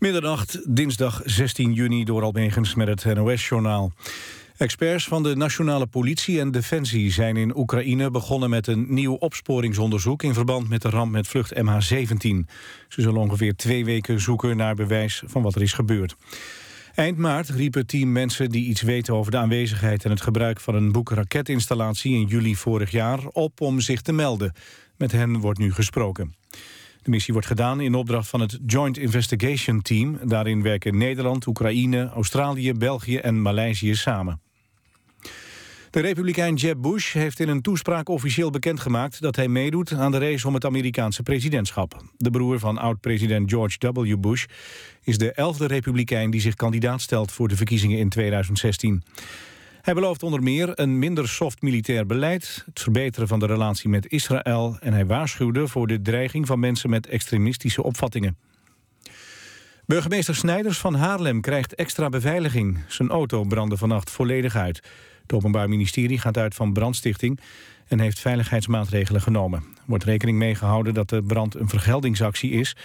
Middernacht, dinsdag 16 juni, door Almegens met het NOS-journaal. Experts van de nationale politie en defensie zijn in Oekraïne begonnen met een nieuw opsporingsonderzoek in verband met de ramp met vlucht MH17. Ze zullen ongeveer twee weken zoeken naar bewijs van wat er is gebeurd. Eind maart riepen team mensen die iets weten over de aanwezigheid en het gebruik van een boekraketinstallatie in juli vorig jaar op om zich te melden. Met hen wordt nu gesproken. De missie wordt gedaan in opdracht van het Joint Investigation Team. Daarin werken Nederland, Oekraïne, Australië, België en Maleisië samen. De republikein Jeb Bush heeft in een toespraak officieel bekendgemaakt... dat hij meedoet aan de race om het Amerikaanse presidentschap. De broer van oud-president George W. Bush is de elfde republikein... die zich kandidaat stelt voor de verkiezingen in 2016. Hij belooft onder meer een minder soft militair beleid... het verbeteren van de relatie met Israël... en hij waarschuwde voor de dreiging van mensen met extremistische opvattingen. Burgemeester Snijders van Haarlem krijgt extra beveiliging. Zijn auto brandde vannacht volledig uit. Het Openbaar Ministerie gaat uit van brandstichting... en heeft veiligheidsmaatregelen genomen. Er wordt rekening mee gehouden dat de brand een vergeldingsactie is...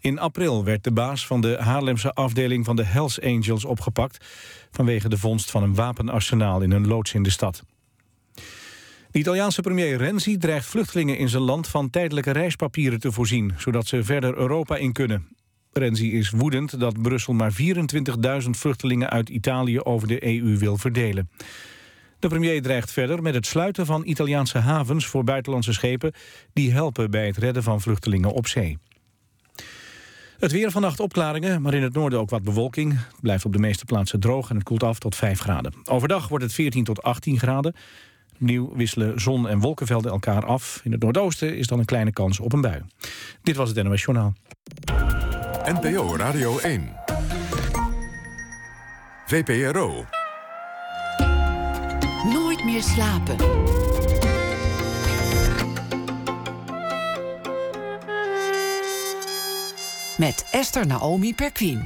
In april werd de baas van de Haarlemse afdeling van de Hells Angels opgepakt... vanwege de vondst van een wapenarsenaal in een loods in de stad. De Italiaanse premier Renzi dreigt vluchtelingen in zijn land... van tijdelijke reispapieren te voorzien, zodat ze verder Europa in kunnen. Renzi is woedend dat Brussel maar 24.000 vluchtelingen uit Italië over de EU wil verdelen. De premier dreigt verder met het sluiten van Italiaanse havens voor buitenlandse schepen... die helpen bij het redden van vluchtelingen op zee. Het weer vannacht opklaringen, maar in het noorden ook wat bewolking. Het blijft op de meeste plaatsen droog en het koelt af tot 5 graden. Overdag wordt het 14 tot 18 graden. Opnieuw wisselen zon- en wolkenvelden elkaar af. In het noordoosten is dan een kleine kans op een bui. Dit was het NOS Journaal. NPO Radio 1. VPRO. Nooit meer slapen. Met Esther Naomi Perquin.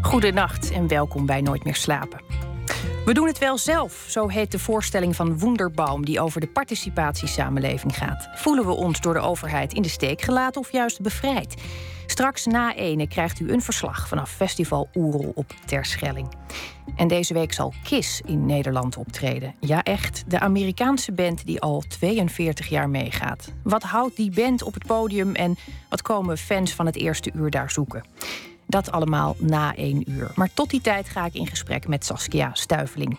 Goedenacht en welkom bij Nooit meer slapen. We doen het wel zelf, zo heet de voorstelling van Wonderbaum die over de participatiesamenleving gaat. Voelen we ons door de overheid in de steek gelaten of juist bevrijd? Straks na ene krijgt u een verslag vanaf Festival Oerol op Terschelling. En deze week zal KISS in Nederland optreden. Ja, echt, de Amerikaanse band die al 42 jaar meegaat. Wat houdt die band op het podium en wat komen fans van het eerste uur daar zoeken? Dat allemaal na één uur. Maar tot die tijd ga ik in gesprek met Saskia Stuiveling.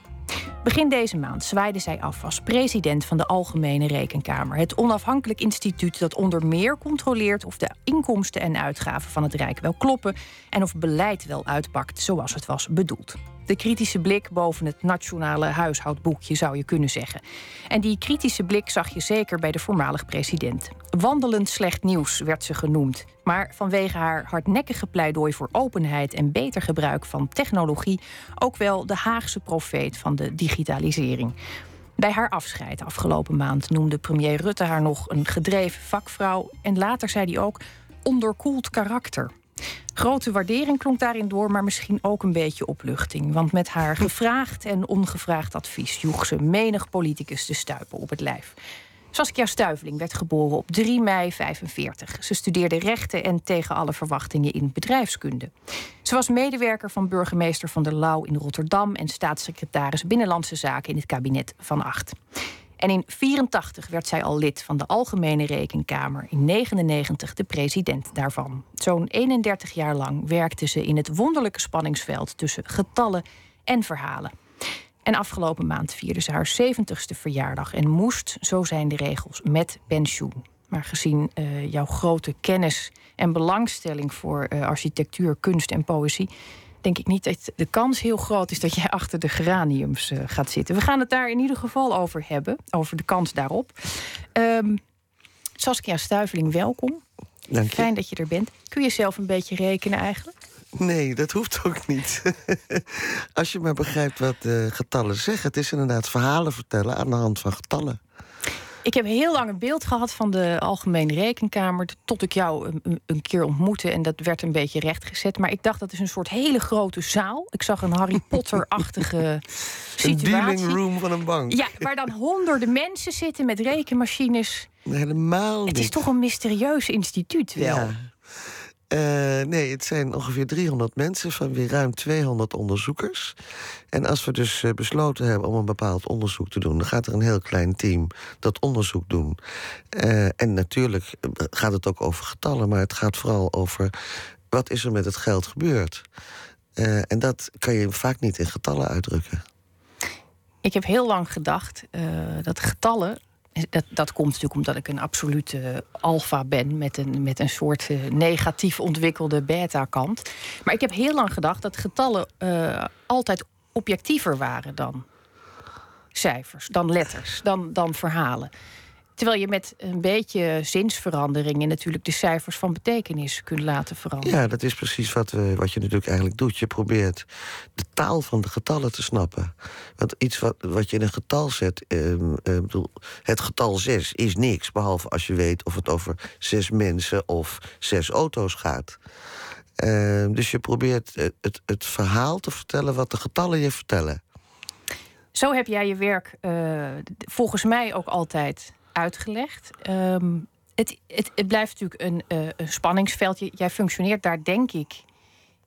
Begin deze maand zwaaide zij af als president van de Algemene Rekenkamer. Het onafhankelijk instituut dat onder meer controleert of de inkomsten en uitgaven van het Rijk wel kloppen en of beleid wel uitpakt zoals het was bedoeld. De kritische blik boven het nationale huishoudboekje, zou je kunnen zeggen. En die kritische blik zag je zeker bij de voormalig president. Wandelend slecht nieuws werd ze genoemd. Maar vanwege haar hardnekkige pleidooi voor openheid en beter gebruik van technologie, ook wel de Haagse profeet van de digitalisering. Bij haar afscheid afgelopen maand noemde premier Rutte haar nog een gedreven vakvrouw. En later zei hij ook onderkoeld karakter. Grote waardering klonk daarin door, maar misschien ook een beetje opluchting. Want met haar gevraagd en ongevraagd advies joeg ze menig politicus de stuipen op het lijf. Saskia Stuiveling werd geboren op 3 mei 45. Ze studeerde rechten en tegen alle verwachtingen in bedrijfskunde. Ze was medewerker van burgemeester van der Lauw in Rotterdam en staatssecretaris Binnenlandse Zaken in het kabinet van Acht. En in 84 werd zij al lid van de Algemene Rekenkamer. In 99 de president daarvan. Zo'n 31 jaar lang werkte ze in het wonderlijke spanningsveld tussen getallen en verhalen. En afgelopen maand vierde ze haar 70ste verjaardag en moest, zo zijn de regels, met pensioen. Maar gezien uh, jouw grote kennis en belangstelling voor uh, architectuur, kunst en poëzie, denk ik niet dat de kans heel groot is dat jij achter de geraniums uh, gaat zitten. We gaan het daar in ieder geval over hebben, over de kans daarop. Um, Saskia Stuiveling, welkom. Dank je. Fijn dat je er bent. Kun je zelf een beetje rekenen eigenlijk? Nee, dat hoeft ook niet. Als je maar begrijpt wat uh, getallen zeggen. Het is inderdaad verhalen vertellen aan de hand van getallen. Ik heb heel lang een beeld gehad van de Algemene Rekenkamer. tot ik jou een, een, keer ontmoette. En dat werd een beetje rechtgezet. Maar ik dacht dat is een soort hele grote zaal. Ik zag een Harry Potter-achtige situatie. Een dealing room van een bank. Ja, waar dan honderden mensen zitten met rekenmachines. Helemaal niet. Het is toch een mysterieus instituut wel. Ja. Eh, nee, het zijn ongeveer 300 mensen van weer ruim 200 onderzoekers. En als we dus eh, besloten hebben om een bepaald onderzoek te doen, dan gaat er een heel klein team dat onderzoek doen. Eh, en natuurlijk gaat het ook over getallen, maar het gaat vooral over wat is er met het geld gebeurd. en dat kan je vaak niet in getallen uitdrukken. Ik heb heel lang gedacht dat getallen dat, dat komt natuurlijk omdat ik een absolute alfa ben met een, met een soort uh, negatief ontwikkelde beta-kant. Maar ik heb heel lang gedacht dat getallen altijd objectiever waren dan cijfers, dan letters, dan, dan verhalen. Terwijl je met een beetje zinsveranderingen natuurlijk de cijfers van betekenis kunt laten veranderen. Ja, dat is precies wat, we, wat je natuurlijk eigenlijk doet. Je probeert de taal van de getallen te snappen. Want iets wat, wat je in een getal zet. Eh, bedoel, het getal 6 is niks. Behalve als je weet of het over zes mensen of zes auto's gaat. Uh, dus je probeert het, het verhaal te vertellen wat de getallen je vertellen. Zo heb jij je werk uh, volgens mij ook altijd uitgelegd. Ehm, het, het, blijft natuurlijk een, uh, een spanningsveld. Jij functioneert daar denk ik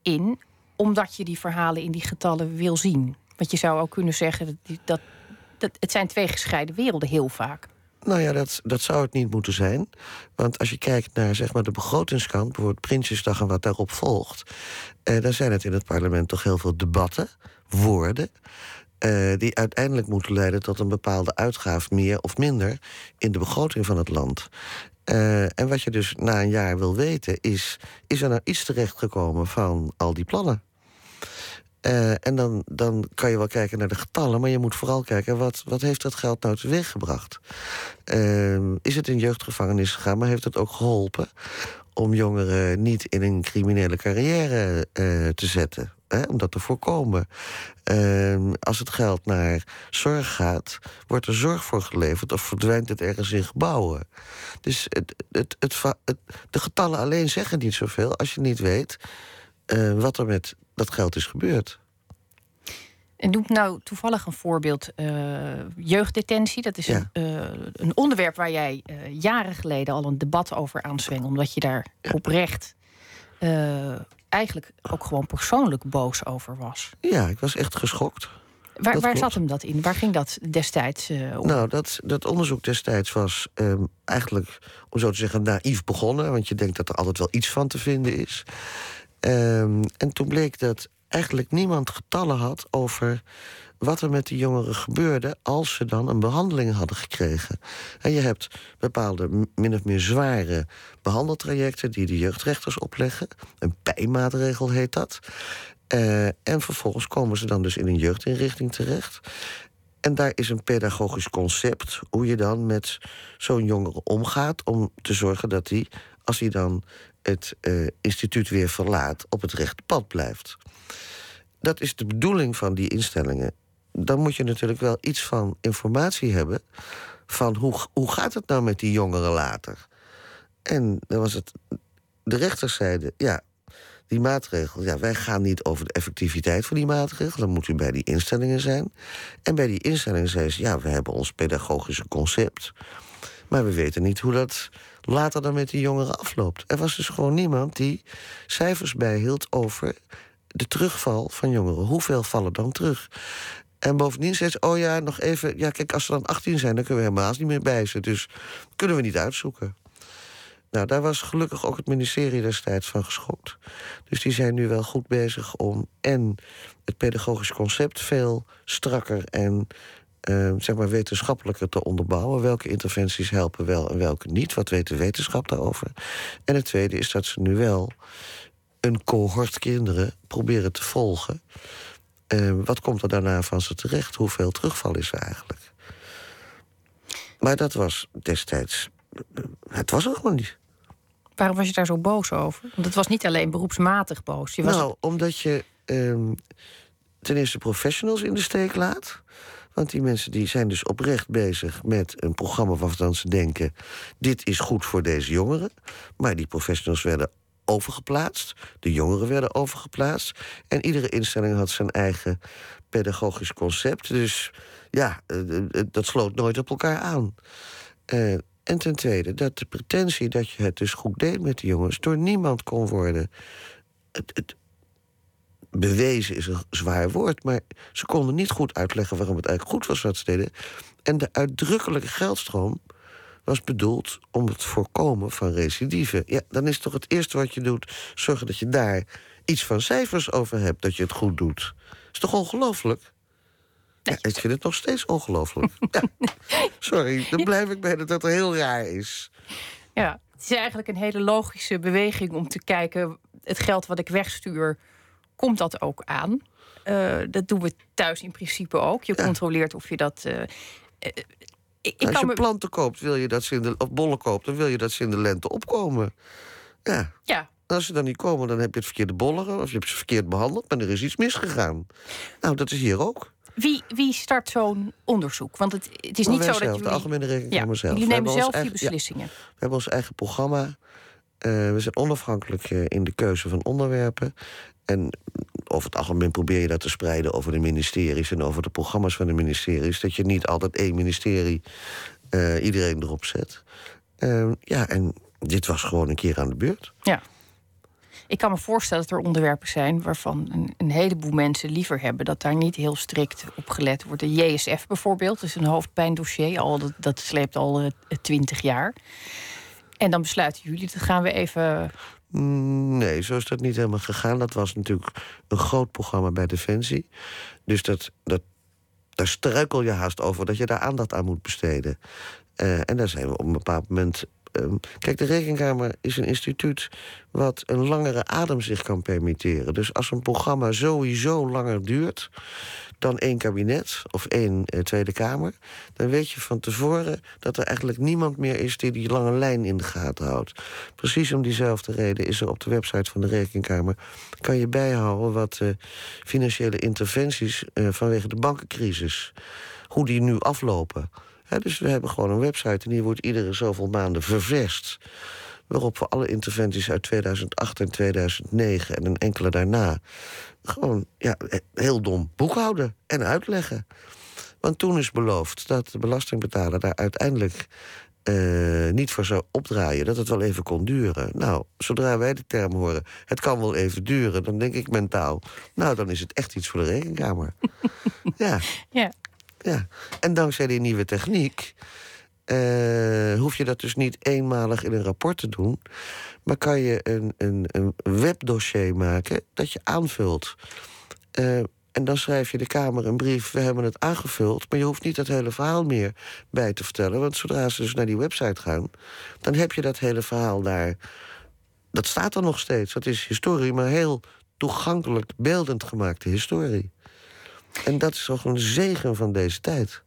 in, omdat je die verhalen in die getallen wil zien. Want je zou ook kunnen zeggen dat, dat, dat het zijn twee gescheiden werelden heel vaak. Nou ja, dat, dat zou het niet moeten zijn. Want als je kijkt naar zeg maar, de begrotingskant, bijvoorbeeld Prinsjesdag en wat daarop volgt, eh, dan zijn het in het parlement toch heel veel debatten, woorden. Uh, die uiteindelijk moeten leiden tot een bepaalde uitgave, meer of minder, in de begroting van het land. Uh, en wat je dus na een jaar wil weten, is: is er nou iets terechtgekomen van al die plannen? Uh, en dan, dan kan je wel kijken naar de getallen, maar je moet vooral kijken wat, wat heeft dat geld nou teweeggebracht. Uh, is het in jeugdgevangenis gegaan, maar heeft het ook geholpen om jongeren niet in een criminele carrière uh, te zetten? Hè, om dat te voorkomen. Uh, als het geld naar zorg gaat, wordt er zorg voor geleverd of verdwijnt het ergens in gebouwen. Dus het, het, het, de getallen alleen zeggen niet zoveel als je niet weet uh, wat er met dat geld is gebeurd. En doe nou toevallig een voorbeeld. Uh, jeugddetentie, dat is ja. een, uh, een, onderwerp waar jij uh, jaren geleden al een debat over aanzweng. Omdat je daar ja. oprecht eigenlijk ook gewoon persoonlijk boos over was. Ja, ik was echt geschokt. Waar, waar zat hem dat in? Waar ging dat destijds om? Nou, dat, dat onderzoek destijds was um, eigenlijk, om zo te zeggen, naïef begonnen. Want je denkt dat er altijd wel iets van te vinden is. Um, en toen bleek dat eigenlijk niemand getallen had over wat er met die jongeren gebeurde als ze dan een behandeling hadden gekregen. En je hebt bepaalde min of meer zware behandeltrajecten die de jeugdrechters opleggen. Een pijmaatregel heet dat. Uh, en vervolgens komen ze dan dus in een jeugdinrichting terecht. En daar is een pedagogisch concept hoe je dan met zo'n jongere omgaat om te zorgen dat hij, als hij dan het uh, instituut weer verlaat, op het rechte pad blijft. Dat is de bedoeling van die instellingen. Dan moet je natuurlijk wel iets van informatie hebben van hoe, hoe gaat het nou met die jongeren later. En dan was het. De rechters zeiden: ja, die maatregel, ja, wij gaan niet over de effectiviteit van die maatregel. Dan moet u bij die instellingen zijn. En bij die instellingen zeiden ze: ja, we hebben ons pedagogische concept. Maar we weten niet hoe dat later dan met die jongeren afloopt. Er was dus gewoon niemand die cijfers bijhield over de terugval van jongeren. Hoeveel vallen dan terug? En bovendien zei ze, oh ja, nog even... Ja, kijk, als ze dan 18 zijn, dan kunnen we helemaal niet meer bij ze. Dus kunnen we niet uitzoeken. Nou, daar was gelukkig ook het ministerie destijds van geschokt. Dus die zijn nu wel goed bezig om en het pedagogisch concept veel strakker en uh, zeg maar wetenschappelijker te onderbouwen. Welke interventies helpen wel en welke niet? Wat weet de wetenschap daarover? En het tweede is dat ze nu wel een cohort kinderen proberen te volgen. Uh, wat komt er daarna van ze terecht? Hoeveel terugval is er eigenlijk? Maar dat was destijds. Het was er gewoon niet. Waarom was je daar zo boos over? Want het was niet alleen beroepsmatig boos. Je was nou, omdat je um, ten eerste professionals in de steek laat. Want die mensen die zijn dus oprecht bezig met een programma waarvan ze denken: dit is goed voor deze jongeren. Maar die professionals werden overgeplaatst. De jongeren werden overgeplaatst. En iedere instelling had zijn eigen pedagogisch concept. Dus ja, dat sloot nooit op elkaar aan. En ten tweede, dat de pretentie dat je het dus goed deed met de jongens... door niemand kon worden... Het, het, bewezen is een zwaar woord, maar ze konden niet goed uitleggen... waarom het eigenlijk goed was wat ze deden. En de uitdrukkelijke geldstroom was bedoeld om het voorkomen van recidive. Ja, dan is toch het eerste wat je doet... zorgen dat je daar iets van cijfers over hebt, dat je het goed doet. Is toch ongelooflijk? Ja, ik vind het nog steeds ongelooflijk. ja. Sorry, dan blijf ik bij dat dat heel raar is. Ja, het is eigenlijk een hele logische beweging om te kijken... het geld wat ik wegstuur, komt dat ook aan? Uh, dat doen we thuis in principe ook. Je controleert of je dat... Uh, ik, Als je me... planten koopt, wil je dat ze in de, of bollen koopt... dan wil je dat ze in de lente opkomen. Ja. ja. als ze dan niet komen, dan heb je het verkeerde bollen... of je hebt ze verkeerd behandeld, maar er is iets misgegaan. Nou, dat is hier ook. Wie, wie start zo'n onderzoek? Want het, het is niet zo dat jullie... de Algemene Rekenkamer ja, zelf. Jullie nemen zelf die beslissingen. we hebben ons eigen programma. Uh, we zijn onafhankelijk uh, in de keuze van onderwerpen. En over het algemeen probeer je dat te spreiden over de ministeries... en over de programma's van de ministeries. Dat je niet altijd één ministerie uh, iedereen erop zet. ja, en dit was gewoon een keer aan de beurt. Ja. Ik kan me voorstellen dat er onderwerpen zijn waarvan een, heleboel mensen liever hebben dat daar niet heel strikt op gelet wordt. De JSF bijvoorbeeld, is een hoofdpijndossier, al, dat, dat sleept al eh, twintig jaar. En dan besluiten jullie, dat gaan we even. Mm, nee, zo is dat niet helemaal gegaan. Dat was natuurlijk een groot programma bij Defensie. Dus dat, dat, daar struikel je haast over dat je daar aandacht aan moet besteden. Uh, en daar zijn we op een bepaald moment Ehm, kijk, de Rekenkamer is een instituut wat een langere adem zich kan permitteren. Dus als een programma sowieso langer duurt dan één kabinet of één eh, Tweede Kamer, dan weet je van tevoren dat er eigenlijk niemand meer is die die lange lijn in de gaten houdt. Precies om diezelfde reden is er op de website van de Rekenkamer kan je bijhouden wat uh, financiële interventies uh, vanwege de bankencrisis, hoe die nu aflopen dus we hebben gewoon een website en die wordt iedere zoveel maanden ververst. Waarop we alle interventies uit 2008 en 2009 en een enkele daarna gewoon ja, heel dom boekhouden en uitleggen. Want toen is beloofd dat de belastingbetaler daar uiteindelijk uh, niet voor zou opdraaien, dat het wel even kon duren. Nou, zodra wij de term horen, het kan wel even duren, dan denk ik mentaal, nou, dan is het echt iets voor de rekenkamer. ja. ja. Ja, en dankzij die nieuwe techniek uh, hoef je dat dus niet eenmalig in een rapport te doen, maar kan je een, een, een webdossier maken dat je aanvult. Uh, en dan schrijf je de Kamer een brief, we hebben het aangevuld... maar je hoeft niet dat hele verhaal meer bij te vertellen. Want zodra ze dus naar die website gaan... dan heb je dat hele verhaal daar... Dat staat er nog steeds. Dat is historie, maar heel toegankelijk, beeldend gemaakte historie. En dat is toch een zegen van deze tijd.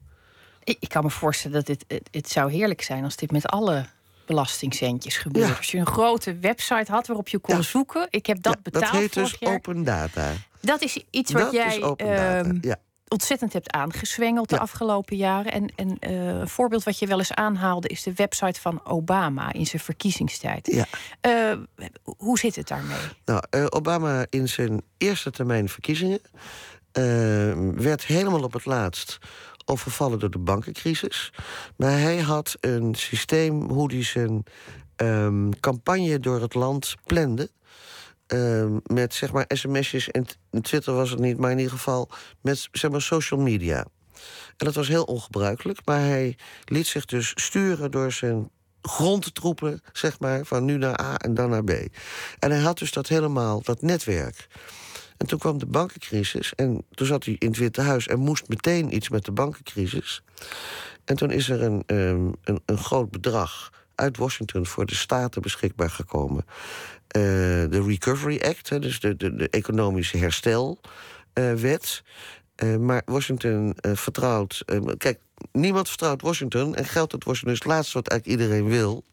Ik, kan me voorstellen dat dit, het, zou heerlijk zijn als dit met alle belastingcentjes gebeurt. Als je een grote website had waarop je kon zoeken. Ik heb dat betaald. Dat heet dus open data. Dat is iets wat jij uh, ontzettend hebt aangezwengeld de afgelopen jaren. En, en uh, een voorbeeld wat je wel eens aanhaalde is de website van Obama in zijn verkiezingstijd. Ja. Uh, hoe zit het daarmee? Nou, uh, Obama in zijn eerste termijn verkiezingen werd helemaal op het laatst overvallen door de bankencrisis. Maar hij had een systeem hoe hij zijn um, campagne door het land plande. Uh, met zeg maar sms'jes en Twitter was het niet, maar in ieder geval met zeg maar social media. En dat was heel ongebruikelijk, maar hij liet zich dus sturen door zijn grondtroepen, zeg maar, van nu naar A en dan naar B. En hij had dus dat helemaal, dat netwerk. En toen kwam de bankencrisis en toen zat hij in het Witte Huis en moest meteen iets met de bankencrisis. En toen is er een, um, een, een, groot bedrag uit Washington voor de staten beschikbaar gekomen. Uh, de Recovery Act, dus de, de, de economische herstelwet. Uh, maar Washington vertrouwt. kijk, niemand vertrouwt Washington. En geld uit Washington is het laatste wat eigenlijk iedereen wil.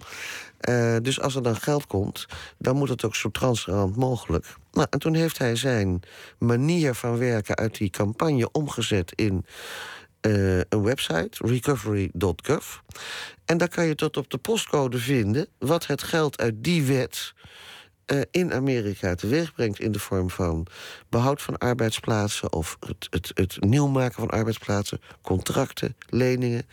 Uh, dus als er dan geld komt, dan moet het ook zo transparant mogelijk. Nou, en toen heeft hij zijn manier van werken uit die campagne omgezet in uh, een website, recovery.gov. En daar kan je tot op de postcode vinden wat het geld uit die wet eh, in Amerika teweeg brengt in de vorm van behoud van arbeidsplaatsen of het, het, het nieuw maken van arbeidsplaatsen, contracten, leningen.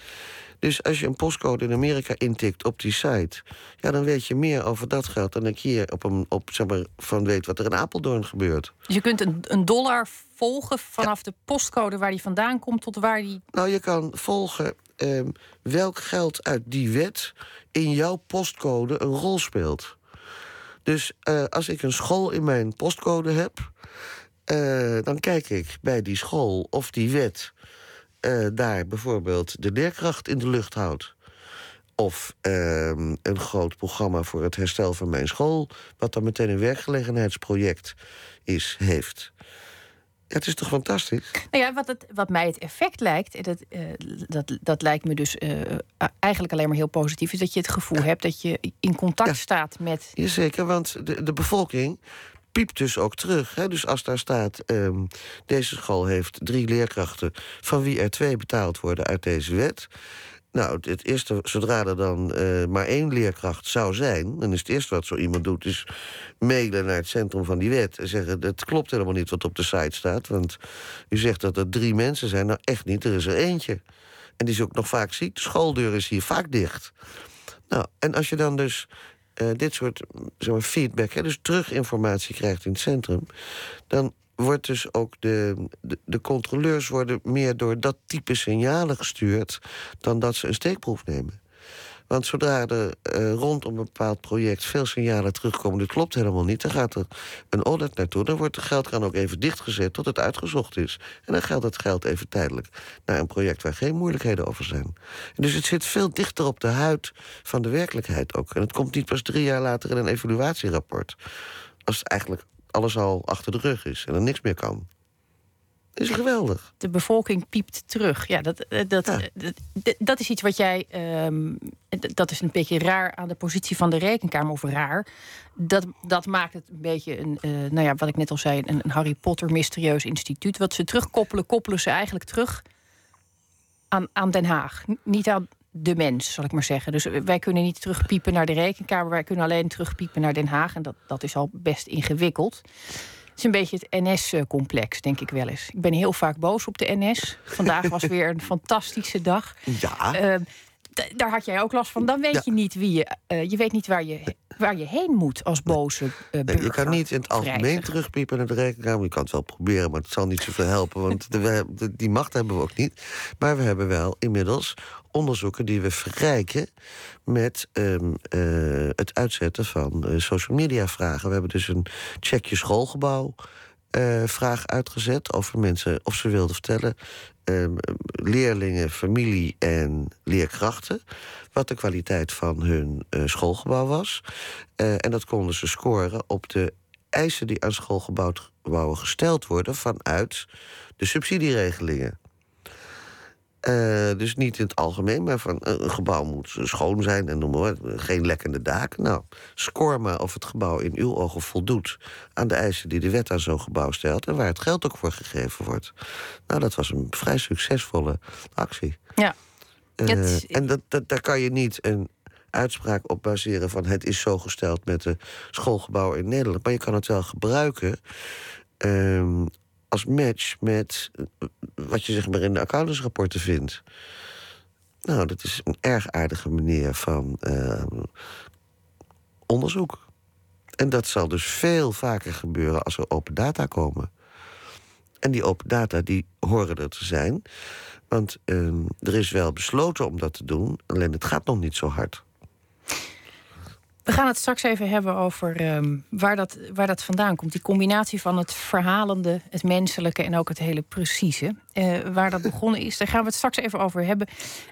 Dus als je een postcode in Amerika intikt op die site, ja, dan weet je meer over dat geld dan ik hier op een, op, zeg maar, van weet wat er in Apeldoorn gebeurt. Dus je kunt een, een dollar volgen vanaf de postcode waar die vandaan komt tot waar die. Nou, je kan volgen ehm, welk geld uit die wet in jouw postcode een rol speelt. Dus eh, als ik een school in mijn postcode heb, eh, dan kijk ik bij die school of die wet eh, daar bijvoorbeeld de leerkracht in de lucht houdt. Of ehm, een groot programma voor het herstel van mijn school, wat dan meteen een werkgelegenheidsproject is, heeft. Ja, het is toch fantastisch? Nou ja, wat, het, wat mij het effect lijkt, dat, eh, dat, dat lijkt me dus eh, eigenlijk alleen maar heel positief, is dat je het gevoel hebt dat je in contact Ja. staat met. Jazeker, want de, de bevolking piept dus ook terug. Hè? Dus als daar staat, ehm, deze school heeft drie leerkrachten... van wie er twee betaald worden uit deze wet... Nou, het- eerste, zodra er dan eh, maar één leerkracht zou zijn... dan is het eerste wat zo iemand doet, is mailen naar het centrum van die wet... en zeggen, het klopt helemaal niet wat op de site staat... want u zegt dat er drie mensen zijn. Nou, echt niet, er is er eentje. En die is ook nog vaak ziek. De schooldeur is hier vaak dicht. Nou, en als je dan dus eh, dit soort zeg maar, feedback, hè, dus teruginformatie krijgt in het centrum, dan wordt dus ook de, de, de controleurs worden meer door dat type signalen gestuurd dan dat ze een steekproef nemen. Want zodra er eh, rondom een bepaald project veel signalen terugkomen, dit klopt helemaal niet, dan gaat er een audit naartoe. Dan wordt de geldkraan ook even dichtgezet tot het uitgezocht is. En dan geldt dat geld even tijdelijk naar een project waar geen moeilijkheden over zijn. Dus het zit veel dichter op de huid van de werkelijkheid ook. En het komt niet pas drie jaar later in een evaluatierapport. Als het eigenlijk alles al achter de rug is en er niks meer kan. Is geweldig. De bevolking piept terug. Ja, dat, eh, dat, Ja. eh, dat, is iets wat jij. ehm, dat is een beetje raar aan de positie van de rekenkamer. Of raar. Dat, dat maakt het een beetje een. eh, nou ja, wat ik net al zei. Een, een Harry Potter mysterieus instituut. Wat ze terugkoppelen, koppelen ze eigenlijk terug aan, aan Den Haag. Niet aan de mens, zal ik maar zeggen. Dus wij kunnen niet terugpiepen naar de rekenkamer. Wij kunnen alleen terugpiepen naar Den Haag. En dat, dat is al best ingewikkeld. Is een beetje het NS-complex, denk ik wel eens. Ik ben heel vaak boos op de NS. Vandaag was weer een fantastische dag. Ja, Eh, d- daar had jij ook last van. Dan weet Ja. je niet wie je. eh, je weet niet waar je, waar je heen moet als boze eh Nee, je kan niet in het algemeen terugpiepen naar de rekenkamer. Je kan het wel proberen, maar het zal niet zoveel helpen. Want de- we de- die macht hebben we ook niet. Maar we hebben wel inmiddels onderzoeken die we verrijken... met ehm, eh, het uitzetten van eh, social media vragen. We hebben dus een check je schoolgebouw... eh, vraag uitgezet over mensen of ze wilden vertellen... ehm, leerlingen, familie en leerkrachten... wat de kwaliteit van hun schoolgebouw was. En dat konden ze scoren op de eisen die aan schoolgebouwen gesteld worden... vanuit de subsidieregelingen. Eh, dus niet in het algemeen, maar van eh, een gebouw moet schoon zijn en noem maar geen lekkende daken. Nou, score maar of het gebouw in uw ogen voldoet aan de eisen die de wet aan zo'n gebouw stelt en waar het geld ook voor gegeven wordt. Nou, dat was een vrij succesvolle actie. Ja. Eh, en dat, dat, daar kan je niet een uitspraak op baseren van het is zo gesteld met de schoolgebouwen in Nederland. Maar je kan het wel gebruiken ehm, als match met eh, wat je zeg maar in de accountantsrapporten vindt. Nou, dat is een erg aardige manier van ehm, onderzoek. En dat zal dus veel vaker gebeuren als er open data komen. En die open data die horen er te zijn. Want ehm, er is wel besloten om dat te doen, alleen het gaat nog niet zo hard. We gaan het straks even hebben over ehm, waar, dat, waar dat vandaan komt. Die combinatie van het verhalende, het menselijke en ook het hele precieze. Eh, waar dat begonnen is, daar gaan we het straks even over hebben.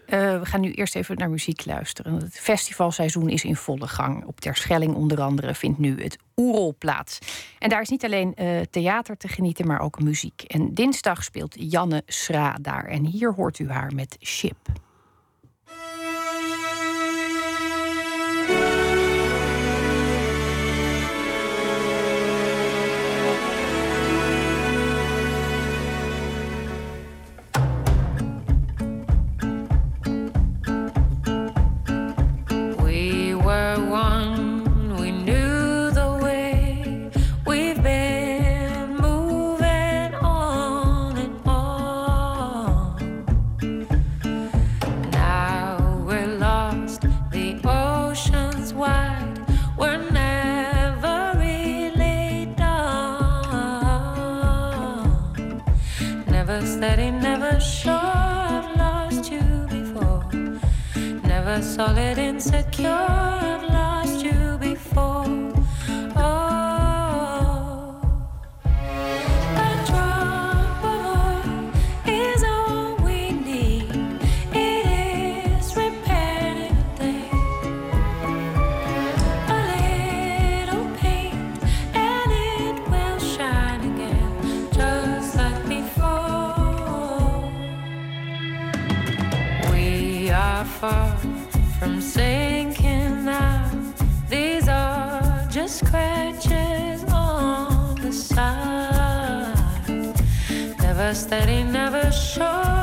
Eh, we gaan nu eerst even naar muziek luisteren. Het festivalseizoen is in volle gang. Op Terschelling onder andere vindt nu het Oerol plaats. En daar is niet alleen eh, theater te genieten, maar ook muziek. En dinsdag speelt Janne Schra daar. En hier hoort u haar met Ship. Solid, insecure, I've lost you before. us that he never showed.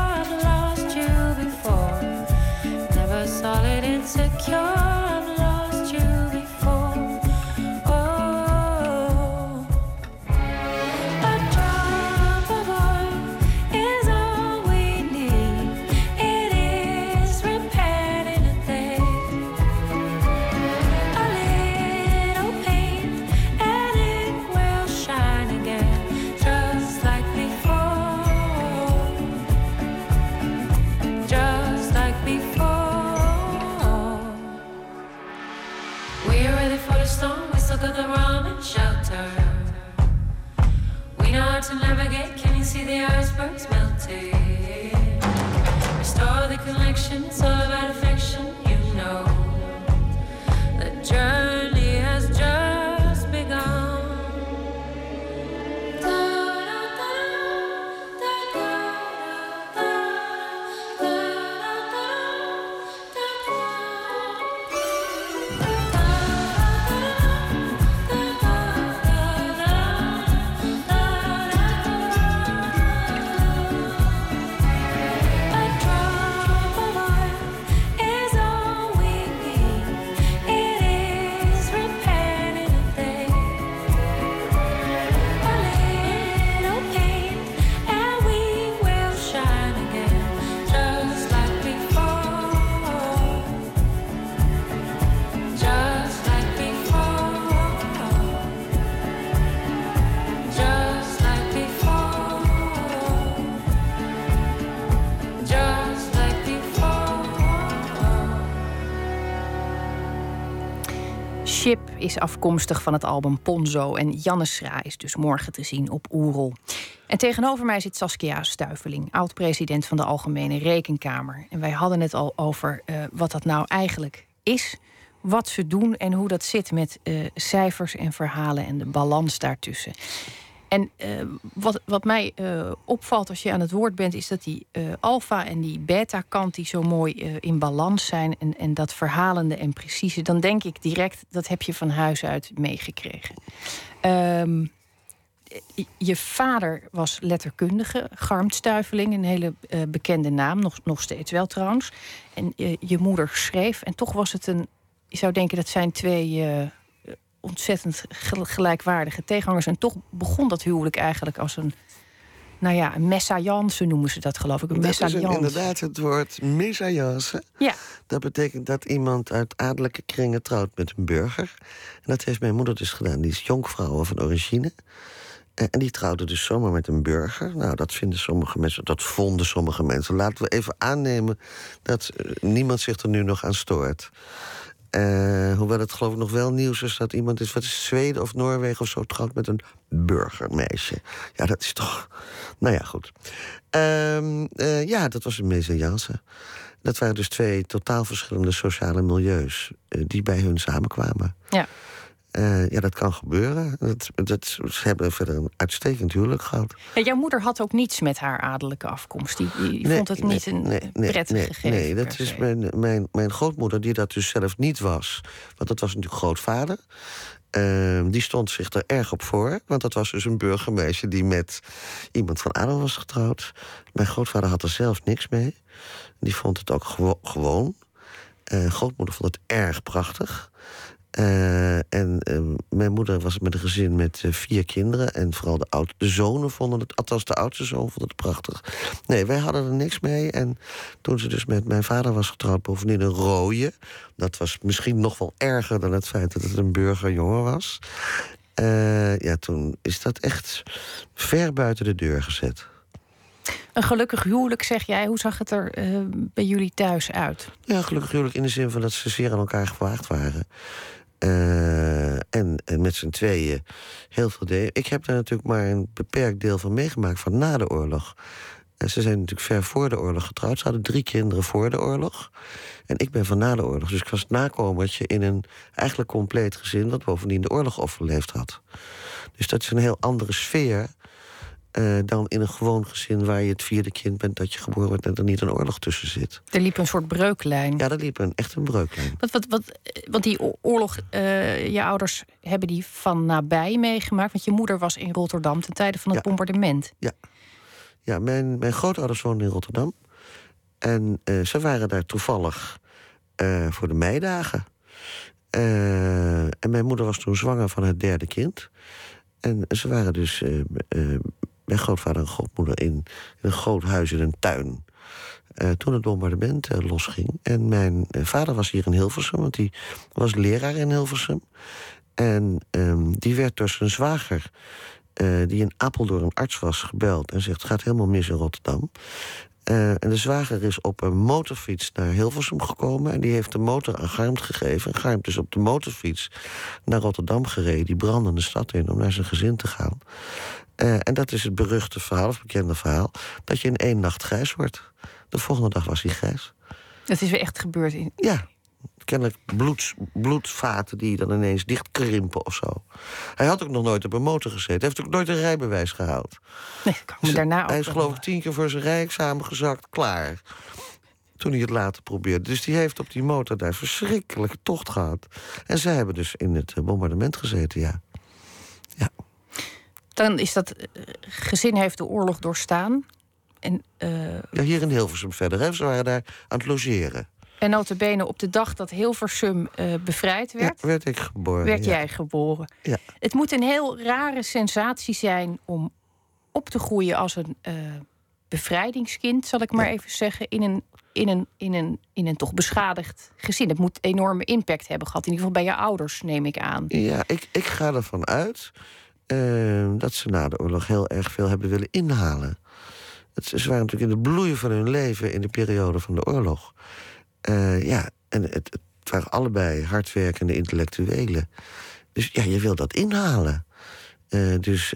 Ship is afkomstig van het album Ponzo en Janne Schra is dus morgen te zien op Oerol. En tegenover mij zit Saskia Stuiveling, oud-president van de Algemene Rekenkamer. En wij hadden het al over eh, wat dat nou eigenlijk is, wat ze doen en hoe dat zit met eh, cijfers en verhalen en de balans daartussen. En eh, wat, wat mij eh, opvalt als je aan het woord bent, is dat die eh, alfa en die beta-kant die zo mooi in balans zijn en, en dat verhalende en precieze, dan denk ik direct dat heb je van huis uit meegekregen. Ehm, je- vader was letterkundige, Garmt Stuiveling, een hele bekende naam, nog, nog steeds wel trouwens. En je moeder schreef, en toch was het een. Je zou denken dat zijn twee ontzettend gel- gelijkwaardige tegenhangers. En toch begon dat huwelijk eigenlijk als een. Nou ja, een messaillance noemen ze dat, geloof ik. Een Dat is een- inderdaad het woord mésalliance. Ja, Dat betekent dat iemand uit adellijke kringen trouwt met een burger. En dat heeft mijn moeder dus gedaan. Die is jonkvrouw van origine. Eh, En die trouwde dus zomaar met een burger. Nou, dat vinden sommige mensen, dat vonden sommige mensen. Laten we even aannemen dat eh, niemand zich er nu nog aan stoort. Eh, hoewel het geloof ik nog wel nieuws is dat iemand is... wat is Zweden of Noorwegen of zo trouwt met een burgermeisje. Ja, dat is toch... Nou ja, goed. Ehm, eh, ja, dat was een mesalliance. Dat waren dus twee totaal verschillende sociale milieus... eh, die bij hun samenkwamen. ja. Eh, ja, dat kan gebeuren. Dat, dat, ze hebben verder een uitstekend huwelijk gehad. Ja, jouw moeder had ook niets met haar adellijke afkomst. Die, die Nee, vond het niet een nee, nee, prettig nee, gegeven. Nee, dat is mijn, mijn, mijn grootmoeder, die dat dus zelf niet was. Want dat was natuurlijk grootvader. Ehm, die stond zich er erg op voor. Want dat was dus een burgermeisje die met iemand van adel was getrouwd. Mijn grootvader had er zelf niks mee. Die vond het ook gewo- gewoon. Eh, grootmoeder vond het erg prachtig. Eh, en eh, mijn moeder was met een gezin met eh, vier kinderen. En vooral de, oud, de zonen vonden het, althans de oudste zoon vond het prachtig. Nee, wij hadden er niks mee. En toen ze dus met mijn vader was getrouwd, bovendien een rooie. Dat was misschien nog wel erger dan het feit dat het een burgerjongen was. Ja, toen is dat echt ver buiten de deur gezet. Een gelukkig huwelijk, zeg jij. Hoe zag het er bij jullie thuis uit? Ja, gelukkig huwelijk in de zin van dat ze zeer aan elkaar gewaagd waren. Eh, en, en met z'n tweeën heel veel deden. Ik heb daar natuurlijk maar een beperkt deel van meegemaakt van na de oorlog. En ze zijn natuurlijk ver voor de oorlog getrouwd. Ze hadden drie kinderen voor de oorlog. En ik ben van na de oorlog. Dus ik was het nakomertje in een eigenlijk compleet gezin... dat bovendien de oorlog overleefd had. Dus dat is een heel andere sfeer... eh, dan in een gewoon gezin waar je het vierde kind bent... dat je geboren wordt en er niet een oorlog tussen zit. Er liep een soort breuklijn. Ja, dat liep een, echt een breuklijn. Wat, wat, wat, eh, want die oorlog, eh, je ouders hebben die van nabij meegemaakt. Want je moeder was in Rotterdam ten tijde van het Ja. bombardement. Ja, mijn, mijn grootouders woonden in Rotterdam. En ze waren daar toevallig voor de meidagen. En mijn moeder was toen zwanger van het derde kind. En ze waren dus mijn grootvader en grootmoeder in, in een groot huis in een tuin. eh, toen het bombardement eh, losging. En mijn eh, vader was hier in Hilversum, want die was leraar in Hilversum. En ehm, die werd door zijn zwager, die in Apeldoorn arts was, gebeld en zegt: Het gaat helemaal mis in Rotterdam. En de zwager is op een motorfiets naar Hilversum gekomen. En die heeft de motor aan Garmt gegeven. En Garmt is op de motorfiets naar Rotterdam gereden. Die brandende stad in om naar zijn gezin te gaan. Eh, en dat is het beruchte verhaal, of bekende verhaal... dat je in één nacht grijs wordt. De volgende dag was hij grijs. Dat is weer echt gebeurd. In, Ja, kennelijk bloedvaten die dan ineens dichtkrimpen of zo. Hij had ook nog nooit op een motor gezeten. Hij heeft ook nooit een rijbewijs gehaald. nee, we daarna ook hij is geloof ik tien keer voor zijn rijexamen gezakt, klaar. Toen hij het later probeerde. Dus die heeft op die motor daar verschrikkelijke tocht gehad. En zij hebben dus in het bombardement gezeten, ja. Dan is dat eh, gezin heeft de oorlog doorstaan. En, eh ja hier in Hilversum verder. Hè. Ze waren daar aan het logeren. en notabene op de dag dat Hilversum eh, bevrijd Ja, werd... werd ik geboren. werd ja. jij geboren. Ja. Het moet een heel rare sensatie zijn om op te groeien als een bevrijdingskind, zal ik maar even zeggen, in een, in, een, in, een, in een toch beschadigd gezin. Het moet enorme impact hebben gehad, in ieder geval bij je ouders, neem ik aan. Ja, ik, ik ga ervan uit eh, dat ze na de oorlog heel erg veel hebben willen inhalen. Het, ze waren natuurlijk in de bloei van hun leven in de periode van de oorlog. Eh, ja, en het, waren allebei hardwerkende intellectuelen. Dus ja, je wil dat inhalen. Eh, dus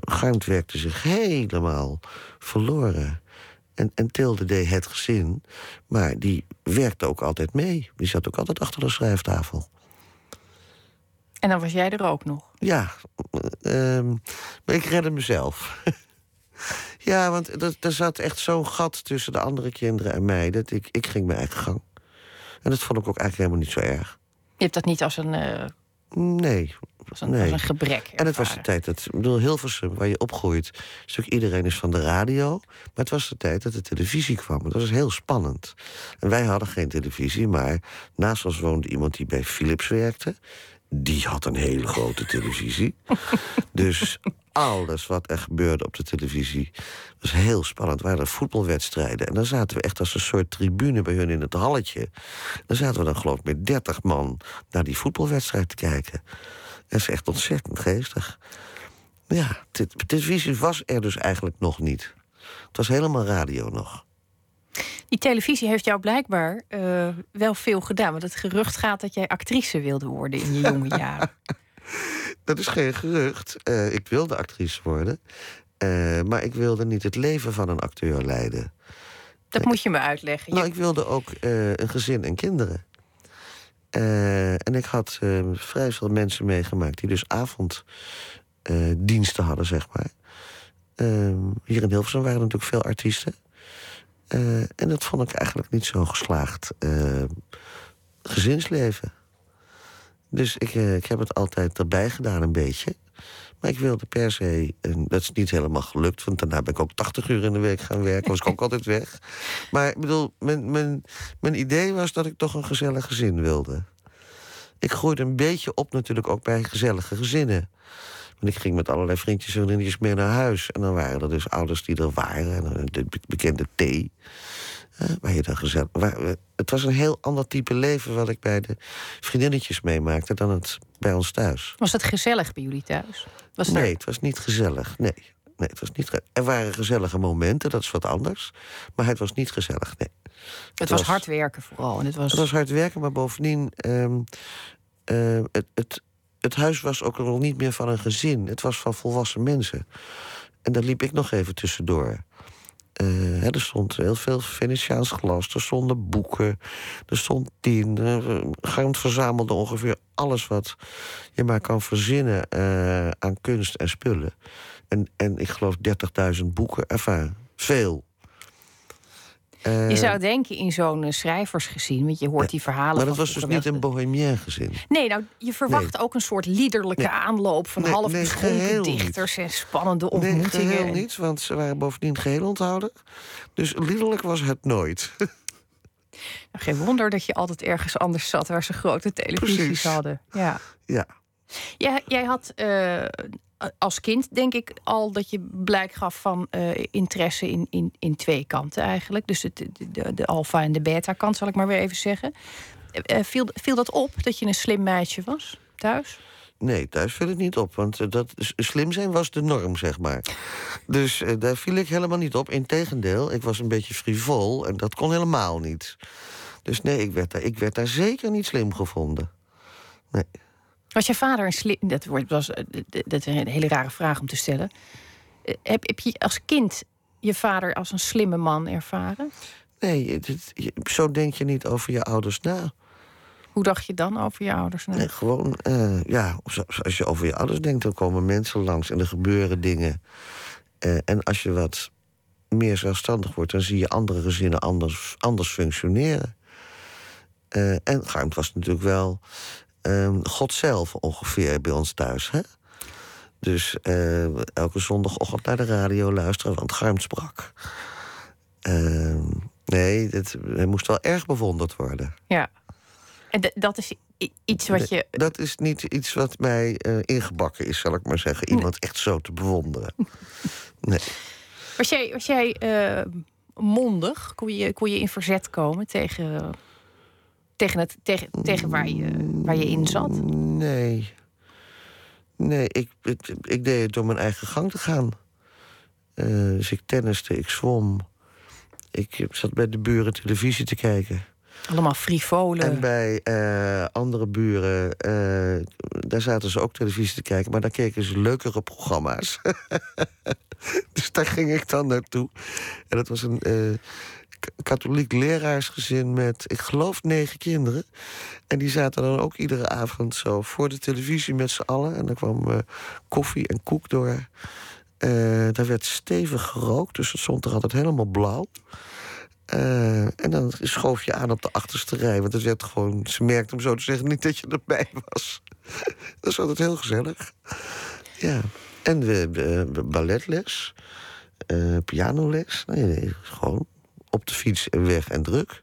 Garmt werkte zich helemaal verloren. En, en Tilde deed het gezin, maar die werkte ook altijd mee. Die zat ook altijd achter de schrijftafel. En dan was jij er ook nog. Ja, ehm, maar ik redde mezelf. ja, want er, er zat echt zo'n gat tussen de andere kinderen en mij... dat ik, ik ging mijn eigen gang. En dat vond ik ook eigenlijk helemaal niet zo erg. Je hebt dat niet als een, eh, Nee. als een, Nee. als een gebrek. En het was de tijd dat... Ik bedoel, Hilversum, waar je opgroeit... natuurlijk iedereen is van de radio. Maar het was de tijd dat de televisie kwam. Dat was heel spannend. En wij hadden geen televisie, maar naast ons woonde iemand die bij Philips werkte. Die had een hele grote televisie. dus alles wat er gebeurde op de televisie was heel spannend. Er waren voetbalwedstrijden. En dan zaten we echt als een soort tribune bij hun in het halletje. Dan zaten we dan geloof ik met dertig man naar die voetbalwedstrijd te kijken. Dat is echt ontzettend geestig. Ja, te- televisie was er dus eigenlijk nog niet. Het was helemaal radio nog. Die televisie heeft jou blijkbaar eh, wel veel gedaan. Want het gerucht gaat dat jij actrice wilde worden in je jonge jaren. Dat is geen gerucht. Eh, ik wilde actrice worden. Eh, maar ik wilde niet het leven van een acteur leiden. Dat moet je me uitleggen. Nou, ik wilde ook een gezin en kinderen. En ik had vrij veel mensen meegemaakt die dus avonddiensten hadden, zeg maar. Eh, hier in Hilversum waren er natuurlijk veel artiesten. Eh, en dat vond ik eigenlijk niet zo geslaagd eh, gezinsleven. Dus ik, eh, ik heb het altijd erbij gedaan, een beetje. Maar ik wilde per se, en dat is niet helemaal gelukt... want daarna ben ik ook 80 uur in de week gaan werken. was ik ook altijd weg. Maar ik bedoel, mijn, mijn, mijn idee was dat ik toch een gezellig gezin wilde. Ik groeide een beetje op natuurlijk ook bij gezellige gezinnen. Want ik ging met allerlei vriendjes en vriendjes mee naar huis. En dan waren er dus ouders die er waren. En de be- bekende thee. waar je dan gezellig... Het was een heel ander type leven... wat ik bij de vriendinnetjes meemaakte... dan het bij ons thuis. Was het gezellig bij jullie thuis? Was Nee, het was niet gezellig. Nee. Nee, het was niet Er waren gezellige momenten, dat is wat anders. Maar het was niet gezellig, nee. Het was hard werken vooral. En het was, Het was hard werken, maar bovendien... ehm, eh, het, het, het huis was ook nog niet meer van een gezin. Het was van volwassen mensen. En daar liep ik nog even tussendoor. Eh, er stond heel veel Venetiaans glas, er stonden boeken, er stond tien. Er Garmt verzamelde ongeveer alles wat je maar kan verzinnen eh, aan kunst en spullen. En, en ik geloof 30.000 boeken, enfin, veel. Eh, je zou denken in zo'n eh, schrijversgezin, want je hoort die verhalen. maar dat was dus niet een bohemien gezin. Nee, nou, je verwacht ook een soort liederlijke Nee. aanloop van Nee, half nee, beschonken geheel niet. dichters en spannende Nee, ontmoetingen. geheel En- niet, want ze waren bovendien geheel onthouden. Dus liederlijk was het nooit. Nou, geen wonder dat je altijd ergens anders zat waar ze grote televisies Precies. hadden. Ja. ja. Jij, jij had eh, als kind, denk ik, al dat je blijk gaf van eh, interesse in, in, in twee kanten eigenlijk. Dus het, de, de, alfa en de beta kant, zal ik maar weer even zeggen. Eh, eh, viel, viel dat op dat je een slim meisje was thuis? Nee, thuis viel het niet op. Want dat, slim zijn was de norm, zeg maar. Dus daar viel ik helemaal niet op. Integendeel, ik was een beetje frivol en dat kon helemaal niet. Dus nee, ik werd daar, ik werd daar zeker niet slim gevonden. Nee. Was je vader een slim... Dat, wordt, was, eh, dat is een hele rare vraag om te stellen. Eh, Heb, heb je als kind je vader als een slimme man ervaren? Nee, zo denk je niet over je ouders na. Hoe dacht je dan over je ouders? Nou, Nee, gewoon, eh, ja, als je over je ouders denkt, dan komen mensen langs en er gebeuren dingen. En als je wat meer zelfstandig wordt, dan zie je andere gezinnen anders, anders functioneren. Eh, en Garmt was natuurlijk wel ehm, God zelf ongeveer bij ons thuis. Hè? Dus eh, elke zondagochtend naar de radio luisteren, want Garmt sprak. Ehm, nee, dit, hij moest wel erg bewonderd worden. Ja. En dat is iets wat je... Dat is niet iets wat mij eh, ingebakken is, zal ik maar zeggen. Iemand echt zo te bewonderen. Nee. Was jij, was jij eh, mondig? Kon je, kon je in verzet komen tegen, tegen, het, tegen, tegen waar, je, waar je in zat? Nee. Nee, ik, ik, ik deed het door mijn eigen gang te gaan. Eh, dus ik tenniste, ik zwom. Ik zat bij de buren televisie te kijken. Allemaal frivolen. En bij eh, andere buren, eh, daar zaten ze ook televisie te kijken, maar daar keken ze leukere programma's. dus daar ging ik dan naartoe. En dat was een katholiek leraarsgezin met, ik geloof, negen kinderen. En die zaten dan ook iedere avond zo voor de televisie met z'n allen. En dan kwam eh, koffie en koek door. Eh, daar werd stevig gerookt, dus het stond altijd helemaal blauw. Eh, en dan schoof je aan op de achterste rij. Want het werd gewoon, ze merkte om zo te zeggen niet dat je erbij was. dat is altijd heel gezellig. Ja. En we, we balletles, eh, pianoles. Nee, nee, gewoon op de fiets en weg en druk.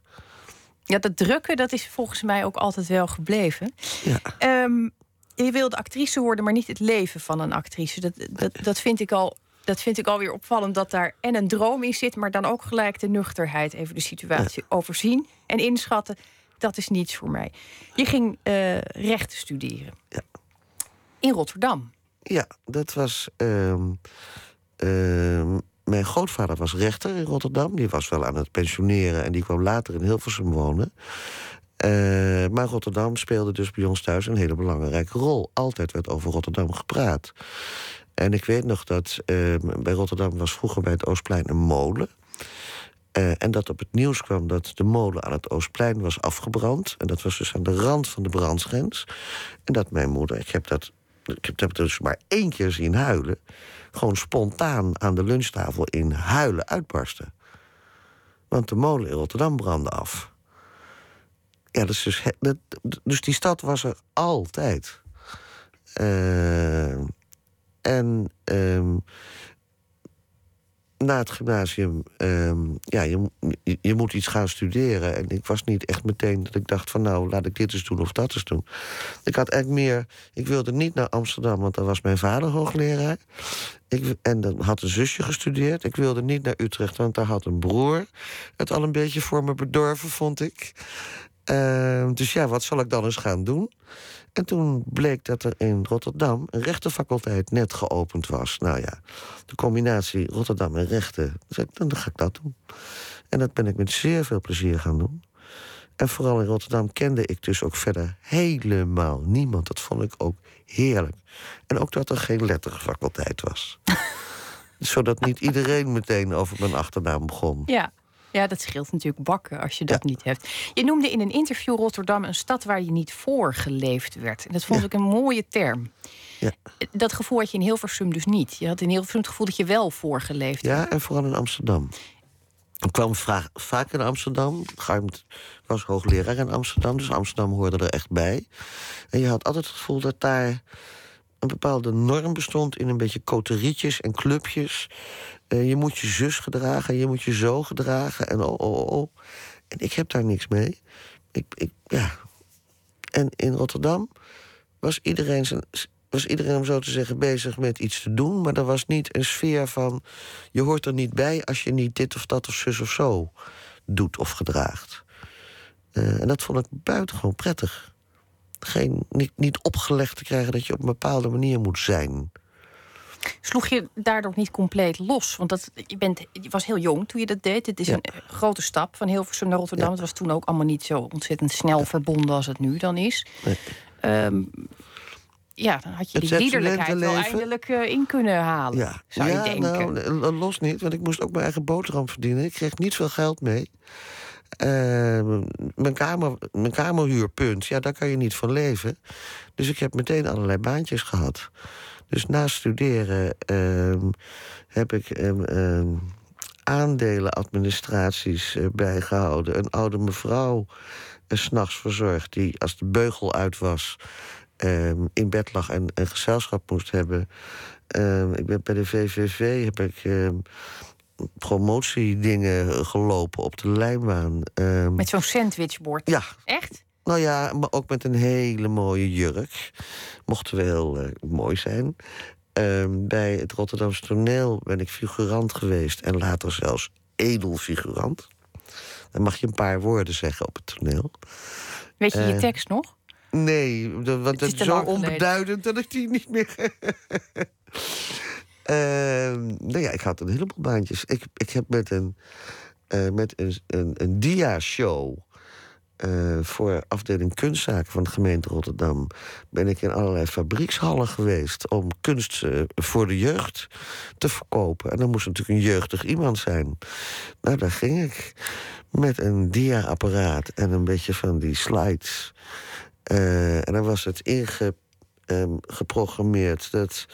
Ja, dat drukken, dat is volgens mij ook altijd wel gebleven. Ja. Ehm, je wilde actrice worden, maar niet het leven van een actrice. Dat, dat, dat, vind ik al, dat vind ik alweer opvallend. Dat daar en een droom in zit, maar dan ook gelijk de nuchterheid. Even de situatie overzien en inschatten. Dat is niets voor mij. Je ging eh rechten studeren. Ja. In Rotterdam. Ja, dat was. ehm, ehm, mijn grootvader was rechter in Rotterdam. Die was wel aan het pensioneren en die kwam later in Hilversum wonen. Eh, maar Rotterdam speelde dus bij ons thuis een hele belangrijke rol. Altijd werd over Rotterdam gepraat. En ik weet nog dat ehm, bij Rotterdam was vroeger bij het Oostplein een molen. Eh, en dat op het nieuws kwam dat de molen aan het Oostplein was afgebrand. En dat was dus aan de rand van de brandsgrens. En dat mijn moeder, ik heb dat, ik heb dat dus maar één keer zien huilen. Gewoon spontaan aan de lunchtafel in huilen uitbarsten. Want de molen in Rotterdam brandde af. Ja, dus, dat, dus die stad was er altijd. Eh, en ehm, na het gymnasium, ehm, ja, je, je, moet iets gaan studeren. En ik was niet echt meteen dat ik dacht van nou, laat ik dit eens doen of dat eens doen. Ik had eigenlijk meer, ik wilde niet naar Amsterdam, want daar was mijn vader hoogleraar. Ik, en dan had een zusje gestudeerd. Ik wilde niet naar Utrecht, want daar had een broer het al een beetje voor me bedorven, vond ik. Ehm, dus ja, wat zal ik dan eens gaan doen? En toen bleek dat er in Rotterdam een rechtenfaculteit net geopend was. Nou ja, de combinatie Rotterdam en rechten, dus dan ga ik dat doen. En dat ben ik met zeer veel plezier gaan doen. En vooral in Rotterdam kende ik dus ook verder helemaal niemand. Dat vond ik ook heerlijk. En ook dat er geen letterfaculteit was. Zodat niet iedereen meteen over mijn achternaam begon. Ja. Ja, dat scheelt natuurlijk bakken als je dat niet hebt. Je noemde in een interview Rotterdam een stad waar je niet voor geleefd werd. En dat vond ik een mooie term. Ja. Dat gevoel had je in Hilversum dus niet. Je had in Hilversum het gevoel dat je wel voorgeleefd werd. Ja, en vooral in Amsterdam. Ik kwam vaak, vaak in Amsterdam. Garmt was hoogleraar in Amsterdam, dus Amsterdam hoorde er echt bij. En je had altijd het gevoel dat daar een bepaalde norm bestond in een beetje coterietjes en clubjes. Eh, je moet je zus gedragen, je moet je zo gedragen en oh, oh, oh. En ik heb daar niks mee. Ik, ik, ja. En in Rotterdam was iedereen, was iedereen, om zo te zeggen, bezig met iets te doen. Maar er was niet een sfeer van. Je hoort er niet bij als je niet dit of dat of zus of zo doet of gedraagt. Eh, en dat vond ik buitengewoon prettig. Geen, niet, niet opgelegd te krijgen dat je op een bepaalde manier moet zijn. Sloeg je daardoor niet compleet los? Want dat, je, bent, je was heel jong toen je dat deed. Het is Ja. een eh, grote stap van Hilversum naar Rotterdam. Ja. Het was toen ook allemaal niet zo ontzettend snel verbonden als het nu dan is. Nee. Ehm, ja, dan had je die liederlijkheid wel eindelijk eh, in kunnen halen. Ja, Zou je denken. nou, eh, los niet, want ik moest ook mijn eigen boterham verdienen. Ik kreeg niet veel geld mee. Eh, mijn, kamer, mijn kamerhuurpunt, ja, daar kan je niet van leven. Dus ik heb meteen allerlei baantjes gehad. Dus na studeren ehm, heb ik ehm, ehm, aandelenadministraties eh, bijgehouden. Een oude mevrouw uh, s'nachts verzorgd die als de beugel uit was... in bed lag en een gezelschap moest hebben. Ik ben bij de VVV heb ik promotiedingen gelopen op de lijnbaan. Met zo'n sandwichbord. ja, Echt? Nou ja, maar ook met een hele mooie jurk. Mocht wel heel eh, mooi zijn. Ehm, bij het Rotterdamse toneel ben ik figurant geweest en later zelfs edelfigurant. Dan mag je een paar woorden zeggen op het toneel. Weet je je Eh, tekst nog? Nee, want is het is zo onbeduidend dat ik die niet meer. Ehm nou ja, ik had een heleboel baantjes. Ik, ik heb met een, eh, met een, een, een dia-show. Eh, voor afdeling kunstzaken van de gemeente Rotterdam ben ik in allerlei fabriekshallen geweest om kunst eh, voor de jeugd te verkopen. En dan moest natuurlijk een jeugdig iemand zijn. Nou, daar ging ik met een dia-apparaat en een beetje van die slides. Eh, en dan was het inge, ehm, dat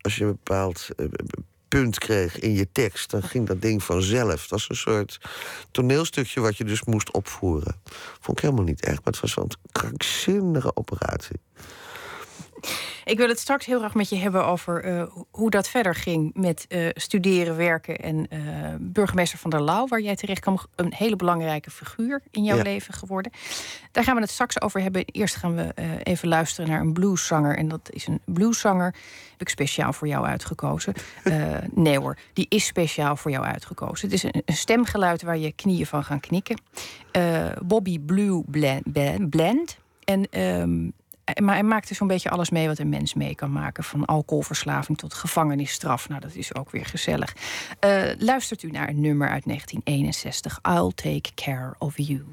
als je een bepaald punt kreeg in je tekst, dan ging dat ding vanzelf. Het was een soort toneelstukje wat je dus moest opvoeren. Vond ik helemaal niet erg, maar het was wel een krankzinnige operatie. Ik wil het straks heel graag met je hebben over eh, hoe dat verder ging met eh, studeren, werken en eh, burgemeester van der Lauw, waar jij terecht kwam, een hele belangrijke figuur in jouw Ja. leven geworden. Daar gaan we het straks over hebben. Eerst gaan we even luisteren naar een blueszanger. En dat is een blueszanger, heb ik speciaal voor jou uitgekozen. Nee hoor, die is speciaal voor jou uitgekozen. Het is een, een stemgeluid waar je knieën van gaan knikken. Bobby Blue Blend. Blend. En ehm, maar hij maakte zo'n beetje alles mee wat een mens mee kan maken. Van alcoholverslaving tot gevangenisstraf. Nou, dat is ook weer gezellig. Eh, luistert u naar een nummer uit 1961. I'll take care of you.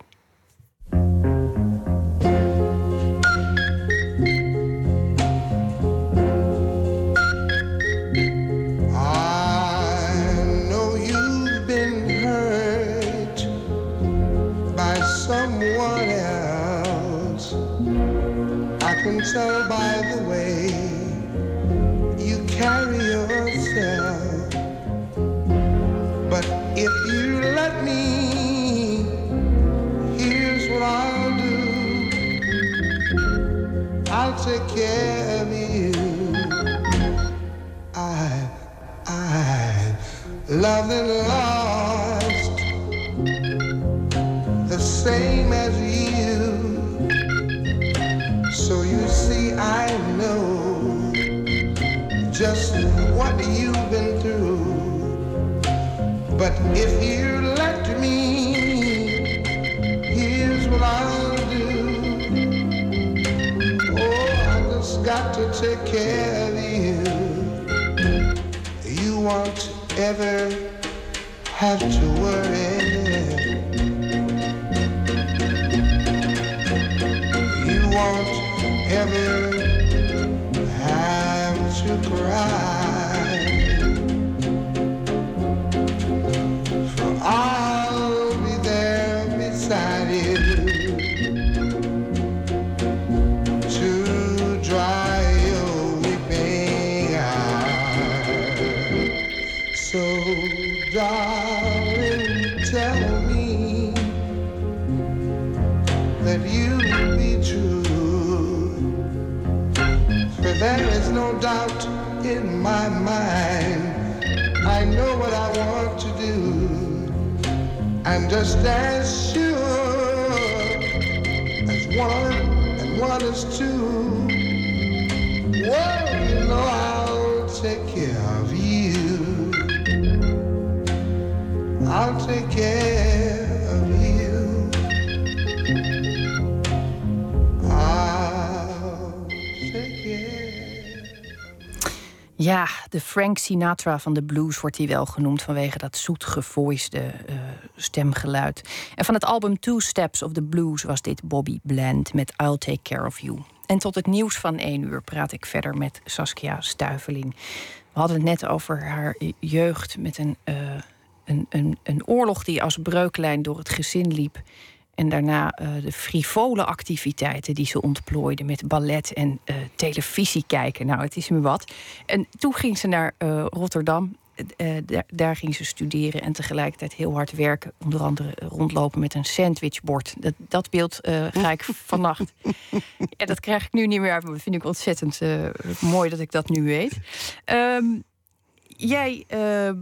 Tell by the way you carry yourself. But if you let me, here's what I'll do. I'll take care of you. I, I loved and lost the same as you. So you see, I know just what you've been through. But if you let me, here's what I'll do. Oh, I just got to take care of you. You won't ever have to worry. You won't ever have to cry. Doubt in my mind. I know what I want to do. I'm just as sure as one and one is two. Well, you know I'll take care of you. I'll take care Ja, de Frank Sinatra van de blues wordt hij wel genoemd vanwege dat zoet gevoiste eh, stemgeluid. En van het album Two Steps of the Blues was dit Bobby Bland met I'll Take Care of You. En tot het nieuws van één uur praat ik verder met Saskia Stuiveling. We hadden het net over haar jeugd met een, eh, een, een, een oorlog die als breuklijn door het gezin liep. En daarna eh, de frivole activiteiten die ze ontplooide met ballet en eh, televisie kijken. Nou, het is me wat. En toen ging ze naar eh, Rotterdam. Daar, ging ze studeren en tegelijkertijd heel hard werken. Onder andere rondlopen met een sandwichbord. Dat, dat beeld ga ik vannacht. Ja, dat krijg ik nu niet meer uit. Maar dat vind ik ontzettend mooi dat ik dat nu weet. Ehm, jij ehm,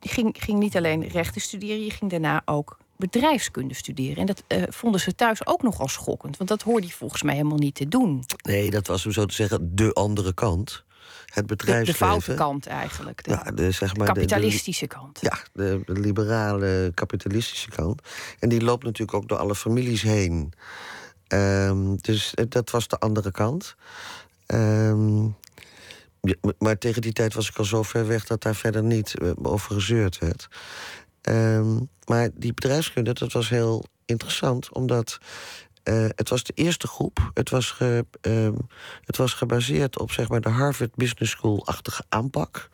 ging, ging niet alleen rechten studeren, je ging daarna ook bedrijfskunde studeren. En dat eh, vonden ze thuis ook nogal schokkend. Want dat hoorde je volgens mij helemaal niet te doen. Nee, dat was om zo te zeggen de andere kant. Het De, de bedrijfsleven. foute kant eigenlijk. De, Ja, de, zeg de maar, de- de- kapitalistische kant. Ja, de liberale kapitalistische kant. En die loopt natuurlijk ook door alle families heen. Ehm, dus eh, dat was de andere kant. Ehm, ja, maar tegen die tijd was ik al zo ver weg dat daar verder niet eh, over gezeurd werd. Ehm, maar die bedrijfskunde, dat was heel interessant, omdat eh, het was de eerste groep. Het was, ehm, het was gebaseerd op zeg maar, de Harvard Business School-achtige aanpak.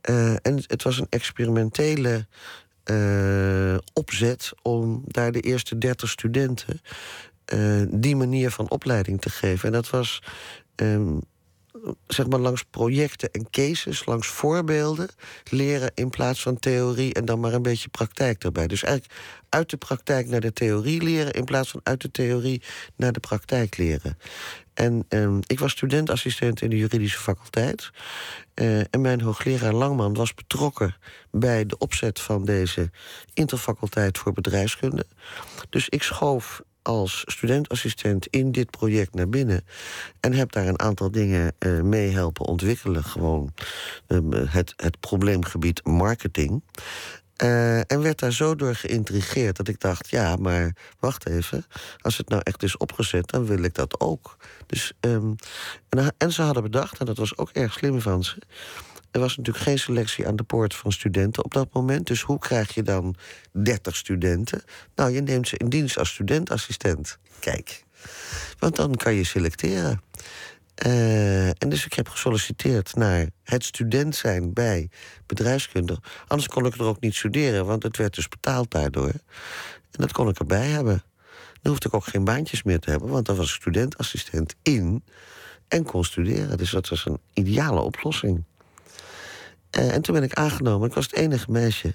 Eh, en het was een experimentele eh, opzet om daar de eerste 30 studenten die manier van opleiding te geven. En dat was ehm, zeg maar langs projecten en cases, langs voorbeelden leren in plaats van theorie en dan maar een beetje praktijk erbij. Dus eigenlijk uit de praktijk naar de theorie leren in plaats van uit de theorie naar de praktijk leren. En ehm, ik was studentassistent in de juridische faculteit. Eh, en mijn hoogleraar Langman was betrokken bij de opzet van deze interfaculteit voor bedrijfskunde. Dus ik schoof als studentassistent in dit project naar binnen. En heb daar een aantal dingen eh, mee helpen ontwikkelen. Gewoon ehm, het, het probleemgebied marketing. Eh, en werd daar zo door geïntrigeerd dat ik dacht: ja, maar wacht even. Als het nou echt is opgezet, dan wil ik dat ook. Dus, ehm, en, en ze hadden bedacht, en dat was ook erg slim van ze. Er was natuurlijk geen selectie aan de poort van studenten op dat moment. Dus hoe krijg je dan 30 studenten? Nou, je neemt ze in dienst als studentassistent. Kijk. Want dan kan je selecteren. Eh, en dus ik heb gesolliciteerd naar het student zijn bij bedrijfskunde. Anders kon ik er ook niet studeren, want het werd dus betaald daardoor. En dat kon ik erbij hebben. Dan hoefde ik ook geen baantjes meer te hebben, want dan was ik studentassistent in en kon studeren. Dus dat was een ideale oplossing. Eh, en toen ben ik aangenomen. Ik was het enige meisje.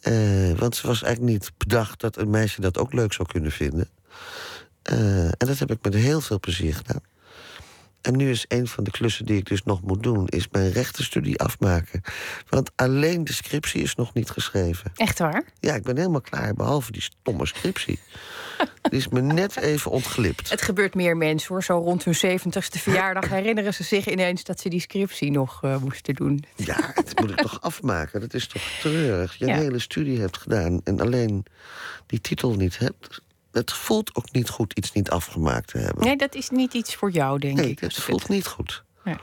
Eh, want ze was eigenlijk niet bedacht dat een meisje dat ook leuk zou kunnen vinden. Eh, en dat heb ik met heel veel plezier gedaan. En nu is een van de klussen die ik dus nog moet doen... is mijn rechtenstudie afmaken. Want alleen de scriptie is nog niet geschreven. Echt waar? Ja, ik ben helemaal klaar, behalve die stomme scriptie. die is me net even ontglipt. Het gebeurt meer mensen hoor. Zo rond hun zeventigste verjaardag herinneren ze zich ineens dat ze die scriptie nog eh, moesten doen. Ja, dat moet ik toch afmaken. Dat is toch treurig. Je Ja. een hele studie hebt gedaan en alleen die titel niet hebt. Het voelt ook niet goed iets niet afgemaakt te hebben. Nee, dat is niet iets voor jou, denk Nee, ik. het voelt niet goed. Nee.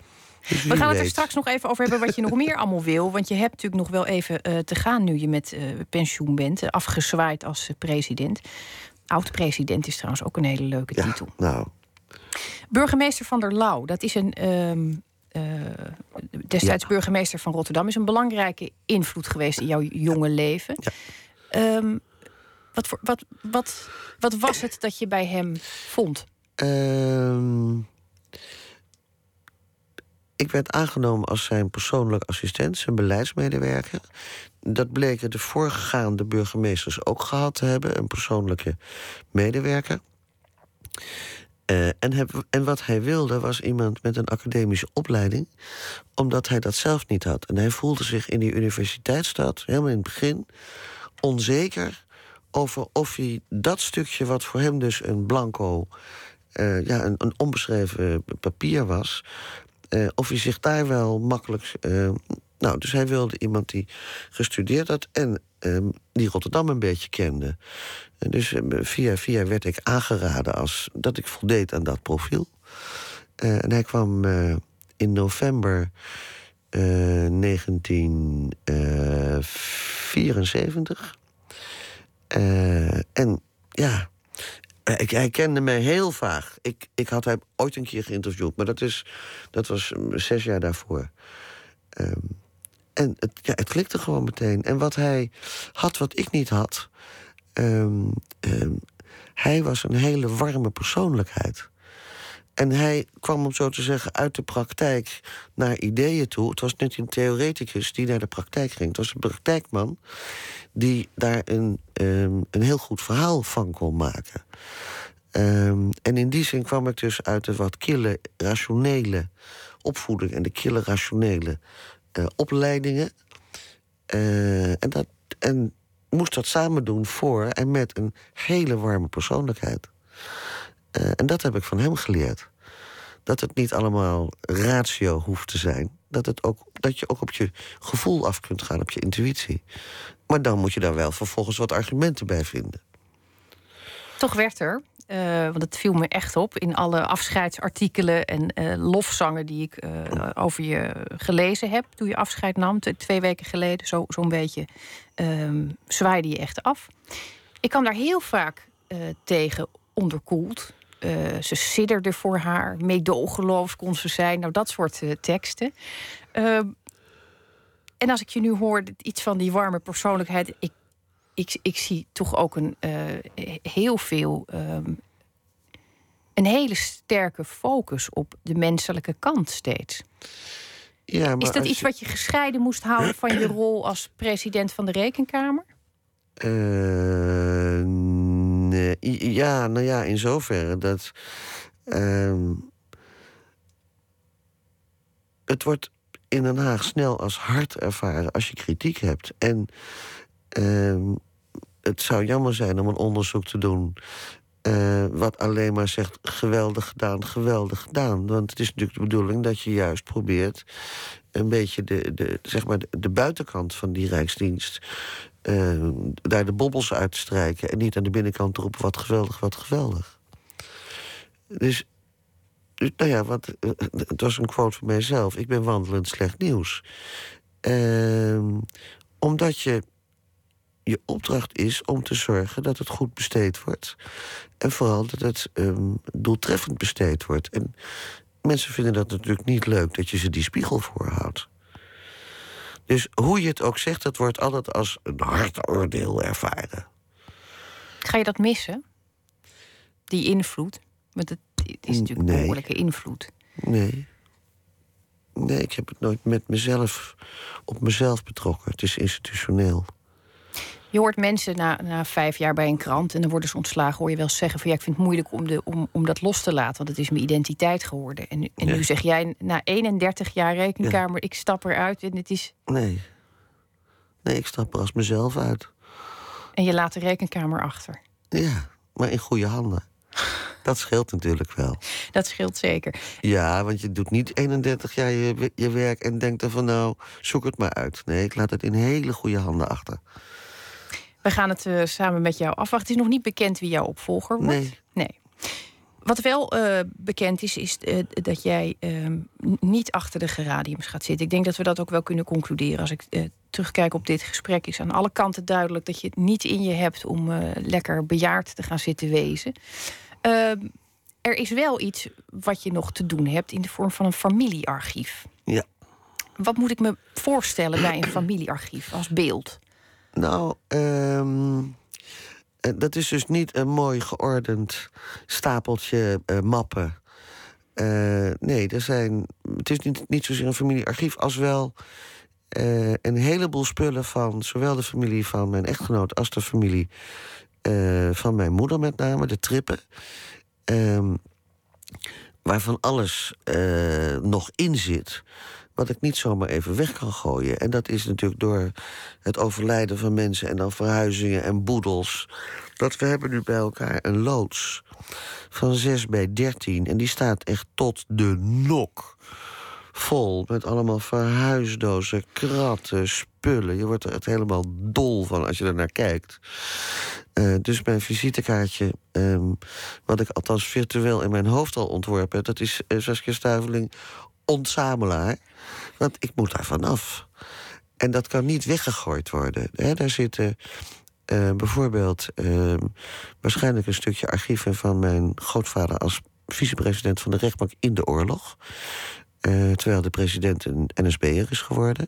Dus We gaan het er straks nog even over hebben wat je nog meer allemaal wil. Want je hebt natuurlijk nog wel even eh, te gaan nu je met eh, pensioen bent. eh, afgezwaaid als president. Oud-president is trouwens ook een hele leuke Ja, titel. nou, Burgemeester van der Lauw, dat is een. ehm, eh, destijds Ja. burgemeester van Rotterdam, is een belangrijke invloed geweest in jouw jonge leven. Ja. Ehm, wat, voor, wat, wat, wat was het dat je bij hem vond? Ehm, ik werd aangenomen als zijn persoonlijk assistent, zijn beleidsmedewerker. Dat bleken de voorgaande burgemeesters ook gehad te hebben, een persoonlijke medewerker. Eh, en, en wat hij wilde was iemand met een academische opleiding, omdat hij dat zelf niet had. En hij voelde zich in die universiteitsstad, helemaal in het begin, onzeker over of hij dat stukje, wat voor hem dus een blanco, eh, ja, een, onbeschreven papier was, eh, of hij zich daar wel makkelijk. eh, nou, dus hij wilde iemand die gestudeerd had en ehm, die Rotterdam een beetje kende. En dus via via werd ik aangeraden als dat ik voldeed aan dat profiel. En hij kwam in november eh, 1974. Eh, en ja, eh, ik, hij kende mij heel vaag. Ik, ik had hem ooit een keer geïnterviewd, maar dat, is, dat was mm, zes jaar daarvoor. Ehm, en het, ja, het klikte gewoon meteen. En wat hij had, wat ik niet had. ehm, ehm, hij was een hele warme persoonlijkheid. En hij kwam, om zo te zeggen, uit de praktijk naar ideeën toe. Het was net een theoreticus die naar de praktijk ging. Het was een praktijkman die daar een, ehm, een heel goed verhaal van kon maken. Ehm, en in die zin kwam ik dus uit de wat kille, rationele opvoeding en de kille, rationele eh, opleidingen. Eh, en, dat, en moest dat samen doen voor en met een hele warme persoonlijkheid. Eh, en dat heb ik van hem geleerd. Dat het niet allemaal ratio hoeft te zijn. Dat, het ook, dat je ook op je gevoel af kunt gaan, op je intuïtie. Maar dan moet je daar wel vervolgens wat argumenten bij vinden. Toch werd er, eh, want het viel me echt op in alle afscheidsartikelen en eh, lofzangen die ik eh, over je gelezen heb toen je afscheid nam, twee weken geleden, zo- zo'n beetje, ehm, zwaaide je echt af. Ik kwam daar heel vaak tegen onderkoeld. Eh, ze sidderde voor haar, meedogenloos kon ze zijn. Nou, dat soort eh, teksten. Ehm, en als ik je nu hoor, iets van die warme persoonlijkheid. Ik, ik, ik zie toch ook een, eh, heel veel. ehm, een hele sterke focus op de menselijke kant steeds. Ja, maar Is dat iets je- wat je gescheiden moest houden van je rol als president van de Rekenkamer? Eh, ja, nou ja, in zoverre dat. ehm, het wordt in Den Haag snel als hard ervaren als je kritiek hebt. En ehm, het zou jammer zijn om een onderzoek te doen. eh, wat alleen maar zegt geweldig gedaan, geweldig gedaan. Want het is natuurlijk de bedoeling dat je juist probeert een beetje de, de, zeg maar de, de buitenkant van die Rijksdienst. Eh, daar de bobbels uit te strijken. En niet aan de binnenkant te roepen: wat geweldig, wat geweldig. Dus, dus nou ja, wat, eh, het was een quote van mijzelf: ik ben wandelend slecht nieuws. Ehm, omdat je. Je opdracht is om te zorgen dat het goed besteed wordt. En vooral dat het ehm, doeltreffend besteed wordt. En mensen vinden dat natuurlijk niet leuk dat je ze die spiegel voorhoudt. Dus hoe je het ook zegt, dat wordt altijd als een hard oordeel ervaren. Ga je dat missen? Die invloed? Want het, is natuurlijk een behoorlijke invloed. Nee. Nee, ik heb het nooit met mezelf, op mezelf betrokken. Het is institutioneel. Je hoort mensen na, na vijf jaar bij een krant en dan worden ze ontslagen. Hoor je wel eens zeggen van ja, ik vind het moeilijk om, de, om, om dat los te laten, want het is mijn identiteit geworden. En, nu- en Ja. nu zeg jij na 31 jaar rekenkamer, ik stap eruit en het is. Nee. Nee, ik stap er als mezelf uit. En je laat de rekenkamer achter. Ja, maar in goede handen. Dat scheelt natuurlijk wel. Dat scheelt zeker. Ja, want je doet niet 31 jaar je, je werk en denkt dan van nou, zoek het maar uit. Nee, ik laat het in hele goede handen achter. We gaan het eh, samen met jou afwachten. Het is nog niet bekend wie jouw opvolger wordt. Nee. nee. Wat wel eh, bekend is, is eh, dat jij ehm, niet achter de geradiums gaat zitten. Ik denk dat we dat ook wel kunnen concluderen. Als ik terugkijk op dit gesprek, is aan alle kanten duidelijk dat je het niet in je hebt om lekker bejaard te gaan zitten wezen. Ehm, er is wel iets wat je nog te doen hebt in de vorm van een familiearchief. Ja. Wat moet ik me voorstellen bij een familiearchief als beeld? Nou, ehm, eh, dat is dus niet een mooi geordend stapeltje eh, mappen. Eh, nee, er zijn, het is niet, niet zozeer een familiearchief als wel een heleboel spullen van zowel de familie van mijn echtgenoot als de familie van mijn moeder, met name, de trippen. Ehm, waarvan alles nog in zit. Wat ik niet zomaar even weg kan gooien. En dat is natuurlijk door het overlijden van mensen en dan verhuizingen en boedels. Dat we hebben nu bij elkaar een loods van 6 bij 13. En die staat echt tot de nok. Vol met allemaal verhuisdozen, kratten, spullen. Je wordt er echt helemaal dol van als je er naar kijkt. Eh, dus mijn visitekaartje, ehm, wat ik althans virtueel in mijn hoofd al ontworpen heb... dat is uh, Saskia Stuiveling ontzamelaar. Want ik moet daar vanaf. En dat kan niet weggegooid worden. Daar zitten eh, bijvoorbeeld ehm, waarschijnlijk een stukje archieven... van mijn grootvader als vicepresident van de rechtbank in de oorlog... Uh, terwijl de president een NSB'er is geworden.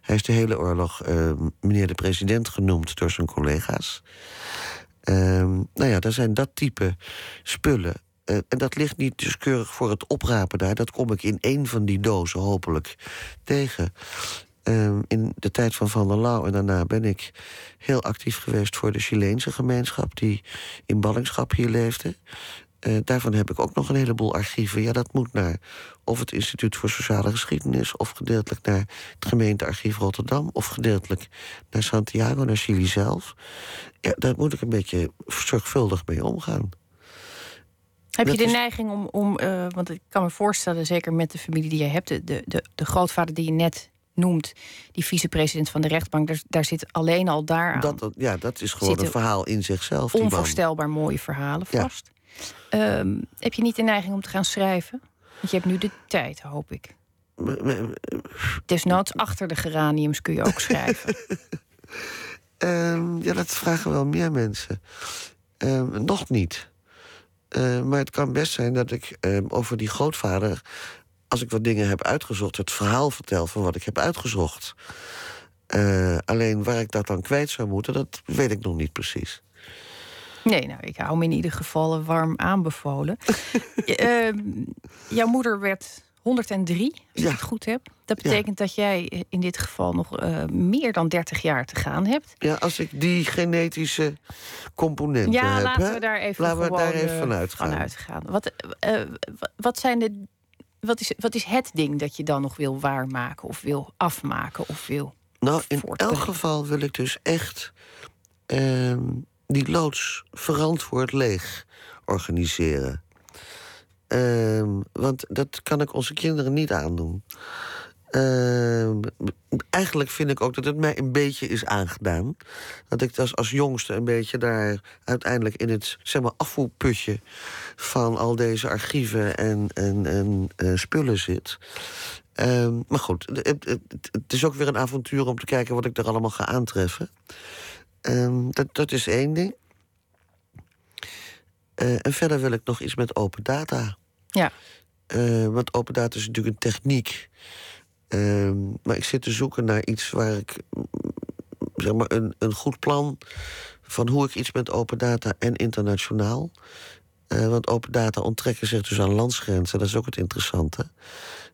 Hij is de hele oorlog uh, meneer de president genoemd door zijn collega's. Uh, nou ja, daar zijn dat type spullen. Uh, en dat ligt niet dus keurig voor het oprapen daar. Dat kom ik in één van die dozen hopelijk tegen. Uh, in de tijd van Van der Lauw en daarna ben ik heel actief geweest voor de Chileense gemeenschap die in ballingschap hier leefde. Uh, daarvan heb ik ook nog een heleboel archieven. Ja, dat moet naar of het Instituut voor Sociale Geschiedenis... of gedeeltelijk naar het gemeentearchief Rotterdam... of gedeeltelijk naar Santiago, naar Chili zelf. Ja, daar moet ik een beetje zorgvuldig mee omgaan. Heb je de is... neiging om, om uh, want ik kan me voorstellen... zeker met de familie die je hebt... de, de, de grootvader die je net noemt, die vicepresident van de rechtbank, daar, daar zit alleen al daar aan. Dat, dat, ja, dat is gewoon een verhaal in zichzelf. Onvoorstelbaar mooie verhalen vast. Ja. Um, heb je niet de neiging om te gaan schrijven? Want je hebt nu de tijd, hoop ik. Desnoods achter de geraniums kun je ook schrijven. um, ja, dat vragen wel meer mensen. Um, nog niet. Uh, maar het kan best zijn dat ik over die grootvader als ik wat dingen heb uitgezocht, het verhaal vertel van wat ik heb uitgezocht. Uh, alleen waar ik dat dan kwijt zou moeten, dat weet ik nog niet precies. Nee, nou, ik hou me in ieder geval warm aanbevolen. jouw moeder werd 103, als ja. ik het goed heb. Dat betekent ja. dat jij in dit geval nog uh, meer dan 30 jaar te gaan hebt. Ja, als ik die genetische componenten ja, heb. laten we daar even, laten we gewoon, daar even van uitgaan. Van uitgaan. Wat, wat zijn de wat is, wat is het ding dat je dan nog wil waarmaken of wil afmaken of wil. Nou, in elk geval wil ik dus echt uh, die loods verantwoord leeg organiseren. Uh, want dat kan ik onze kinderen niet aandoen. Uh, eigenlijk vind ik ook dat het mij een beetje is aangedaan. Dat ik als, als jongste een beetje daar uiteindelijk in het zeg maar, afvoerputje van al deze archieven en, en, en uh, spullen zit. Uh, maar goed, het, het, is ook weer een avontuur om te kijken wat ik er allemaal ga aantreffen. Ehm, dat, dat is één ding. Uh, en verder wil ik nog iets met open data. Ja. Uh, want open data is natuurlijk een techniek. Uh, maar ik zit te zoeken naar iets waar ik zeg maar een, een goed plan van hoe ik iets met open data en internationaal. Uh, want open data onttrekken zich dus aan landsgrenzen, dat is ook het interessante.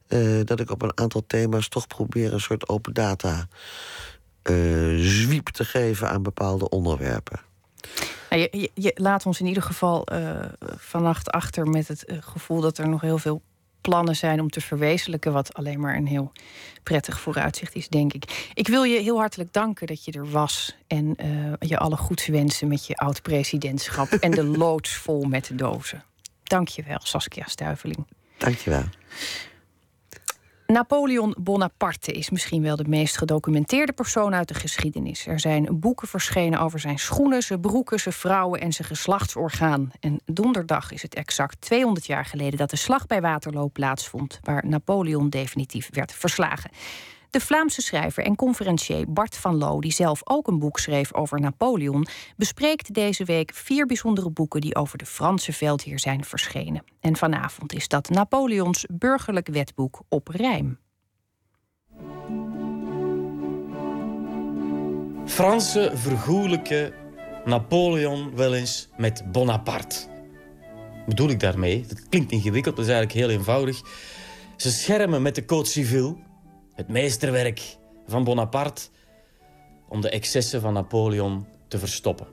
Uh, dat ik op een aantal thema's toch probeer een soort open data zwiep te geven aan bepaalde onderwerpen. Nou, je, je, je, laat ons in ieder geval vannacht achter met het gevoel dat er nog heel veel plannen zijn om te verwezenlijken, wat alleen maar een heel prettig vooruitzicht is, denk ik. Ik wil je heel hartelijk danken dat je er was en uh, je alle goeds wensen met je oud-presidentschap en de loods vol met de dozen. Dank je wel, Saskia Stuiveling. Dank je wel. Napoleon Bonaparte is misschien wel de meest gedocumenteerde persoon uit de geschiedenis. Er zijn boeken verschenen over zijn schoenen, zijn broeken, zijn vrouwen en zijn geslachtsorgaan. En donderdag is het exact 200 jaar geleden dat de slag bij Waterloo plaatsvond, waar Napoleon definitief werd verslagen. De Vlaamse schrijver en conferencier Bart van Loo, die zelf ook een boek schreef over Napoleon, bespreekt deze week vier bijzondere boeken die over de Franse veldheer zijn verschenen. En vanavond is dat Napoleons burgerlijk wetboek op rijm. Fransen vergoelijken Napoleon wel eens met Bonaparte. Bedoel ik daarmee? Dat klinkt ingewikkeld, dat is eigenlijk heel eenvoudig. Ze schermen met de Code Civil, het meesterwerk van Bonaparte, om de excessen van Napoleon te verstoppen.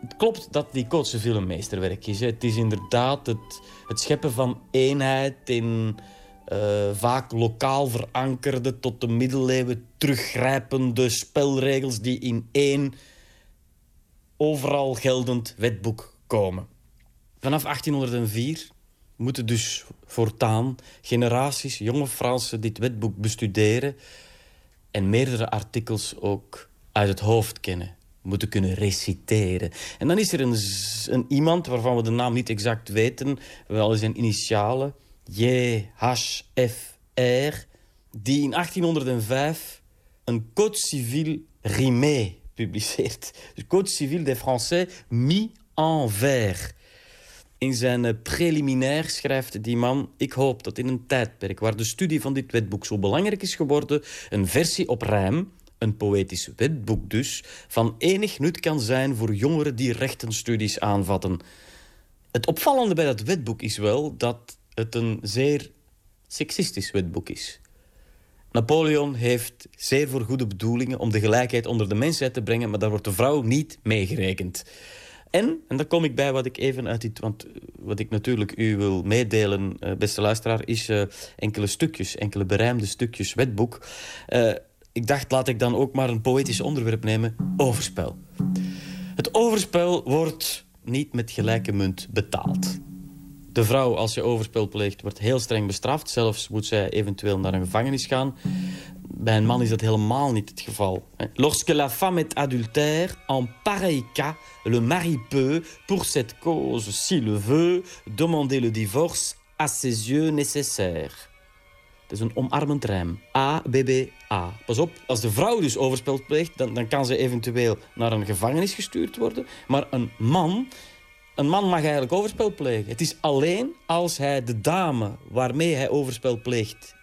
Het klopt dat die Civil een meesterwerk is. Het is inderdaad het, het scheppen van eenheid in uh, vaak lokaal verankerde, tot de middeleeuwen teruggrijpende spelregels die in één overal geldend wetboek komen. Vanaf 1804 moeten dus voortaan generaties jonge Fransen dit wetboek bestuderen en meerdere artikels ook uit het hoofd kennen. Moeten kunnen reciteren. En dan is er een, iemand waarvan we de naam niet exact weten, wel zijn initialen, JHFR, die in 1805 een Code civil rimé publiceert. De Code civil des Français mis en vers. In zijn eh, preliminair schrijft die man... Ik hoop dat in een tijdperk waar de studie van dit wetboek zo belangrijk is geworden... een versie op rijm, een poëtisch wetboek dus... van enig nut kan zijn voor jongeren die rechtenstudies aanvatten. Het opvallende bij dat wetboek is wel dat het een zeer seksistisch wetboek is. Napoleon heeft zeer voor goede bedoelingen om de gelijkheid onder de mensheid te brengen... maar daar wordt de vrouw niet meegerekend. En, en daar kom ik bij wat ik even uit dit... want wat ik natuurlijk u wil meedelen, uh, beste luisteraar... is uh, enkele stukjes, enkele berijmde stukjes wetboek. Ik dacht, laat ik dan ook maar een poëtisch onderwerp nemen. Overspel. Het overspel wordt niet met gelijke munt betaald. De vrouw, als je overspel pleegt, wordt heel streng bestraft. Zelfs moet zij eventueel naar een gevangenis gaan. Bij een man is dat helemaal niet het geval. Lorsque la femme est adultère, en pareil cas, le mari peut, pour cette cause, s'il le veut, demander le divorce à ses yeux nécessaires. Het is een omarmend rijm. A, B, B, A. Pas op, als de vrouw dus overspel pleegt, dan, dan kan ze eventueel naar een gevangenis gestuurd worden. Maar een man een man mag eigenlijk overspel plegen. Het is alleen als hij de dame waarmee hij overspel pleegt...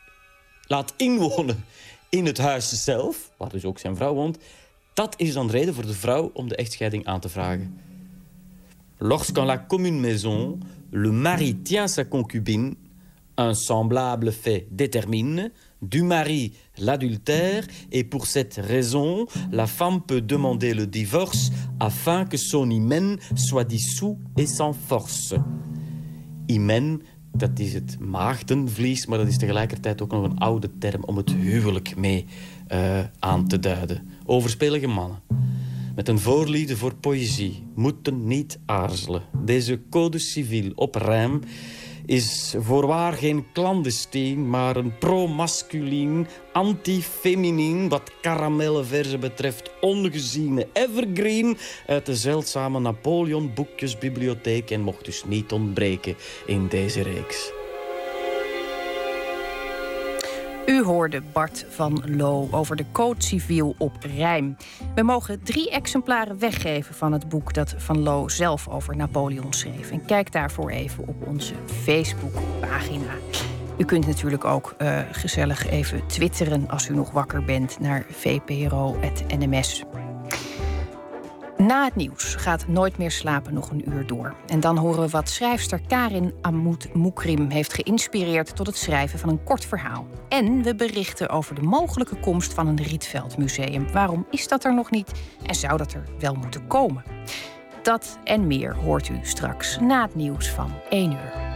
laat inwonen in het huis zelf, waar dus ook zijn vrouw woont... dat is dan reden voor de vrouw om de echtscheiding aan te vragen. Lorsqu'en la commune maison, le mari tient sa concubine... un semblable fait détermine du mari l'adultère et pour cette raison, la femme peut demander le divorce afin que son hymen soit dissous et sans force. Hymen, dat is het maagdenvlies, maar dat is tegelijkertijd ook nog een oude term om het huwelijk mee uh, aan te duiden. Overspelige mannen met een voorliefde voor poëzie moeten niet aarzelen. Deze code civiel op rijm is voorwaar geen clandestien, maar een pro-masculien, anti-feminien, wat karamellenverzen betreft, ongeziene evergreen uit de zeldzame Napoleon boekjesbibliotheek en mocht dus niet ontbreken in deze reeks. U hoorde Bart van Loo over de Code Civiel op Rijm. We mogen drie exemplaren weggeven van het boek dat Van Loo zelf over Napoleon schreef. En kijk daarvoor even op onze Facebookpagina. U kunt natuurlijk ook uh, gezellig even twitteren als u nog wakker bent naar vpro.nms. Na het nieuws gaat Nooit meer slapen nog een uur door. En dan horen we wat schrijfster Karin Amoud Moukrim heeft geïnspireerd tot het schrijven van een kort verhaal. En we berichten over de mogelijke komst van een Rietveldmuseum. Waarom is dat er nog niet en zou dat er wel moeten komen? Dat en meer hoort u straks na het nieuws van 1 uur.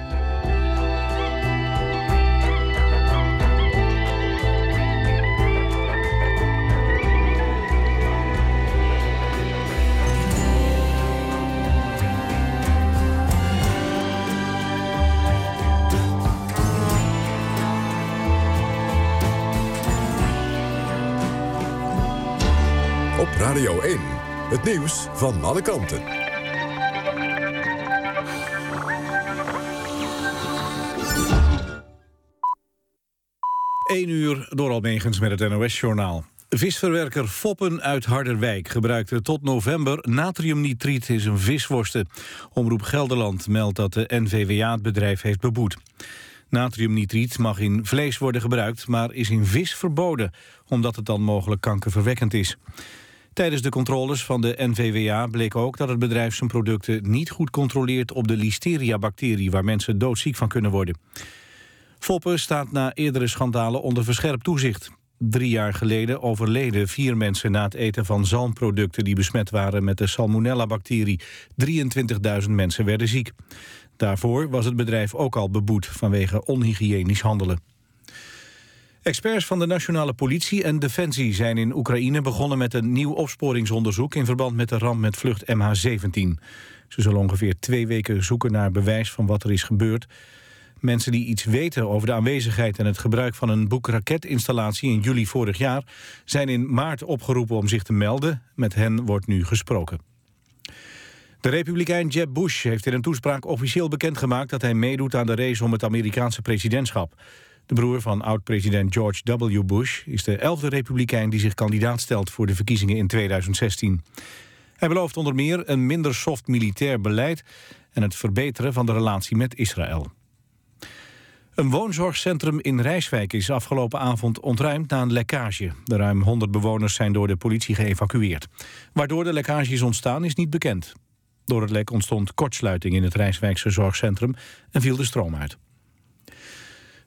Radio 1, het nieuws van alle kanten. 1 uur door Almegens met het NOS-journaal. Visverwerker Foppen uit Harderwijk gebruikte tot november natriumnitriet in zijn visworsten. Omroep Gelderland meldt dat de NVWA het bedrijf heeft beboet. Natriumnitriet mag in vlees worden gebruikt, maar is in vis verboden... omdat het dan mogelijk kankerverwekkend is. Tijdens de controles van de NVWA bleek ook dat het bedrijf zijn producten niet goed controleert op de listeria-bacterie waar mensen doodziek van kunnen worden. Foppen staat na eerdere schandalen onder verscherpt toezicht. Drie jaar geleden overleden vier mensen na het eten van zalmproducten... die besmet waren met de salmonella-bacterie. 23.000 mensen werden ziek. Daarvoor was het bedrijf ook al beboet vanwege onhygiënisch handelen. Experts van de nationale politie en Defensie zijn in Oekraïne begonnen met een nieuw opsporingsonderzoek in verband met de ramp met vlucht MH17. Ze zullen ongeveer twee weken zoeken naar bewijs van wat er is gebeurd. Mensen die iets weten over de aanwezigheid en het gebruik van een boekraketinstallatie in juli vorig jaar zijn in maart opgeroepen om zich te melden. Met hen wordt nu gesproken. De republikein Jeb Bush heeft in een toespraak officieel bekendgemaakt dat hij meedoet aan de race om het Amerikaanse presidentschap. De broer van oud-president George W. Bush is de elfde republikein die zich kandidaat stelt voor de verkiezingen in 2016. Hij belooft onder meer een minder soft militair beleid en het verbeteren van de relatie met Israël. Een woonzorgcentrum in Rijswijk is afgelopen avond ontruimd na een lekkage. De ruim 100 bewoners zijn door de politie geëvacueerd. Waardoor de lekkage is ontstaan is niet bekend. Door het lek ontstond kortsluiting in het Rijswijkse zorgcentrum en viel de stroom uit.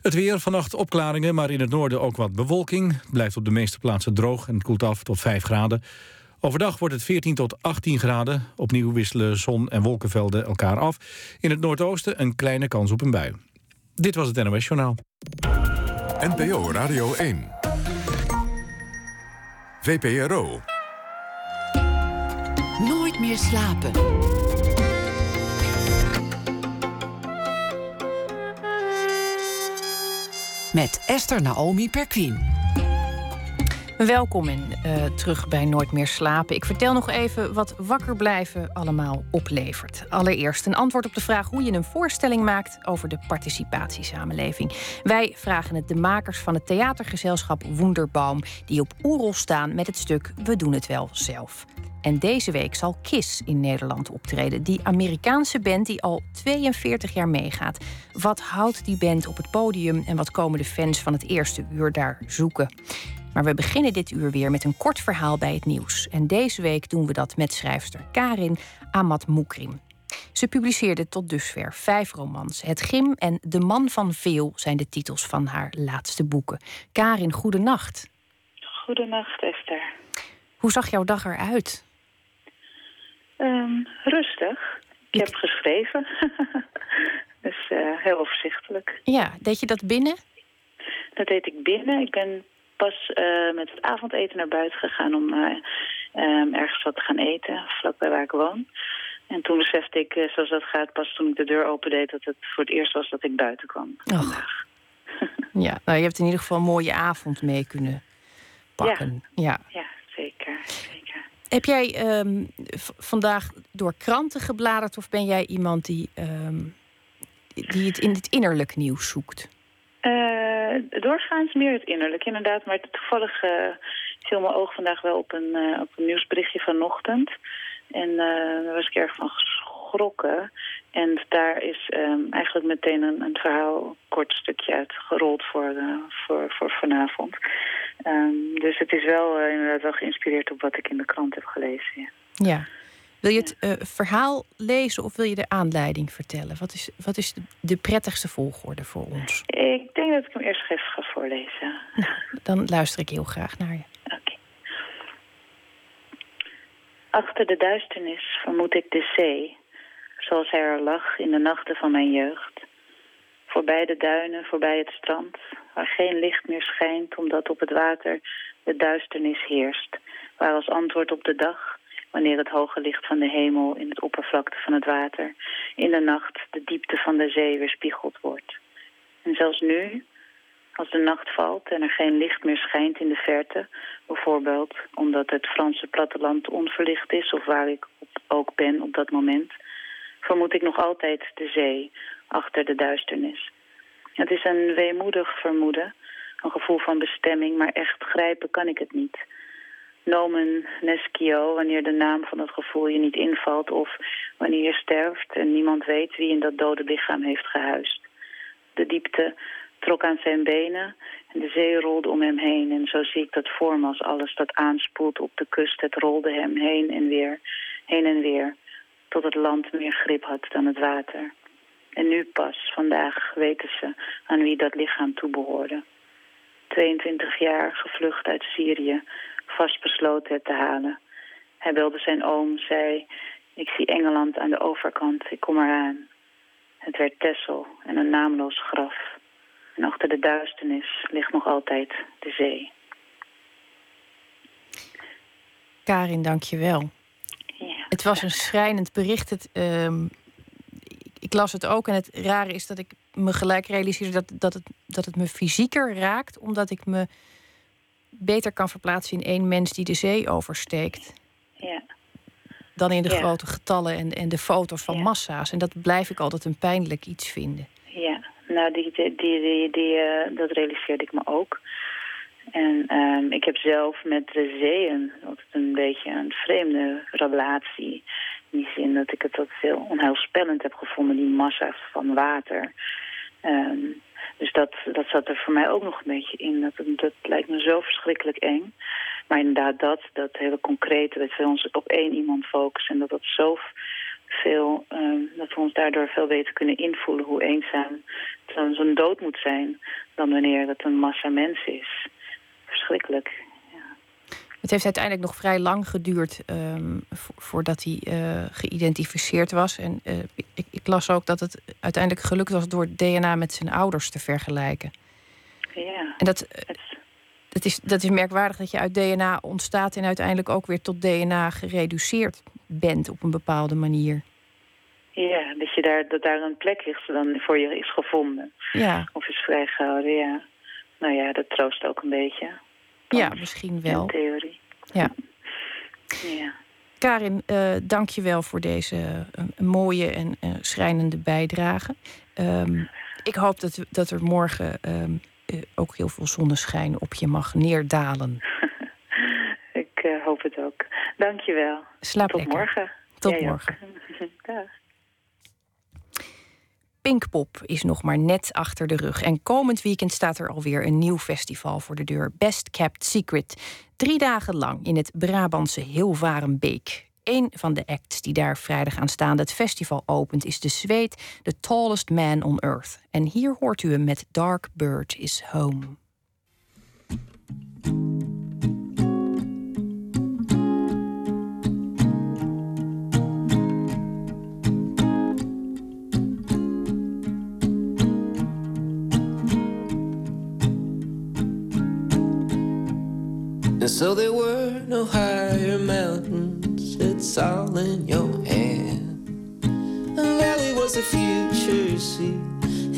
Het weer, vannacht opklaringen, maar in het noorden ook wat bewolking. Het blijft op de meeste plaatsen droog en het koelt af tot 5 graden. Overdag wordt het 14 tot 18 graden. Opnieuw wisselen zon- en wolkenvelden elkaar af. In het noordoosten een kleine kans op een bui. Dit was het NOS Journaal. NPO Radio 1. VPRO. Nooit meer slapen. Met Esther Naomi Perquin. Welkom en uh, terug bij Nooit meer slapen. Ik vertel nog even wat wakker blijven allemaal oplevert. Allereerst een antwoord op de vraag hoe je een voorstelling maakt over de participatiesamenleving. Wij vragen het de makers van het theatergezelschap Wonderbaum, die op Oerol staan met het stuk We doen het wel zelf. En deze week zal KISS in Nederland optreden. Die Amerikaanse band die al 42 jaar meegaat. Wat houdt die band op het podium en wat komen de fans van het eerste uur daar zoeken? Maar we beginnen dit uur weer met een kort verhaal bij het nieuws. En deze week doen we dat met schrijfster Karin Amat Moukrim. Ze publiceerde tot dusver vijf romans. Het Gim en De Man van Veel zijn de titels van haar laatste boeken. Karin, goedenacht. Goedenacht, Esther. Hoe zag jouw dag eruit? Um, rustig. Ik heb geschreven. dus uh, heel overzichtelijk. Ja, deed je dat binnen? Dat deed ik binnen. Ik ben pas uh, met het avondeten naar buiten gegaan om uh, um, ergens wat te gaan eten, vlakbij waar ik woon. En toen besefte ik, uh, zoals dat gaat, pas toen ik de deur opendeed... dat het voor het eerst was dat ik buiten kwam vandaag. ja, nou, je hebt in ieder geval een mooie avond mee kunnen pakken. Ja, ja. ja zeker, zeker. Heb jij um, vandaag door kranten gebladerd... of ben jij iemand die, um, die het in het innerlijk nieuws zoekt? Uh, doorgaans meer het innerlijk, inderdaad. Maar toevallig uh, viel mijn oog vandaag wel op een, uh, op een nieuwsberichtje vanochtend. En daar was ik erg van geschrokken. En daar is um, eigenlijk meteen een, een verhaal, kort stukje uitgerold voor, voor, voor vanavond. Um, dus het is wel inderdaad wel geïnspireerd op wat ik in de krant heb gelezen. Ja. Wil je het uh, verhaal lezen of wil je de aanleiding vertellen? Wat is, wat is de, de, prettigste volgorde voor ons? Ik denk dat ik hem eerst even ga voorlezen. Nou, dan luister ik heel graag naar je. Oké. Okay. Achter de duisternis vermoed ik de zee, zoals hij er lag in de nachten van mijn jeugd. Voorbij de duinen, voorbij het strand, waar geen licht meer schijnt omdat op het water de duisternis heerst. Waar als antwoord op de dag wanneer het hoge licht van de hemel in het oppervlakte van het water in de nacht de diepte van de zee weerspiegeld wordt. En zelfs nu, Als de nacht valt en er geen licht meer schijnt in de verte, bijvoorbeeld omdat het Franse platteland onverlicht is of waar ik ook ben op dat moment, vermoed ik nog altijd de zee achter de duisternis. Het is een weemoedig vermoeden, een gevoel van bestemming, maar echt grijpen kan ik het niet. Nomen nescio, wanneer de naam van het gevoel je niet invalt of wanneer je sterft en niemand weet wie in dat dode lichaam heeft gehuisd. De diepte trok aan zijn benen en de zee rolde om hem heen. En zo zie ik dat voor me als alles dat aanspoelt op de kust. Het rolde hem heen en weer, heen en weer, tot het land meer grip had dan het water. En nu pas, vandaag, weten ze aan wie dat lichaam toebehoorde. 22 jaar gevlucht uit Syrië, vastbesloten het te halen. Hij wilde zijn oom, zei, ik zie Engeland aan de overkant, ik kom eraan. Het werd Tessel en een naamloos graf. En achter de duisternis ligt nog altijd de zee. Karin, dank je wel. Ja. Het was een schrijnend bericht. Het, ehm, ik las het ook en het rare is dat ik me gelijk realiseerde dat, dat, het, dat het me fysieker raakt, omdat ik me beter kan verplaatsen in één mens die de zee oversteekt. Ja. Dan in de Ja. grote getallen en, en de foto's van Ja. massa's. En dat blijf ik altijd een pijnlijk iets vinden. Ja, nou, die, die, die, die, eh, dat realiseerde ik me ook. En ehm, ik heb zelf met de zeeën altijd een beetje een vreemde relatie. In die zin dat ik het wat heel onheilspellend heb gevonden, die massa's van water. Ehm, dus dat, dat zat er voor mij ook nog een beetje in. Dat, dat lijkt me zo verschrikkelijk eng. Maar inderdaad dat, dat hele concrete, dat we ons op één iemand focussen... en dat dat zo veel, ehm, dat we ons daardoor veel beter kunnen invoelen hoe eenzaam zo'n dood moet zijn... dan wanneer dat een massa mensen is. Verschrikkelijk. Het heeft uiteindelijk nog vrij lang geduurd ehm, vo- voordat hij eh, geïdentificeerd was. En eh, ik, ik las ook dat het uiteindelijk gelukt was door DNA met zijn ouders te vergelijken. Ja, En dat, eh, dat, is, dat is merkwaardig dat je uit DNA ontstaat en uiteindelijk ook weer tot DNA gereduceerd bent op een bepaalde manier. ja dat, je daar, dat daar een plek is dan voor je is gevonden. Ja, Of is vrijgehouden, ja. Nou ja, dat troost ook een beetje. Ja misschien wel. In theorie. Ja. Ja. Karin, eh dank je wel voor deze eh, mooie en eh, schrijnende bijdrage. Ehm, ik hoop dat, dat er morgen ehm, eh, ook heel veel zonneschijn op je mag neerdalen. Ik hoop het ook. Dank je wel. Slaap Tot lekker. morgen. Tot Jij morgen. Dag. Pinkpop is nog maar net achter de rug. En komend weekend staat er alweer een nieuw festival voor de deur. Best Kept Secret. Drie dagen lang in het Brabantse Hilvarenbeek. Een van de acts die daar vrijdag aanstaande het festival opent... is de Zweed The Tallest Man on Earth. En hier hoort u hem met Dark Bird is Home. So there were no higher mountains, it's all in your hand. A valley was the future, sea,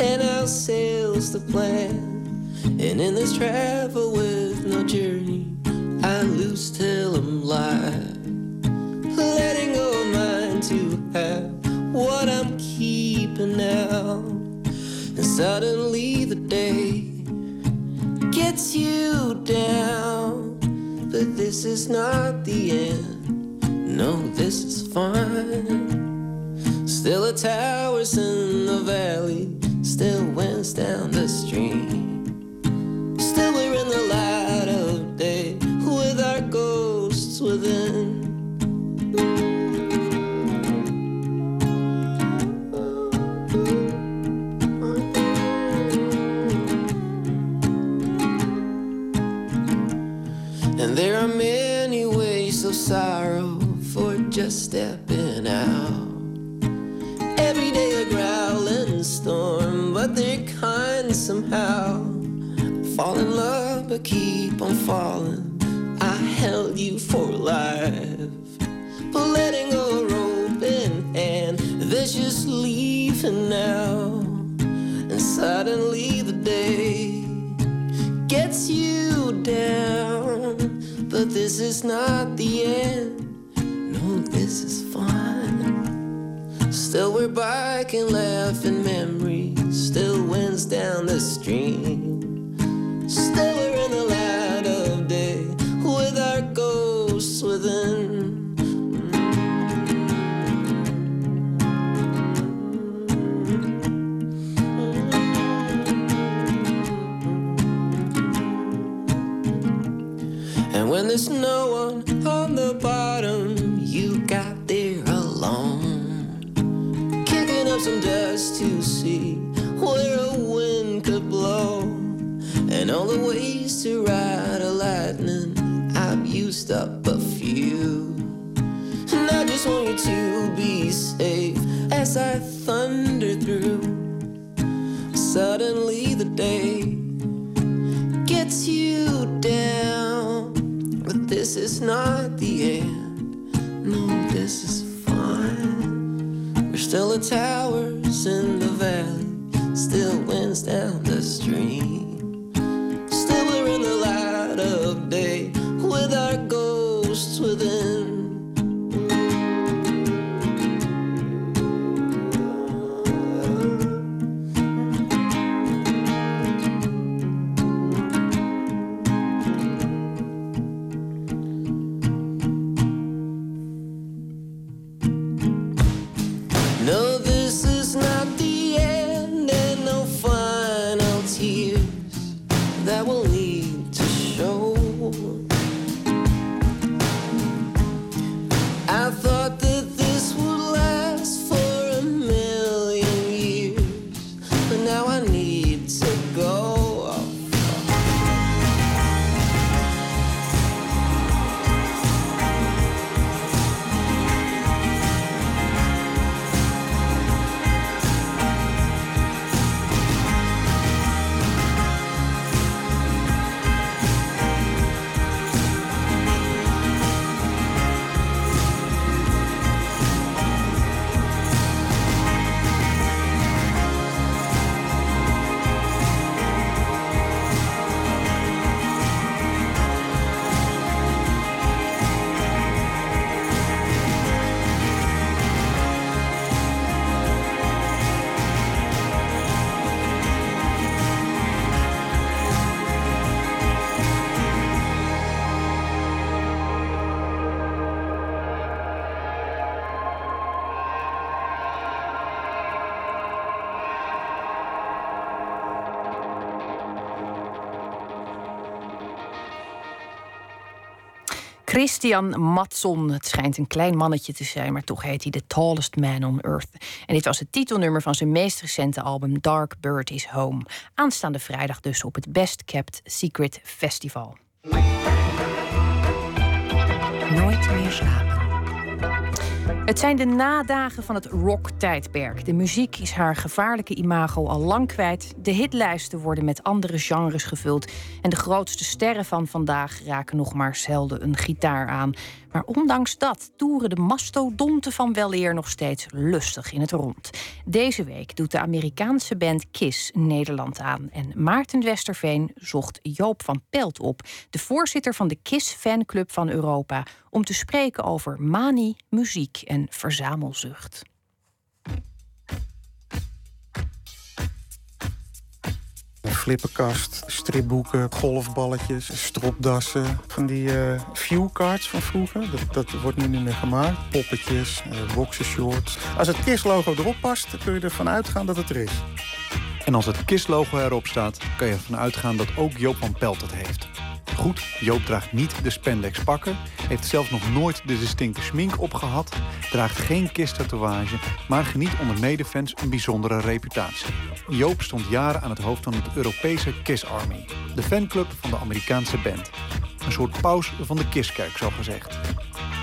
and our sails the plan. And in this travel with no journey, I lose till I'm live. Letting go of mine to have what I'm keeping now. And suddenly the day gets you down. But this is not the end. No, this is fine. Still a towers in the valley, still winds down the stream. Still we're in Fall in love, but keep on falling. I held you for life, but letting go in hand, there's just leaving now. And suddenly the day gets you down. But this is not the end. No, this is fun. Still, we're and laughing memories. Still, winds down the stream. When there's no one on the bottom, you got there alone. Kicking up some dust to see where a wind could blow. And all the ways to ride a lightning, I've used up a few. And I just want you to be safe as I thunder through. Suddenly the day gets you down. Not the end. No, this is fine. We're still the towers in the valley, still winds down the stream. Still, we're in the light of day Christian Matson. Het schijnt een klein mannetje te zijn, maar toch heet hij The Tallest Man on Earth. En dit was het titelnummer van zijn meest recente album Dark Bird is Home. Aanstaande vrijdag dus op het Best Kept Secret Festival. Nooit meer slapen. Het zijn de nadagen van het rock-tijdperk. De muziek is haar gevaarlijke imago al lang kwijt. De hitlijsten worden met andere genres gevuld. En de grootste sterren van vandaag raken nog maar zelden een gitaar aan. Maar ondanks dat toeren de mastodonten van weleer nog steeds lustig in het rond. Deze week doet de Amerikaanse band Kiss Nederland aan. En Maarten Westerveen zocht Joop van Pelt op, de voorzitter van de Kiss Fanclub van Europa, om te spreken over manie, muziek en verzamelzucht. Een flippenkast, stripboeken, golfballetjes, stropdassen. Van die eh viewcards van vroeger. Dat, dat wordt nu niet meer gemaakt. Poppetjes, eh boxershorts. Als het KISS-logo erop past, kun je ervan uitgaan dat het er is. En als het KISS-logo erop staat, kan je ervan uitgaan dat ook Joop van Pelt het heeft. Goed, Joop draagt niet de spandex pakken, heeft zelfs nog nooit de distincte smink opgehad, draagt geen KISS-tatoeage, maar geniet onder medefans een bijzondere reputatie. Joop stond jaren aan het hoofd van het Europese KISS Army, de fanclub van de Amerikaanse band. Een soort paus van de KISS-kerk, zo gezegd.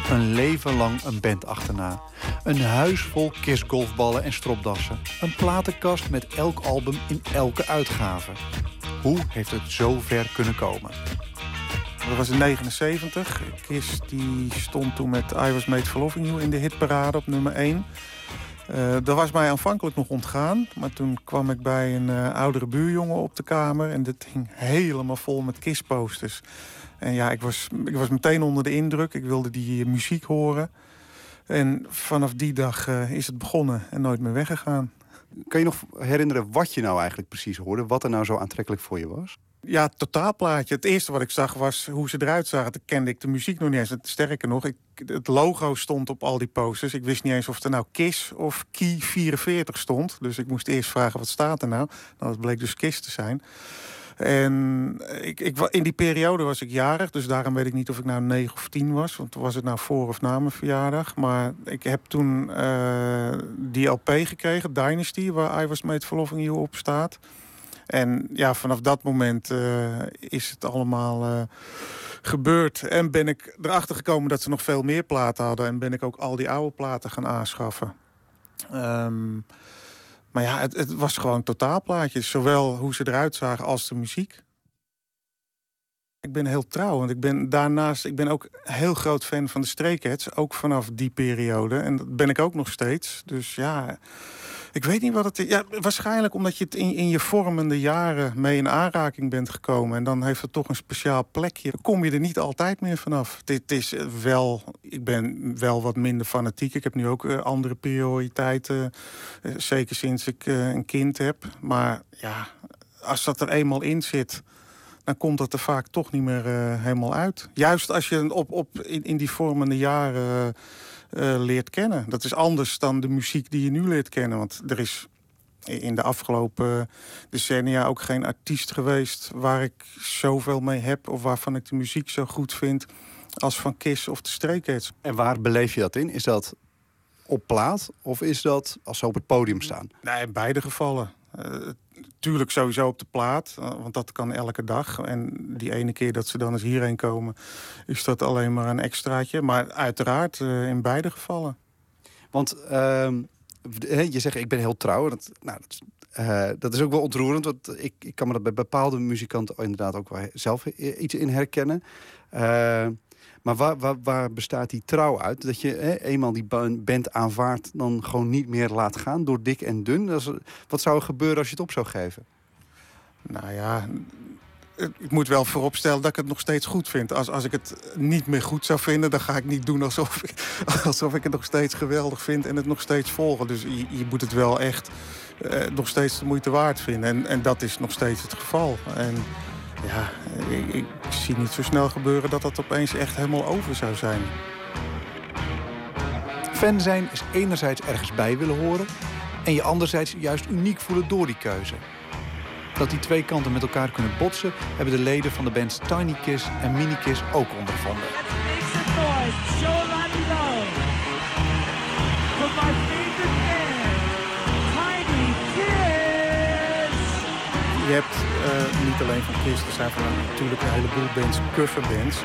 Een leven lang een band achterna. Een huis vol KISS-golfballen en stropdassen. Een platenkast met elk album in elke uitgave. Hoe heeft het zo ver kunnen komen? Dat was in 79. KISS die stond toen met I Was Made for Loving You in de hitparade op nummer 1. Uh, dat was mij aanvankelijk nog ontgaan. Maar toen kwam ik bij een uh, oudere buurjongen op de kamer. En dit hing helemaal vol met kistposters. En ja, ik was, ik was meteen onder de indruk. Ik wilde die muziek horen. En vanaf die dag uh, is het begonnen en nooit meer weggegaan. Kan je nog herinneren wat je nou eigenlijk precies hoorde? Wat er nou zo aantrekkelijk voor je was? Ja, totaalplaatje. Het eerste wat ik zag was hoe ze eruit zagen. Toen kende ik de muziek nog niet eens. Sterker nog, ik, het logo stond op al die posters. Ik wist niet eens of er nou KISS of Key 44 stond. Dus ik moest eerst vragen, wat staat er nou? Nou, het bleek dus KISS te zijn. En ik, ik, in die periode was ik jarig, dus daarom weet ik niet of ik nou 9 of 10 was. Want was het nou voor of na mijn verjaardag. Maar ik heb toen uh, die LP gekregen, Dynasty, waar I Was Made for Loving op staat. En ja, vanaf dat moment uh, is het allemaal uh, gebeurd. En ben ik erachter gekomen dat ze nog veel meer platen hadden. En ben ik ook al die oude platen gaan aanschaffen. Um, maar ja, het, het was gewoon totaalplaatjes. Zowel hoe ze eruit zagen als de muziek. Ik ben heel trouw, want ik ben daarnaast ik ben ook heel groot fan van de Stray Ook vanaf die periode. En dat ben ik ook nog steeds. Dus ja, ik weet niet wat het is. Ja, waarschijnlijk omdat je het in, in je vormende jaren mee in aanraking bent gekomen. En dan heeft het toch een speciaal plekje. Dan kom je er niet altijd meer vanaf. Dit is wel, ik ben wel wat minder fanatiek. Ik heb nu ook uh, andere prioriteiten. Uh, zeker sinds ik een kind heb. Maar ja, als dat er eenmaal in zit dan komt dat er vaak toch niet meer helemaal uit. Juist als je op, op in, in die vormende jaren leert kennen. Dat is anders dan de muziek die je nu leert kennen. Want er is in de afgelopen decennia ook geen artiest geweest waar ik zoveel mee heb of waarvan ik de muziek zo goed vind als van Kiss of de Stray En waar beleef je dat in? Is dat op plaat of is dat als ze op het podium staan? Nee, in beide gevallen. Uh, tuurlijk sowieso op de plaat, eh, want dat kan elke dag. En die ene keer dat ze dan eens hierheen komen, is dat alleen maar een extraatje. Maar uiteraard uh, in beide gevallen. Want uh, je zegt, ik ben heel trouw. Dat, nou, dat, uh, dat is ook wel ontroerend, want ik, ik kan me dat bij bepaalde muzikanten inderdaad ook wel zelf iets in herkennen. Maar waar, waar, bestaat die trouw uit? Dat je hè, eenmaal die band aanvaardt, dan gewoon niet meer laat gaan door dik en dun. Dat is, wat zou er gebeuren als je het op zou geven? Nou ja, ik moet wel vooropstellen dat ik het nog steeds goed vind. Als, als ik het niet meer goed zou vinden, dan ga ik niet doen alsof ik, alsof ik het nog steeds geweldig vind en het nog steeds volgen. Dus je, je moet het wel echt eh, nog steeds de moeite waard vinden. En, en dat is nog steeds het geval. En ja, ik, ik, zie niet zo snel gebeuren dat dat opeens echt helemaal over zou zijn. Fan zijn is enerzijds ergens bij willen horen... en je anderzijds juist uniek voelen door die keuze. Dat die twee kanten met elkaar kunnen botsen... hebben de leden van de bands Tiny Kiss en Mini Kiss ook ondervonden. Je hebt uh, niet alleen van er zijn van natuurlijk een heleboel bands, coverbands.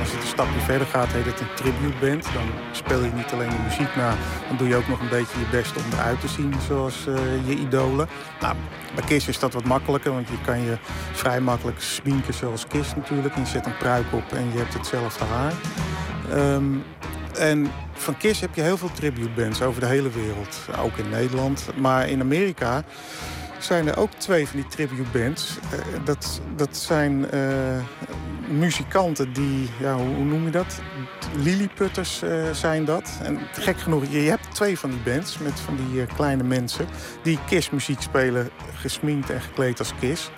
Als het een stapje verder gaat, heet het een tributeband. Dan speel je niet alleen de muziek na, dan doe je ook nog een beetje je best om eruit te zien zoals uh, je idolen. Nou, bij Kiss is dat wat makkelijker, want je kan je vrij makkelijk sminken zoals Kiss natuurlijk. je zet een pruik op en je hebt hetzelfde haar. Um, en van Kiss heb je heel veel tributebands over de hele wereld. Ook in Nederland. Maar in Amerika zijn er ook twee van die tribute bands. Uh, dat, dat zijn uh, muzikanten die, ja, hoe, noem je dat? Lilliputters uh, zijn dat. En gek genoeg, je, hebt twee van die bands met van die kleine mensen... die Kiss-muziek spelen, gesminkt en gekleed als Kiss.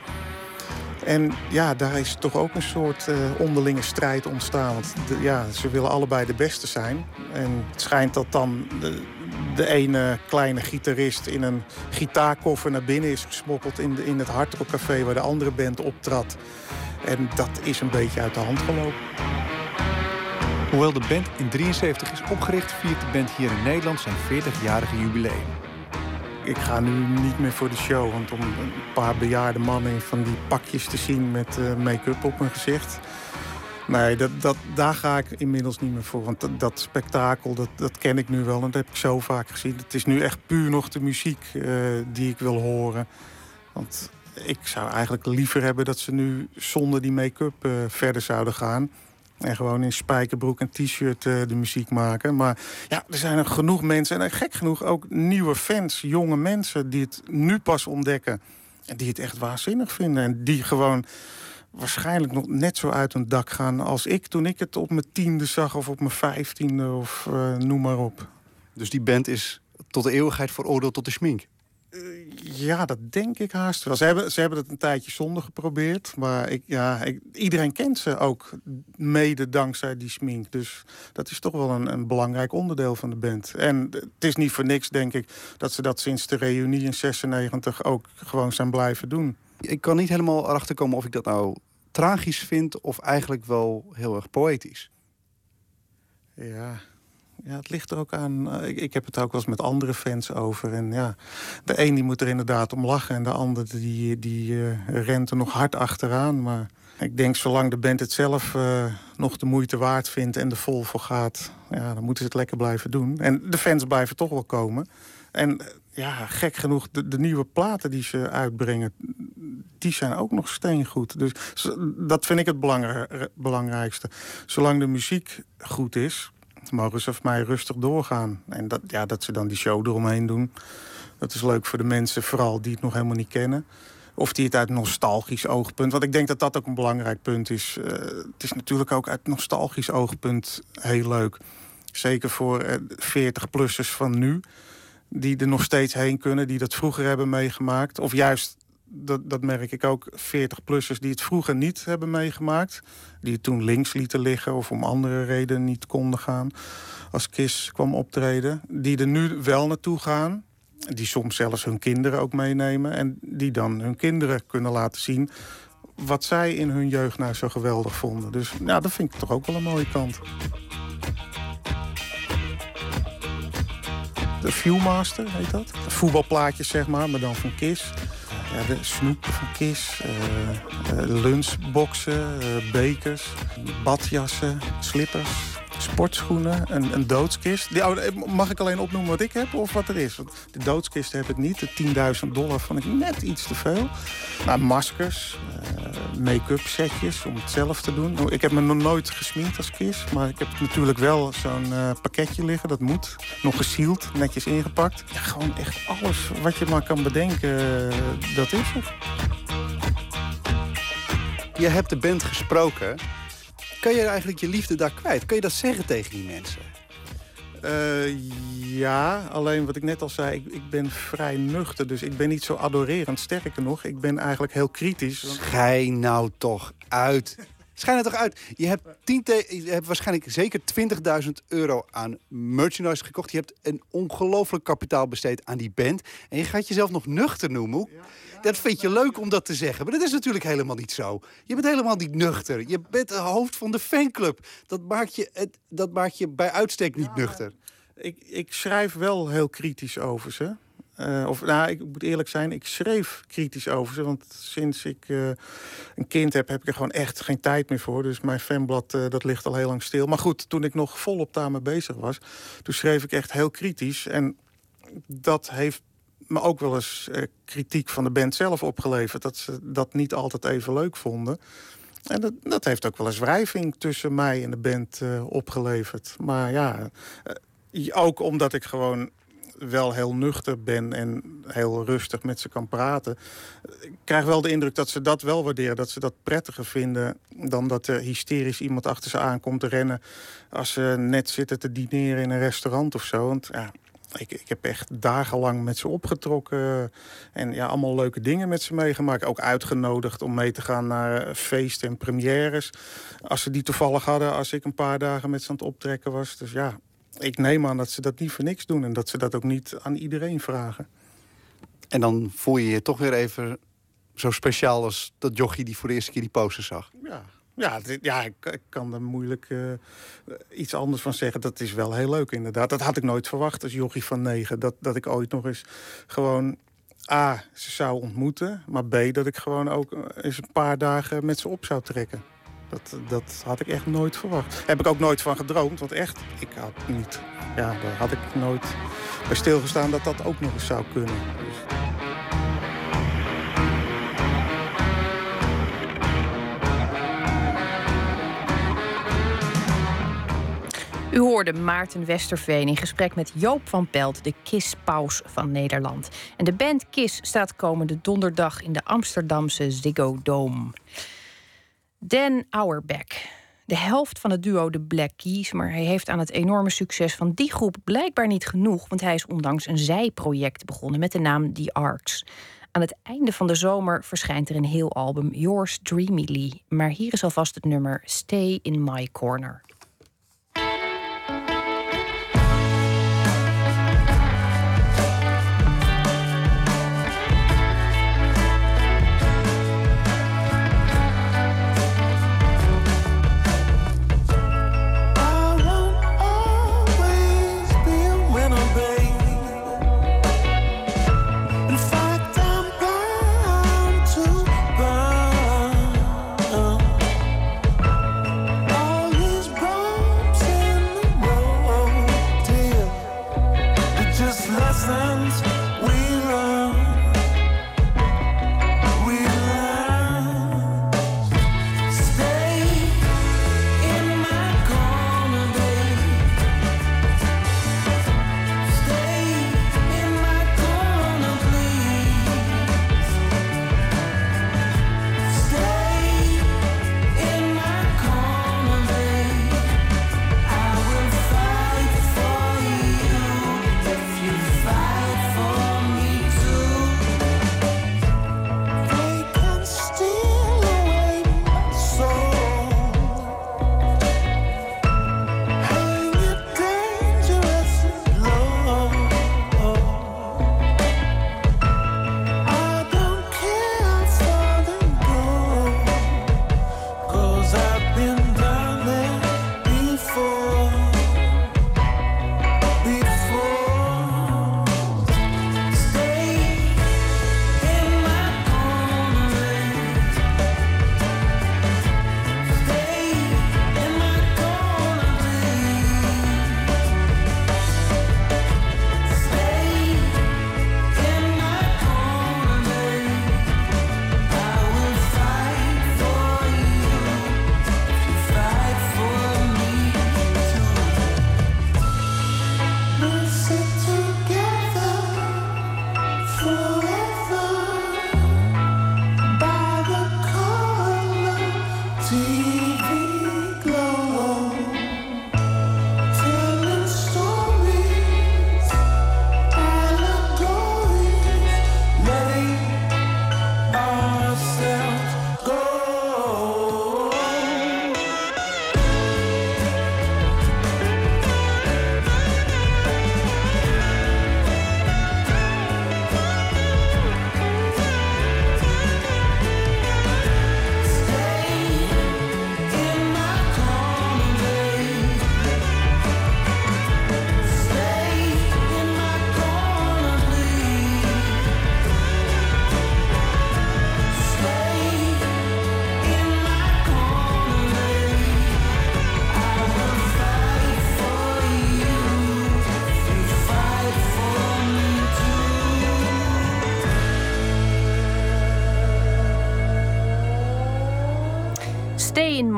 En ja, daar is toch ook een soort onderlinge strijd ontstaan. Want ja, ze willen allebei de beste zijn. En het schijnt dat dan de, de ene kleine gitarist in een gitaarkoffer naar binnen is gesmokkeld in, de, in het Hardrock waar de andere band optrad. En dat is een beetje uit de hand gelopen. Hoewel de band in 73 is opgericht, viert de band hier in Nederland zijn 40-jarige jubileum. Ik ga nu niet meer voor de show, want om een paar bejaarde mannen van die pakjes te zien met uh, make-up op hun gezicht Nee, dat, dat, daar ga ik inmiddels niet meer voor. Want dat, spektakel, dat, dat ken ik nu wel. En dat heb ik zo vaak gezien. Het is nu echt puur nog de muziek uh, die ik wil horen. Want ik zou eigenlijk liever hebben dat ze nu zonder die make-up uh, verder zouden gaan. En gewoon in spijkerbroek en t-shirt eh, de muziek maken. Maar ja, er zijn genoeg mensen. En gek genoeg ook nieuwe fans, jonge mensen... die het nu pas ontdekken. En die het echt waanzinnig vinden. En die gewoon waarschijnlijk nog net zo uit hun dak gaan als ik... toen ik het op mijn tiende zag of op mijn vijftiende of uh, noem maar op. Dus die band is tot de eeuwigheid veroordeeld tot de schmink? Ja, dat denk ik haast wel. Ze hebben, ze hebben het een tijdje zonder geprobeerd. Maar ik, ja, ik, iedereen kent ze ook mede dankzij die smink. Dus dat is toch wel een, een belangrijk onderdeel van de band. En het is niet voor niks, denk ik, dat ze dat sinds de reunie in 96 ook gewoon zijn blijven doen. Ik kan niet helemaal erachter komen of ik dat nou tragisch vind of eigenlijk wel heel erg poëtisch. Ja, ja, het ligt er ook aan. Eh, ik, ik, heb het ook wel eens met andere fans over. En ja, de een die moet er inderdaad om lachen. En de ander die, die uh, rent er nog hard achteraan. Maar ik denk, zolang de band het zelf uh, nog de moeite waard vindt en er vol voor gaat, ja, dan moeten ze het lekker blijven doen. En de fans blijven toch wel komen. En ja, gek genoeg, de, de nieuwe platen die ze uitbrengen, die zijn ook nog steengoed. Dus dat vind ik het belangrijkste. Zolang de muziek goed is, mogen ze voor mij rustig doorgaan. En dat, ja, dat ze dan die show eromheen doen. Dat is leuk voor de mensen, vooral die het nog helemaal niet kennen. Of die het uit nostalgisch oogpunt. Want ik denk dat dat ook een belangrijk punt is. Uh, het is natuurlijk ook uit nostalgisch oogpunt heel leuk. Zeker voor uh, eh, 40-plussers van nu. Die er nog steeds heen kunnen, die dat vroeger hebben meegemaakt. Of juist dat, dat merk ik ook, 40-plussers die het vroeger niet hebben meegemaakt. Die het toen links lieten liggen of om andere redenen niet konden gaan. Als KIS kwam optreden. Die er nu wel naartoe gaan. Die soms zelfs hun kinderen ook meenemen. En die dan hun kinderen kunnen laten zien wat zij in hun jeugd nou zo geweldig vonden. Dus ja, dat vind ik toch ook wel een mooie kant. De Viewmaster heet dat. Voetbalplaatjes zeg maar, maar dan van KIS. Ja, de snoep van Kis, uh, lunchboxen, uh, bekers, badjassen, slippers, sportschoenen, een, een doodskist. Die, oh, mag ik alleen opnoemen wat ik heb of wat er is? Want de doodskist heb ik niet. De 10.000 dollar vond ik net iets te veel. Maar maskers, uh, make-up setjes om het zelf te doen. Oh, ik heb me nog nooit gesminkt als kist. Maar ik heb natuurlijk wel zo'n uh, pakketje liggen. Dat moet. Nog gesield, netjes ingepakt. Ja, gewoon echt alles wat je maar kan bedenken, dat is het. Je hebt de band gesproken. Kan je eigenlijk je liefde daar kwijt? Kun je dat zeggen tegen die mensen? Uh, ja, alleen wat ik net al zei, ik, ik, ben vrij nuchter. Dus ik ben niet zo adorerend. Sterker nog, ik ben eigenlijk heel kritisch. Schijn nou toch uit. Schijn het toch uit. Je hebt, tien je hebt waarschijnlijk zeker 20.000 euro aan merchandise gekocht. Je hebt een ongelooflijk kapitaal besteed aan die band. En je gaat jezelf nog nuchter noemen. Dat vind je leuk om dat te zeggen. Maar dat is natuurlijk helemaal niet zo. Je bent helemaal niet nuchter. Je bent het hoofd van de fanclub. Dat maakt je, het, dat maakt je bij uitstek niet nuchter. Ik, ik schrijf wel heel kritisch over ze. Uh, of nou, ik moet eerlijk zijn, ik schreef kritisch over ze. Want sinds ik uh, een kind heb, heb ik er gewoon echt geen tijd meer voor. Dus mijn fanblad, uh, dat ligt al heel lang stil. Maar goed, toen ik nog volop daarmee bezig was, toen schreef ik echt heel kritisch. En dat heeft me ook wel eens kritiek van de band zelf opgeleverd. Dat ze dat niet altijd even leuk vonden. En dat, dat heeft ook wel eens wrijving tussen mij en de band opgeleverd. Maar ja, ook omdat ik gewoon wel heel nuchter ben en heel rustig met ze kan praten. Ik krijg wel de indruk dat ze dat wel waarderen. Dat ze dat prettiger vinden dan dat er hysterisch iemand achter ze aankomt te rennen... als ze net zitten te dineren in een restaurant of zo. Want ja, ik, ik, heb echt dagenlang met ze opgetrokken. En ja, allemaal leuke dingen met ze meegemaakt. Ook uitgenodigd om mee te gaan naar feesten en premières. Als ze die toevallig hadden, als ik een paar dagen met ze aan het optrekken was. Dus ja, ik neem aan dat ze dat niet voor niks doen en dat ze dat ook niet aan iedereen vragen. En dan voel je je toch weer even zo speciaal als dat jochie die voor de eerste keer die poster zag. Ja, ja, ja ik, ik kan er moeilijk uh, iets anders van zeggen. Dat is wel heel leuk inderdaad. Dat had ik nooit verwacht als jochie van negen. Dat, dat ik ooit nog eens gewoon... A, ze zou ontmoeten. Maar B, dat ik gewoon ook eens een paar dagen met ze op zou trekken. Dat, dat had ik echt nooit verwacht. Heb ik ook nooit van gedroomd, want echt, ik had niet... Ja, daar had ik nooit bij stilgestaan dat dat ook nog eens zou kunnen. Dus... U hoorde Maarten Westerveen in gesprek met Joop van Pelt, de KIS-paus van Nederland. En de band KIS staat komende donderdag in de Amsterdamse Ziggo Dome. Dan Auerbach, de helft van het duo de Black Keys, maar hij heeft aan het enorme succes van die groep blijkbaar niet genoeg, want hij is ondanks een zijproject begonnen met de naam The Arcs. Aan het einde van de zomer verschijnt er een heel album, Yours Dreamily. Maar hier is alvast het nummer Stay in My Corner.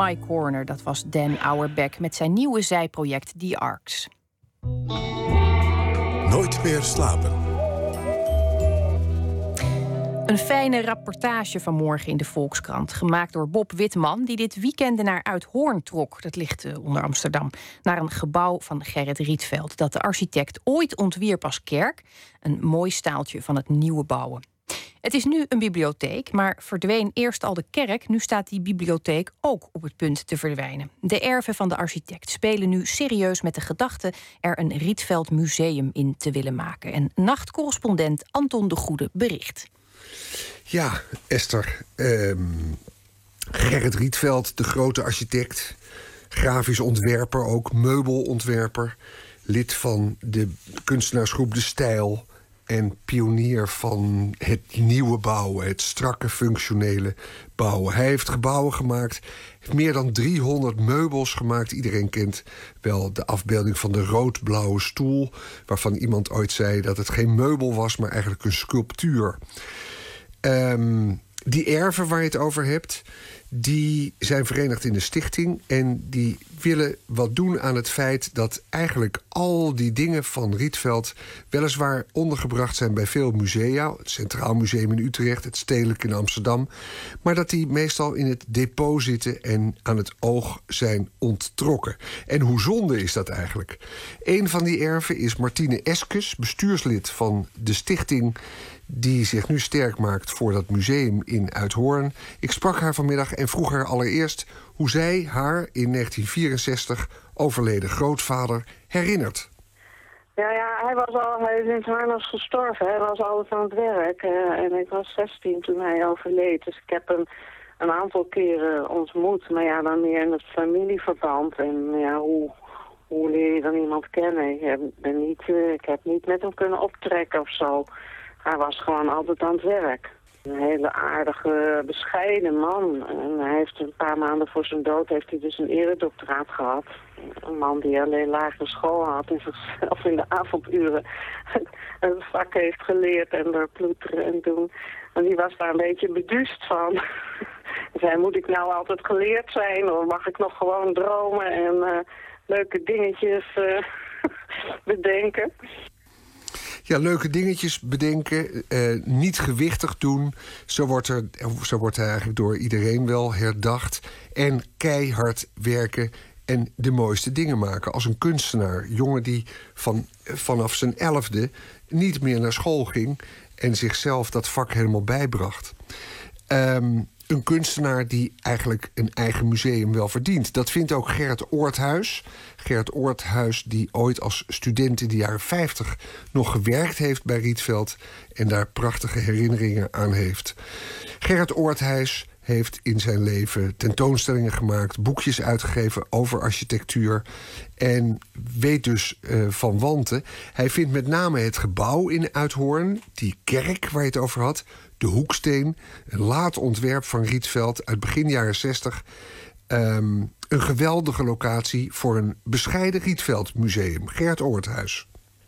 My Corner, dat was Dan Auerbach met zijn nieuwe zijproject The Arcs. Nooit meer slapen. Een fijne rapportage vanmorgen in de Volkskrant. Gemaakt door Bob Witman, die dit weekend naar Uithoorn trok. Dat ligt eh, onder Amsterdam. Naar een gebouw van Gerrit Rietveld. Dat de architect ooit ontwierp als kerk. Een mooi staaltje van het nieuwe bouwen. Het is nu een bibliotheek, maar verdween eerst al de kerk. Nu staat die bibliotheek ook op het punt te verdwijnen. De erven van de architect spelen nu serieus met de gedachte er een Rietveld museum in te willen maken. En nachtcorrespondent Anton de Goede bericht. Ja, Esther. ehm, Gerrit Rietveld, de grote architect. Grafisch ontwerper, ook meubelontwerper. Lid van de kunstenaarsgroep De Stijl. En pionier van het nieuwe bouwen, het strakke functionele bouwen. Hij heeft gebouwen gemaakt, heeft meer dan 300 meubels gemaakt. Iedereen kent wel de afbeelding van de rood-blauwe stoel, waarvan iemand ooit zei dat het geen meubel was, maar eigenlijk een sculptuur. Ehm, die erven waar je het over hebt, die zijn verenigd in de stichting. En die willen wat doen aan het feit dat eigenlijk al die dingen van Rietveld weliswaar ondergebracht zijn bij veel musea. Het Centraal Museum in Utrecht, het Stedelijk in Amsterdam. Maar dat die meestal in het depot zitten en aan het oog zijn onttrokken. En hoe zonde is dat eigenlijk? Een van die erven is Martine Eskes, bestuurslid van de stichting die zich nu sterk maakt voor dat museum in Uithoorn. Ik sprak haar vanmiddag en vroeg haar allereerst hoe zij haar in 1964 overleden grootvader herinnert. Ja, ja, hij was al, hij is in harnas gestorven. Hij was altijd aan het werk. eh, en ik was 16 toen hij overleed. Dus ik heb hem een aantal keren ontmoet. Maar ja, dan meer in het familieverband. En ja, hoe, hoe leer je dan iemand kennen? Ik heb, ben niet, eh, ik heb niet met hem kunnen optrekken of zo. Hij was gewoon altijd aan het werk. Een hele aardige, bescheiden man. En hij heeft een paar maanden voor zijn dood heeft hij dus een eredoctoraat gehad. Een man die alleen lagere school had en zichzelf in de avonduren een vak heeft geleerd en door ploeteren en doen. En die was daar een beetje beduust van. Zei, moet ik nou altijd geleerd zijn of mag ik nog gewoon dromen en eh, leuke dingetjes eh, bedenken? Ja, leuke dingetjes bedenken, eh, niet gewichtig doen. Zo wordt, er, zo wordt eigenlijk door iedereen wel herdacht. En keihard werken en de mooiste dingen maken. Als een kunstenaar. Jongen die van, vanaf zijn elfde niet meer naar school ging... en zichzelf dat vak helemaal bijbracht. Ehm, een kunstenaar die eigenlijk een eigen museum wel verdient. Dat vindt ook Gerrit Oorthuis. Gerrit Oorthuis die ooit als student in de jaren 50 nog gewerkt heeft bij Rietveld... en daar prachtige herinneringen aan heeft. Gerrit Oorthuis heeft in zijn leven tentoonstellingen gemaakt... boekjes uitgegeven over architectuur... en weet dus uh, van wanten. Hij vindt met name het gebouw in Uithoorn, die kerk waar je het over had... de Hoeksteen, een laat ontwerp van Rietveld uit begin jaren 60... Um, een geweldige locatie voor een bescheiden Rietveldmuseum. Gert Oorthuis.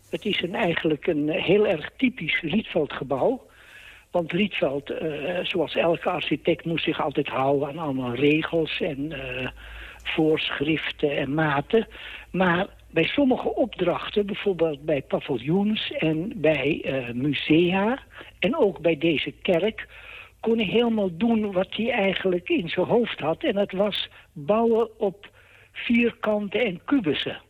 Het is een, eigenlijk een heel erg typisch Rietveldgebouw. Want Rietveld, uh, zoals elke architect, moest zich altijd houden aan allemaal regels en uh, voorschriften en maten. Maar bij sommige opdrachten, bijvoorbeeld bij paviljoens en bij uh, musea en ook bij deze kerk, kon hij helemaal doen wat hij eigenlijk in zijn hoofd had. En dat was bouwen op vierkanten en kubussen.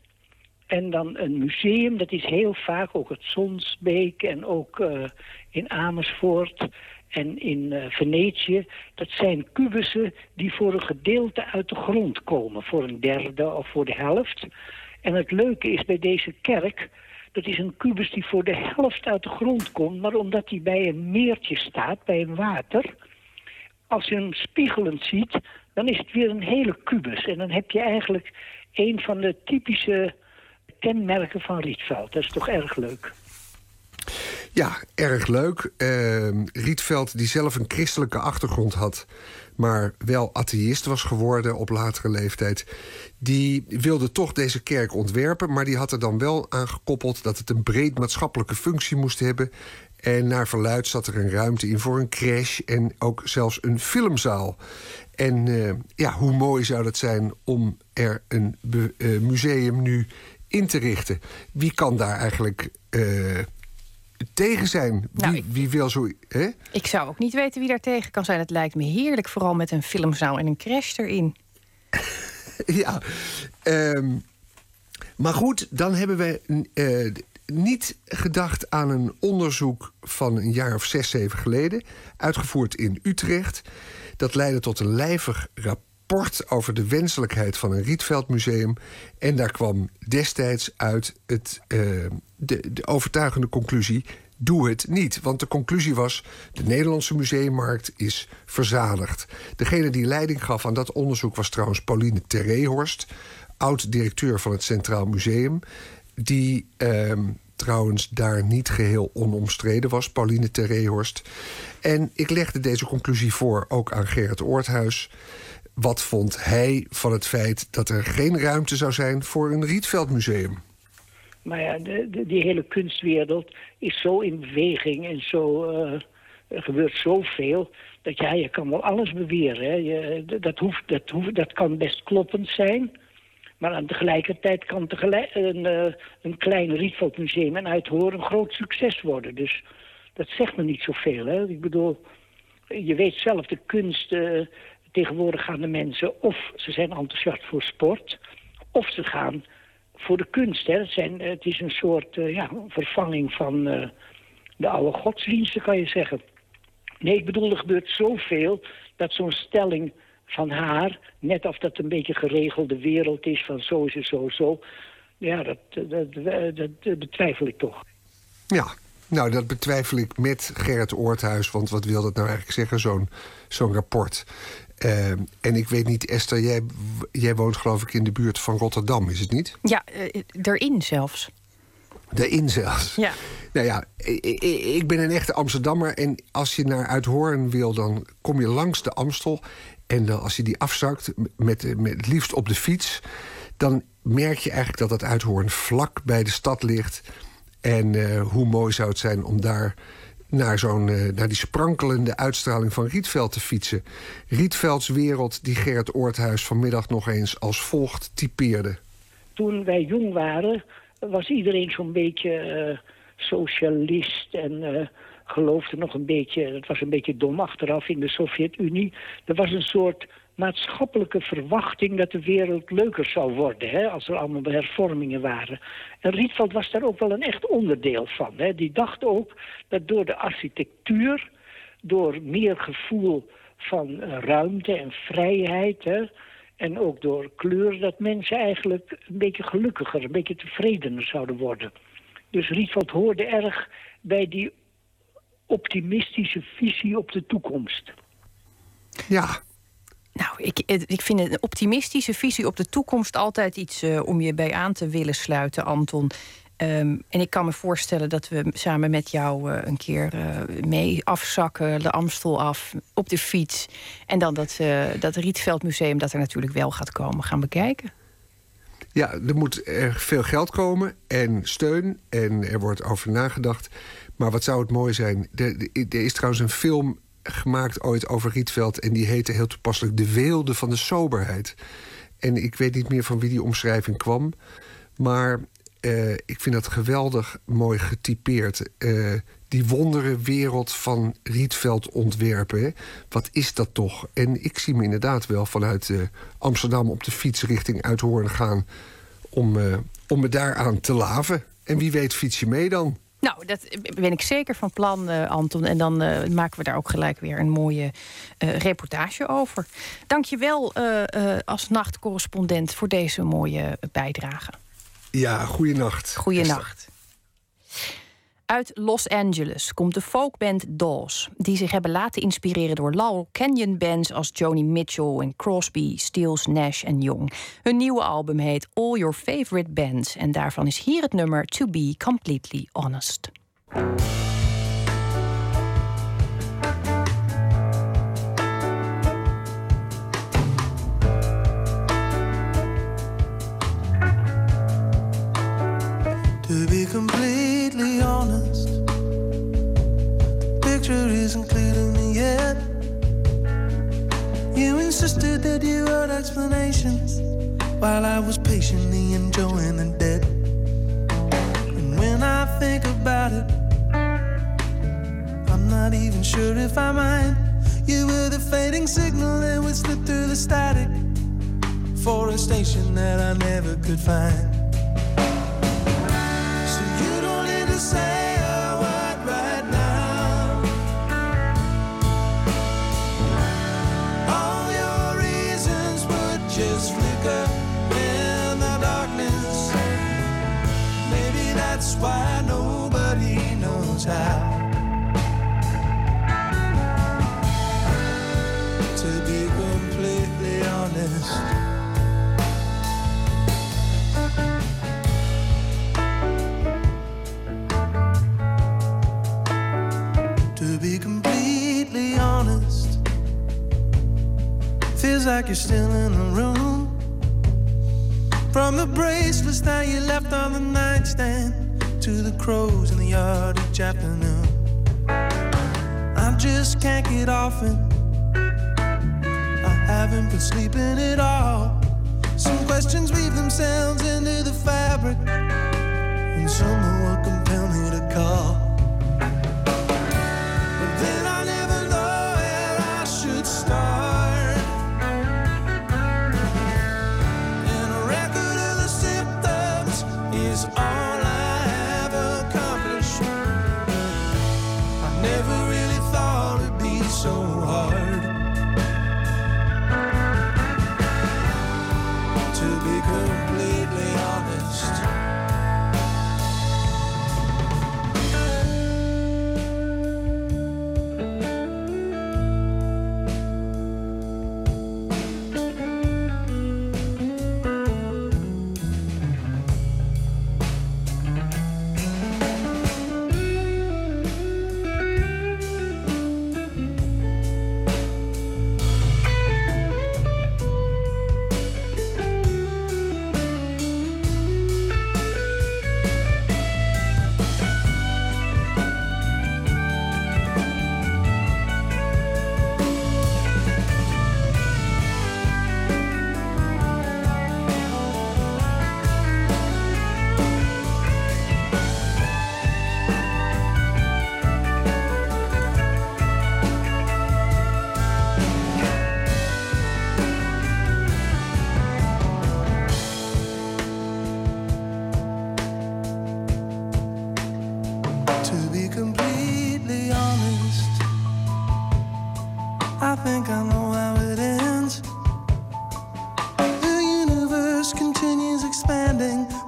En dan een museum, dat is heel vaak ook het Sonsbeek en ook uh, in Amersfoort en in uh, Venetië. Dat zijn kubussen die voor een gedeelte uit de grond komen. Voor een derde of voor de helft. En het leuke is bij deze kerk... dat is een kubus die voor de helft uit de grond komt... maar omdat hij bij een meertje staat, bij een water... als je hem spiegelend ziet, dan is het weer een hele kubus. En dan heb je eigenlijk een van de typische kenmerken van Rietveld. Dat is toch erg leuk. Ja, erg leuk. Uh, Rietveld, die zelf een christelijke achtergrond had... maar wel atheïst was geworden op latere leeftijd... die wilde toch deze kerk ontwerpen... maar die had er dan wel aan gekoppeld... dat het een breed maatschappelijke functie moest hebben... En naar verluid zat er een ruimte in voor een crash en ook zelfs een filmzaal. En uh, ja, hoe mooi zou dat zijn om er een uh, museum nu in te richten. Wie kan daar eigenlijk uh, tegen zijn? Nou, wie, wil zo... Hè? Ik zou ook niet weten wie daar tegen kan zijn. Het lijkt me heerlijk, vooral met een filmzaal en een crash erin. ja, um, maar goed, dan hebben we uh, niet gedacht aan een onderzoek van een jaar of zes, zeven geleden... uitgevoerd in Utrecht. Dat leidde tot een lijvig rapport over de wenselijkheid van een Rietveldmuseum. En daar kwam destijds uit het, de, de overtuigende conclusie... doe het niet. Want de conclusie was... de Nederlandse museummarkt is verzadigd. Degene die leiding gaf aan dat onderzoek was trouwens Pauline Terrehorst... oud-directeur van het Centraal Museum... die... Uh, trouwens daar niet geheel onomstreden was, Pauline Terrehorst. En ik legde deze conclusie voor ook aan Gerrit Oorthuis wat vond hij van het feit dat er geen ruimte zou zijn voor een Rietveldmuseum? Maar ja, die hele kunstwereld is zo in beweging en zo, uh, er gebeurt zoveel... dat ja, je kan wel alles beweren. Hè. Je, dat, hoeft, dat, hoeft, dat kan best kloppend zijn. Maar aan tegelijkertijd kan tegelijk een, uh, een klein Rietveldmuseum en Uithoorn een groot succes worden. Dus dat zegt me niet zoveel. Hè? Ik bedoel, je weet zelf, de kunst... Uh, tegenwoordig gaan de mensen of ze zijn enthousiast voor sport... of ze gaan voor de kunst. Hè. Het, zijn, het is een soort ja, vervanging van de oude godsdiensten, kan je zeggen. Nee, ik bedoel, er gebeurt zoveel dat zo'n stelling van haar... net of dat een beetje geregelde wereld is van zo is het zo, zo... ja, dat, dat, dat, betwijfel ik toch. Ja, nou, dat betwijfel ik met Gerrit Oorthuis. Want wat wil dat nou eigenlijk zeggen, zo'n zo'n rapport? Uh, en ik weet niet, Esther, jij, jij woont geloof ik in de buurt van Rotterdam, is het niet? Ja, uh, erin zelfs. Daarin zelfs. Ja. Nou ja, ik ben een echte Amsterdammer. En als je naar Uithoorn wil, dan kom je langs de Amstel. En dan, als je die afzakt, met, met het liefst op de fiets... dan merk je eigenlijk dat dat Uithoorn vlak bij de stad ligt. En uh, hoe mooi zou het zijn om daar naar, zo'n, uh, naar die sprankelende uitstraling van Rietveld te fietsen. Rietvelds wereld die Gerrit Oorthuis vanmiddag nog eens als volgt typeerde. Toen wij jong waren, was iedereen zo'n beetje uh, socialist en uh, geloofde nog een beetje... het was een beetje dom achteraf in de Sovjet-Unie. Er was een soort maatschappelijke verwachting dat de wereld leuker zou worden... Hè, als er allemaal hervormingen waren. En Rietveld was daar ook wel een echt onderdeel van. Hè. Die dacht ook dat door de architectuur, door meer gevoel van uh, ruimte en vrijheid... Hè, en ook door kleur, dat mensen eigenlijk een beetje gelukkiger, een beetje tevredener zouden worden. Dus Rietveld hoorde erg bij die optimistische visie op de toekomst. Ja. Nou, ik, ik vind een optimistische visie op de toekomst altijd iets uh, om je bij aan te willen sluiten, Anton. Um, en ik kan me voorstellen dat we samen met jou uh, een keer uh, mee afzakken, de Amstel af, op de fiets. En dan dat, dat Rietveldmuseum, dat er natuurlijk wel gaat komen, gaan bekijken. Ja, er moet erg veel geld komen en steun. En er wordt over nagedacht. Maar wat zou het mooi zijn? Er is trouwens een film gemaakt ooit over Rietveld. En die heette heel toepasselijk De Weelde van de Soberheid. En ik weet niet meer van wie die omschrijving kwam. Maar uh, ik vind dat geweldig mooi getypeerd. Uh, die wondere wereld van Rietveld ontwerpen. Wat is dat toch? En ik zie me inderdaad wel vanuit uh, Amsterdam op de fiets richting Uithoorn gaan... om, om me daaraan te laven. En wie weet fiets je mee dan? Nou, dat ben ik zeker van plan, uh, Anton. En dan uh, maken we daar ook gelijk weer een mooie uh, reportage over. Dank je wel als nachtcorrespondent voor deze mooie bijdrage. Ja, goeienacht. Goeienacht. Uit Los Angeles komt de folkband Dawes, die zich hebben laten inspireren door Laurel Canyon bands als Joni Mitchell en Crosby, Stills, Nash en Young. Hun nieuwe album heet All Your Favorite Bands en daarvan is hier het nummer To Be Completely Honest. You insisted that you had explanations while I was patiently enjoying the dead. And when I think about it, I'm not even sure if I mind. You were the fading signal that would slip through the static for a station that I never could find. like you're still in the room. From the bracelets that you left on the nightstand to the crows in the yard each afternoon. I just can't get off and I haven't been sleeping at all. Some questions weave themselves into the fabric, and someone will compel me to call.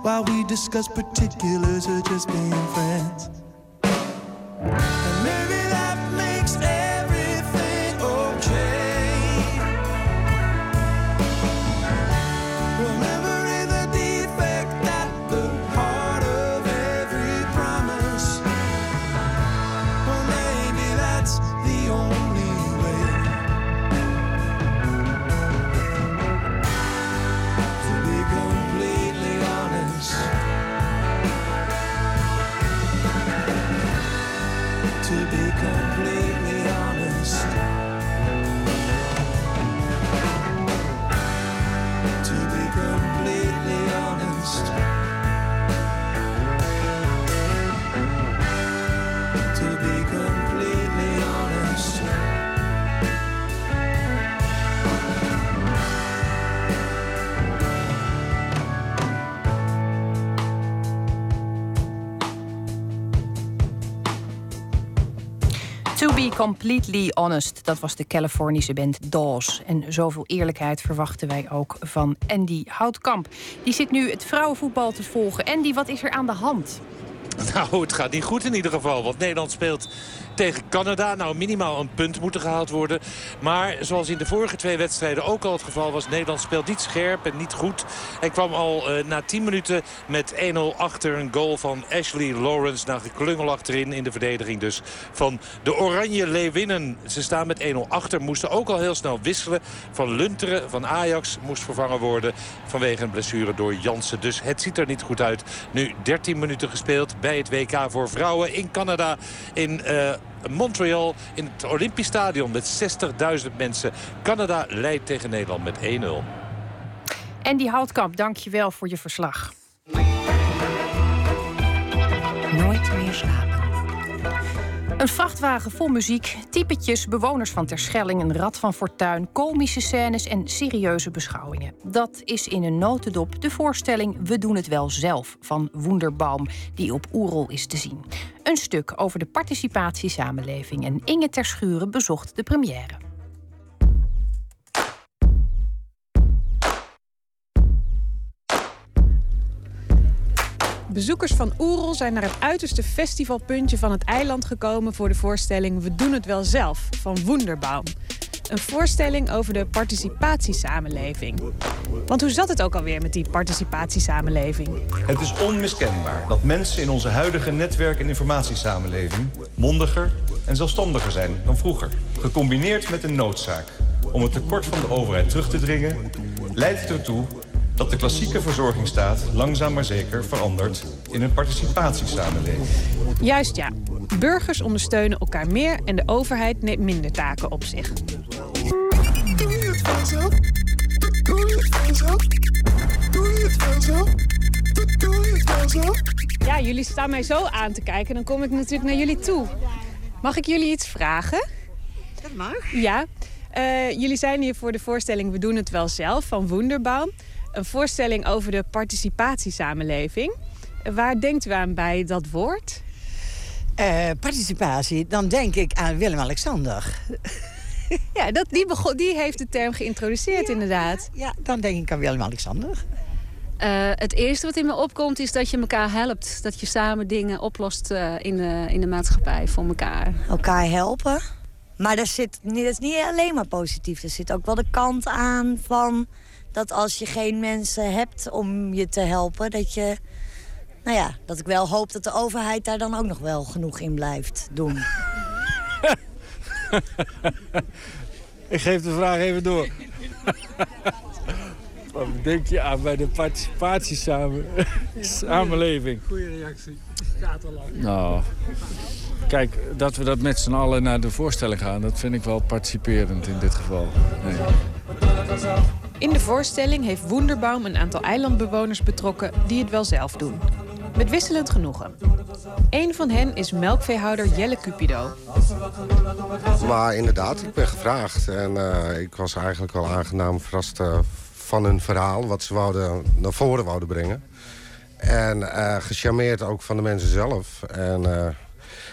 While we discuss particulars of just being friends. Completely honest, dat was de Californische band Dawes. En zoveel eerlijkheid verwachten wij ook van Andy Houtkamp. Die zit nu het vrouwenvoetbal te volgen. Andy, wat is er aan de hand? Nou, het gaat niet goed in ieder geval. Want Nederland speelt tegen Canada. Nou, minimaal een punt moet er gehaald worden. Maar zoals in de vorige twee wedstrijden ook al het geval was... Nederland speelt niet scherp en niet goed. En kwam al uh, na 10 minuten met 1-0 achter een goal van Ashley Lawrence. Na geklungel achterin in de verdediging dus van de Oranje Leeuwinnen. Ze staan met 1-0 achter. Moesten ook al heel snel wisselen. Van Lunteren van Ajax moest vervangen worden vanwege een blessure door Jansen. Dus het ziet er niet goed uit. Nu 13 minuten gespeeld bij het WK voor vrouwen in Canada. In... Uh, Montreal in het Olympisch Stadion met 60.000 mensen. Canada leidt tegen Nederland met 1-0. Andy Houtkamp, dank je wel voor je verslag. Nooit meer slapen. Een vrachtwagen vol muziek, typetjes, bewoners van Terschelling, een rad van fortuin, komische scènes en serieuze beschouwingen. Dat is in een notendop de voorstelling We doen het wel zelf van Wonderbaum, die op Oerol is te zien. Een stuk over de participatiesamenleving en Inge Terschuren bezocht de première. Bezoekers van Oerol zijn naar het uiterste festivalpuntje van het eiland gekomen voor de voorstelling We doen het wel zelf van Wonderbaum. Een voorstelling over de participatiesamenleving. Want hoe zat het ook alweer met die participatiesamenleving? Het is onmiskenbaar dat mensen in onze huidige netwerk- en informatiesamenleving mondiger en zelfstandiger zijn dan vroeger. Gecombineerd met een noodzaak om het tekort van de overheid terug te dringen, leidt het ertoe dat de klassieke verzorgingsstaat langzaam maar zeker verandert in een participatiesamenleving. Juist ja. Burgers ondersteunen elkaar meer en de overheid neemt minder taken op zich. Doe je het vanzelf? Doe je het vanzelf? Doe je het vanzelf? Doe je het vanzelf? Ja, jullie staan mij zo aan te kijken. Dan kom ik natuurlijk naar jullie toe. Mag ik jullie iets vragen? Dat mag. Ja. Uh, jullie zijn hier voor de voorstelling We doen het wel zelf van Wonderbaum. Een voorstelling over de participatiesamenleving. Waar denkt u aan bij dat woord? Uh, participatie, dan denk ik aan Willem-Alexander. Ja, dat, die, begon, die heeft de term geïntroduceerd inderdaad. Ja, dan denk ik aan Willem-Alexander. Eh, het eerste wat in me opkomt is dat je elkaar helpt. Dat je samen dingen oplost eh, in, de, in de maatschappij voor elkaar. Elkaar helpen. Maar dat, zit, niet- dat is niet alleen maar positief. Er zit ook wel de kant aan van dat als je geen mensen hebt om je te helpen, dat je. Nou ja, dat ik wel hoop dat de overheid daar dan ook nog wel genoeg in blijft doen. Ik geef de vraag even door. Wat denk je aan bij de participatiesamenleving? Goeie reactie. Gaat al lang. Nou, kijk, dat we dat met z'n allen naar de voorstelling gaan... dat vind ik wel participerend in dit geval. Nee. In de voorstelling heeft Wonderbaum een aantal eilandbewoners betrokken die het wel zelf doen. Met wisselend genoegen. Een van hen is melkveehouder Jelle Cupido. Maar inderdaad, ik ben gevraagd. En eh, ik was eigenlijk wel aangenaam verrast eh, van hun verhaal. Wat ze wouden, naar voren wouden brengen. En eh gecharmeerd ook van de mensen zelf. En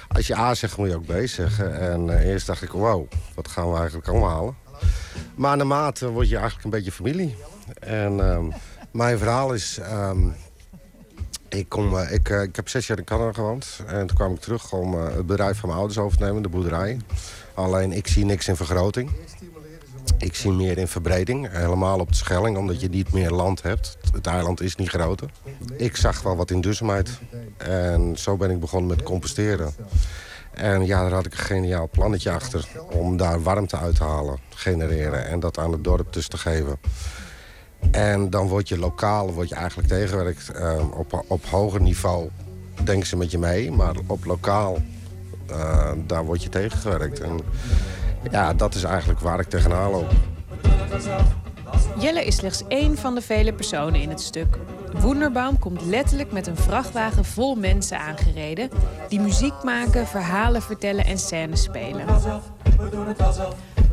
als je A zegt, moet je ook B zeggen. En eerst dacht ik, wow, wat gaan we eigenlijk allemaal halen? Maar naarmate word je eigenlijk een beetje familie. En ehm, mijn verhaal is... ehm, ik, kom, eh, ik, eh, ik heb zes jaar in Canada gewoond. En toen kwam ik terug om eh, het bedrijf van mijn ouders over te nemen, de boerderij. Alleen ik zie niks in vergroting. Ik zie meer in verbreding. Helemaal op de Schelling, omdat je niet meer land hebt. Het eiland is niet groter. Ik zag wel wat in duurzaamheid. En zo ben ik begonnen met composteren. En ja, daar had ik een geniaal plannetje achter. Om daar warmte uit te halen, genereren. En dat aan het dorp dus te geven. En dan word je lokaal word je eigenlijk tegengewerkt. Eh, op, op hoger niveau denken ze met je mee. Maar op lokaal, eh, daar word je tegengewerkt. En ja, dat is eigenlijk waar ik tegenaan loop. Jelle is slechts één van de vele personen in het stuk. Wonderbaum komt letterlijk met een vrachtwagen vol mensen aangereden... die muziek maken, verhalen vertellen en scènes spelen.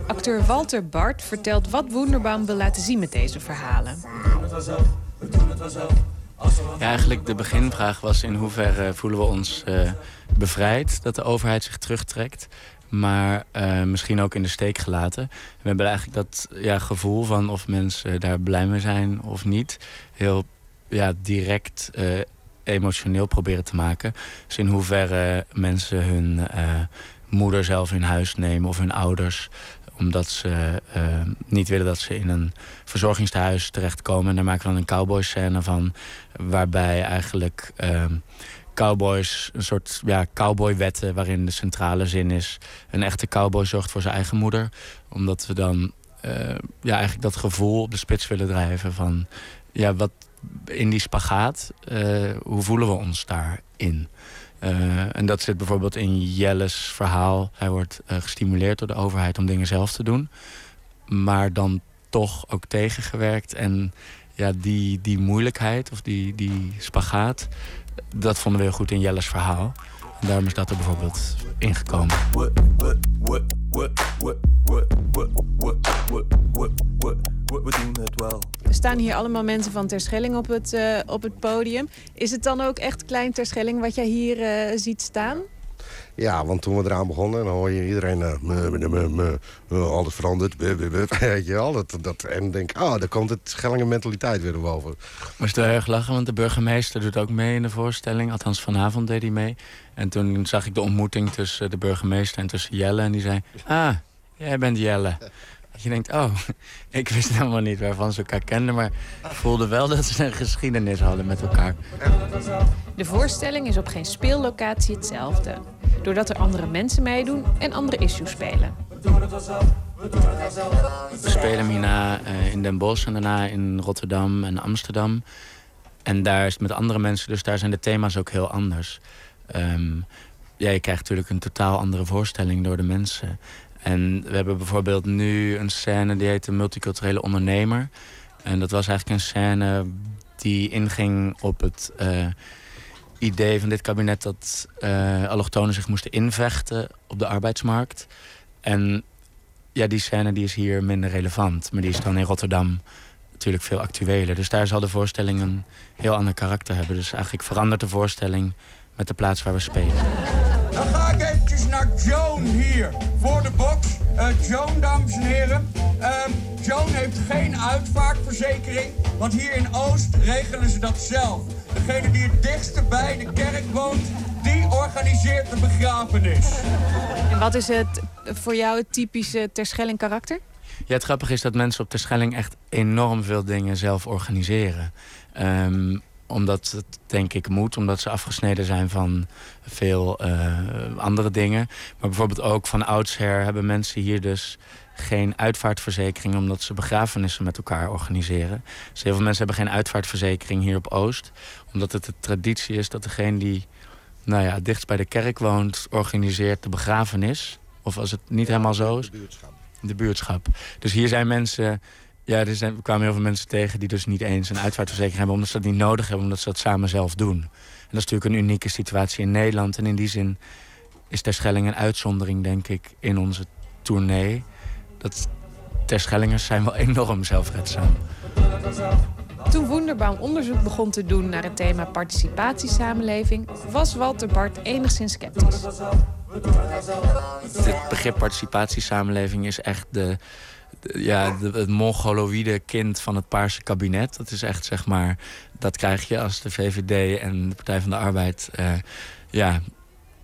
Acteur Walter Bart vertelt wat Wonderbaum wil laten zien met deze verhalen. Ja, eigenlijk de beginvraag was in hoeverre voelen we ons eh, bevrijd dat de overheid zich terugtrekt. Maar eh, misschien ook in de steek gelaten. We hebben eigenlijk dat ja, gevoel van of mensen daar blij mee zijn of niet. Heel ja, direct eh, emotioneel proberen te maken. Dus in hoeverre mensen hun eh, moeder zelf in huis nemen of hun ouders omdat ze niet willen dat ze in een verzorgingstehuis terechtkomen. En daar maken we dan een cowboy scène van. Waarbij eigenlijk eh, cowboys, een soort ja, cowboywetten... waarin de centrale zin is... een echte cowboy zorgt voor zijn eigen moeder. Omdat we dan eh, ja, eigenlijk dat gevoel op de spits willen drijven van... Ja, wat in die spagaat, eh, hoe voelen we ons daarin? Eh, en dat zit bijvoorbeeld in Jelles verhaal. Hij wordt gestimuleerd door de overheid om dingen zelf te doen. Maar dan toch ook tegengewerkt. En ja, die, die moeilijkheid of die, die spagaat... dat vonden we heel goed in Jelles verhaal. En daarom is dat er bijvoorbeeld ingekomen. Er staan hier allemaal mensen van Terschelling op het, eh, op het podium. Is het dan ook echt Klein Terschelling wat jij hier eh, ziet staan? Ja, want toen we eraan begonnen, dan hoor je iedereen... eh, alles veranderd, weet je wel. Dat, en denk ah, daar komt het Schellingen mentaliteit weer boven. moest wel erg lachen, want de burgemeester doet ook mee in de voorstelling. Althans, vanavond deed hij mee. En toen zag ik de ontmoeting tussen de burgemeester en tussen Jelle. En die zei, ah, jij bent Jelle. Dat je denkt, oh, ik wist helemaal niet waarvan ze elkaar kenden... maar ik voelde wel dat ze een geschiedenis hadden met elkaar. De voorstelling is op geen speellocatie hetzelfde. Doordat er andere mensen meedoen en andere issues spelen. We spelen hierna eh, in Den Bosch en daarna in Rotterdam en Amsterdam. En daar is het met andere mensen, dus daar zijn de thema's ook heel anders. Ehm, ja, je krijgt natuurlijk een totaal andere voorstelling door de mensen. En we hebben bijvoorbeeld nu een scène die heet de multiculturele ondernemer. En dat was eigenlijk een scène die inging op het eh, idee van dit kabinet dat eh, allochtonen zich moesten invechten op de arbeidsmarkt. En ja, die scène die is hier minder relevant. Maar die is dan in Rotterdam natuurlijk veel actueler. Dus daar zal de voorstelling een heel ander karakter hebben. Dus eigenlijk verandert de voorstelling met de plaats waar we spelen. Dan ga ik eventjes naar Joan hier. Voor de box. Eh, Joan, dames en heren. Ehm, Joan heeft geen uitvaartverzekering, want hier in Oost regelen ze dat zelf. Degene die het dichtst bij de kerk woont, die organiseert de begrafenis. En wat is het voor jou het typische Terschelling karakter? Ja, het grappige is dat mensen op Terschelling echt enorm veel dingen zelf organiseren. Ehm, omdat het denk ik moet, omdat ze afgesneden zijn van veel eh, andere dingen. Maar bijvoorbeeld ook van oudsher hebben mensen hier dus geen uitvaartverzekering... omdat ze begrafenissen met elkaar organiseren. Dus heel veel mensen hebben geen uitvaartverzekering hier op Oost. Omdat het de traditie is dat degene die nou ja, dichtst bij de kerk woont... organiseert de begrafenis. Of als het niet helemaal zo is... De buurtschap. De buurtschap. Dus hier zijn mensen ja, er, zijn, kwamen heel veel mensen tegen die dus niet eens een uitvaartverzekering hebben... omdat ze dat niet nodig hebben, omdat ze dat samen zelf doen. En dat is natuurlijk een unieke situatie in Nederland. En in die zin is Terschelling een uitzondering, denk ik, in onze tournee. Dat Terschellingers zijn wel enorm zelfredzaam. Toen Wonderbaum onderzoek begon te doen naar het thema participatiesamenleving... was Walter Bart enigszins sceptisch. Het begrip participatiesamenleving is echt de ja, de, het mongoloïde kind van het Paarse kabinet. Dat is echt, zeg maar, dat krijg je als de VVD en de Partij van de Arbeid... Uh, ja,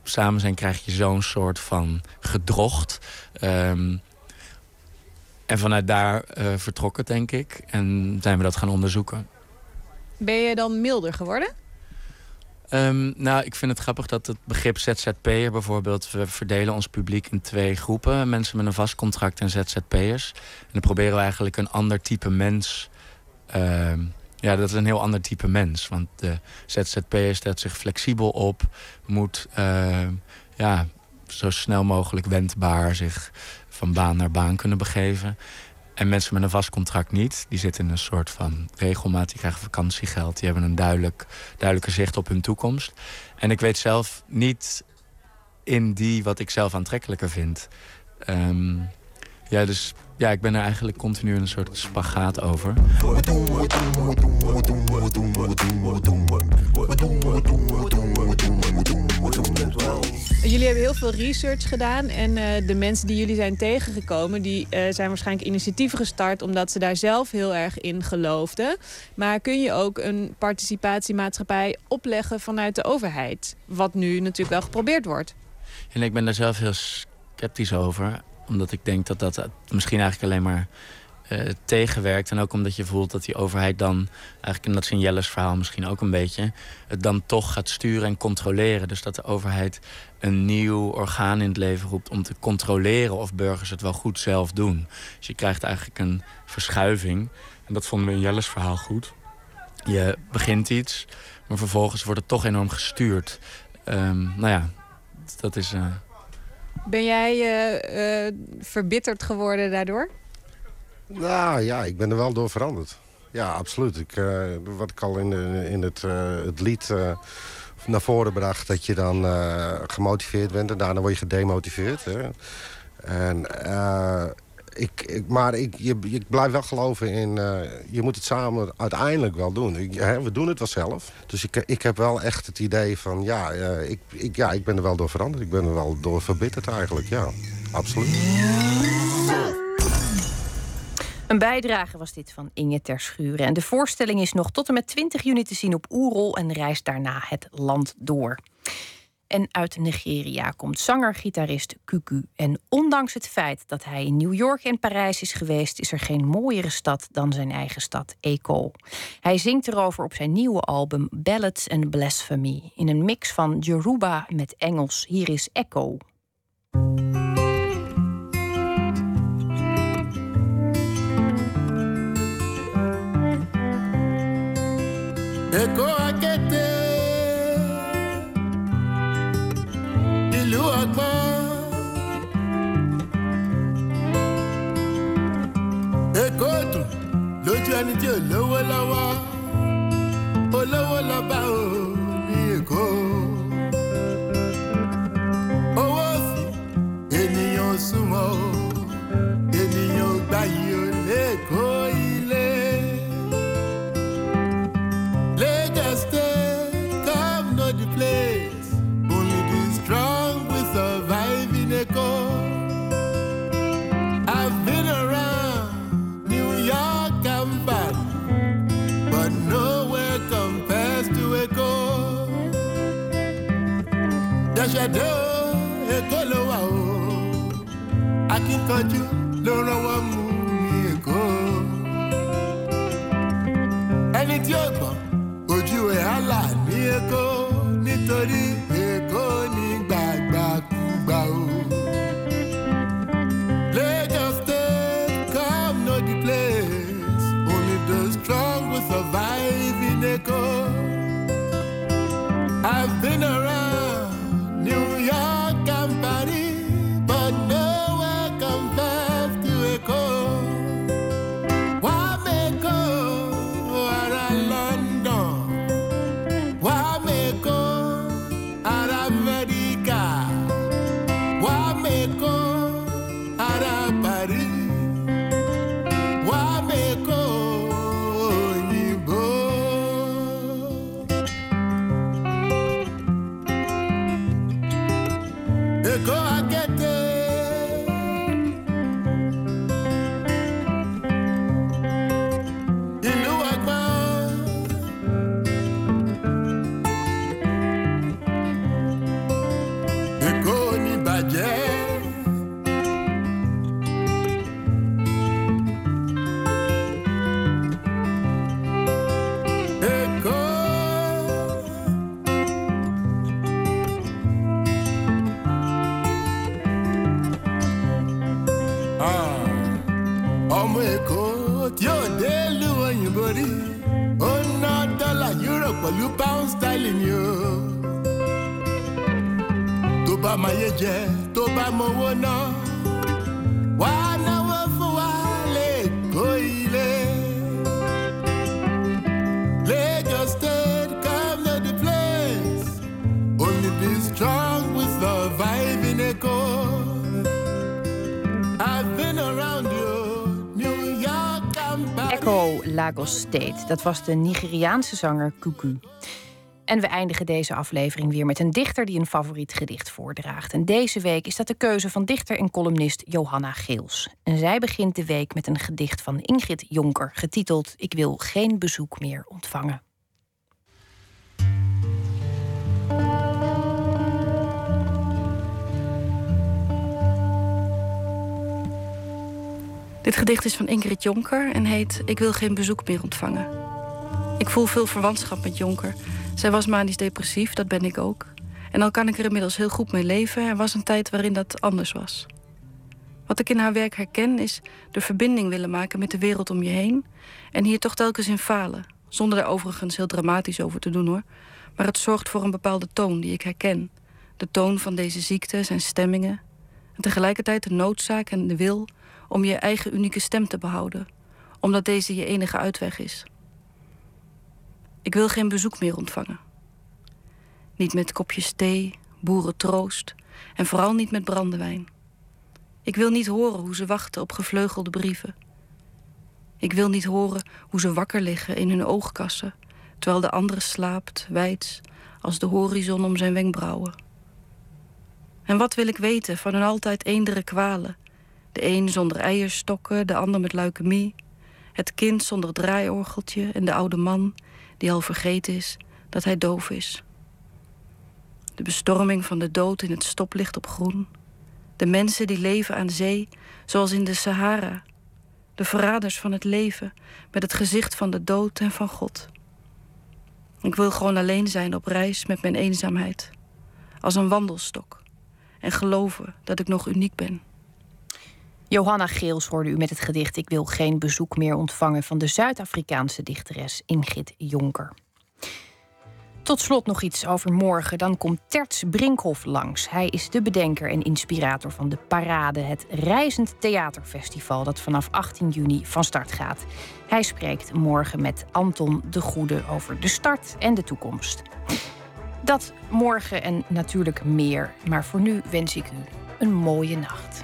samen zijn, krijg je zo'n soort van gedrocht. Um, en vanuit daar uh, vertrokken, denk ik. En zijn we dat gaan onderzoeken. Ben je dan milder geworden? Um, nou, ik vind het grappig dat het begrip ZZP'er bijvoorbeeld... we verdelen ons publiek in twee groepen. Mensen met een vast contract en ZZP'ers. En dan proberen we eigenlijk een ander type mens... Uh, ja, dat is een heel ander type mens. Want de ZZP'er stelt zich flexibel op. Moet uh, ja, zo snel mogelijk wendbaar zich van baan naar baan kunnen begeven. En mensen met een vast contract niet. Die zitten in een soort van regelmaat. Die krijgen vakantiegeld. Die hebben een duidelijk, duidelijke zicht op hun toekomst. En ik weet zelf niet in die wat ik zelf aantrekkelijker vind. Um, ja, dus ja, ik ben er eigenlijk continu een soort spagaat over. Jullie hebben heel veel research gedaan en uh, de mensen die jullie zijn tegengekomen... die uh, zijn waarschijnlijk initiatieven gestart omdat ze daar zelf heel erg in geloofden. Maar kun je ook een participatiemaatschappij opleggen vanuit de overheid? Wat nu natuurlijk wel geprobeerd wordt. En ik ben daar zelf heel sceptisch over omdat ik denk dat dat misschien eigenlijk alleen maar uh, tegenwerkt. En ook omdat je voelt dat die overheid dan, eigenlijk in dat Jelles verhaal misschien ook een beetje, het dan toch gaat sturen en controleren. Dus dat de overheid een nieuw orgaan in het leven roept om te controleren of burgers het wel goed zelf doen. Dus je krijgt eigenlijk een verschuiving. En dat vonden we in Jelles verhaal goed. Je begint iets, maar vervolgens wordt het toch enorm gestuurd. Um, nou ja, dat is... Uh, ben jij uh, uh, verbitterd geworden daardoor? Nou ja, ik ben er wel door veranderd. Ja, absoluut. Ik, uh, wat ik al in, in het, het lied naar voren bracht... dat je dan gemotiveerd bent en daarna word je gedemotiveerd. Hè. En ik, maar ik, je, ik blijf wel geloven in... Uh, je moet het samen uiteindelijk wel doen. Hè, we doen het wel zelf. Dus ik, ik heb wel echt het idee van... Ja, uh, ik, ik, ja, ik ben er wel door veranderd. Ik ben er wel door verbitterd eigenlijk. Ja, absoluut. Een bijdrage was dit van Inge Terschuren. En de voorstelling is nog tot en met 20 juni te zien op Oerol... en reist daarna het land door. En uit Nigeria komt zanger-gitarist Kuku. En ondanks het feit dat hij in New York en Parijs is geweest, is er geen mooiere stad dan zijn eigen stad, Eko. Hij zingt erover op zijn nieuwe album Ballads and Blasphemy. In een mix van Yoruba met Engels. Hier is Echo. Echo ìlú ọgbọ́n. Èkó dùn lójú ẹni tí ò lówó lọ́wọ́ olówó lọ́ba ò ní Èkó. Owó sí ènìyàn súnmọ́ o o èkó ló o akíkanjú ló rọwọ́ mú mi èkó ẹni tí ó gbọ́n ojú ẹ̀ á là ní èkó nítorí èkó ní gbàgbàkúgbà o. Lagos State, come know the place. Only the strong will survive in Echo. Dat was de Nigeriaanse zanger Kuku. En we eindigen deze aflevering weer met een dichter die een favoriet gedicht voordraagt. En deze week is dat de keuze van dichter en columnist Johanna Geels. En zij begint de week met een gedicht van Ingrid Jonker, getiteld Ik wil geen bezoek meer ontvangen. Dit gedicht is van Ingrid Jonker en heet Ik wil geen bezoek meer ontvangen. Ik voel veel verwantschap met Jonker. Zij was manisch depressief, dat ben ik ook. En al kan ik er inmiddels heel goed mee leven, er was een tijd waarin dat anders was. Wat ik in haar werk herken is de verbinding willen maken met de wereld om je heen en hier toch telkens in falen, zonder er overigens heel dramatisch over te doen hoor. Maar het zorgt voor een bepaalde toon die ik herken. De toon van deze ziekte, zijn stemmingen. En tegelijkertijd de noodzaak en de wil om je eigen unieke stem te behouden, omdat deze je enige uitweg is. Ik wil geen bezoek meer ontvangen. Niet met kopjes thee, boerentroost en vooral niet met brandewijn. Ik wil niet horen hoe ze wachten op gevleugelde brieven. Ik wil niet horen hoe ze wakker liggen in hun oogkassen, terwijl de andere slaapt, wijds, als de horizon om zijn wenkbrauwen. En wat wil ik weten van hun altijd eendere kwalen? De een zonder eierstokken, de ander met leukemie. Het kind zonder draaiorgeltje en de oude man die al vergeten is dat hij doof is. De bestorming van de dood in het stoplicht op groen. De mensen die leven aan zee, zoals in de Sahara. De verraders van het leven, met het gezicht van de dood en van God. Ik wil gewoon alleen zijn op reis met mijn eenzaamheid. Als een wandelstok. En geloven dat ik nog uniek ben. Johanna Geels hoorde u met het gedicht Ik wil geen bezoek meer ontvangen van de Zuid-Afrikaanse dichteres Ingrid Jonker. Tot slot nog iets over morgen. Dan komt Terts Brinkhoff langs. Hij is de bedenker en inspirator van de Parade, het Reizend Theaterfestival dat vanaf 18 juni van start gaat. Hij spreekt morgen met Anton de Goede over de start en de toekomst. Dat morgen en natuurlijk meer. Maar voor nu wens ik u een mooie nacht.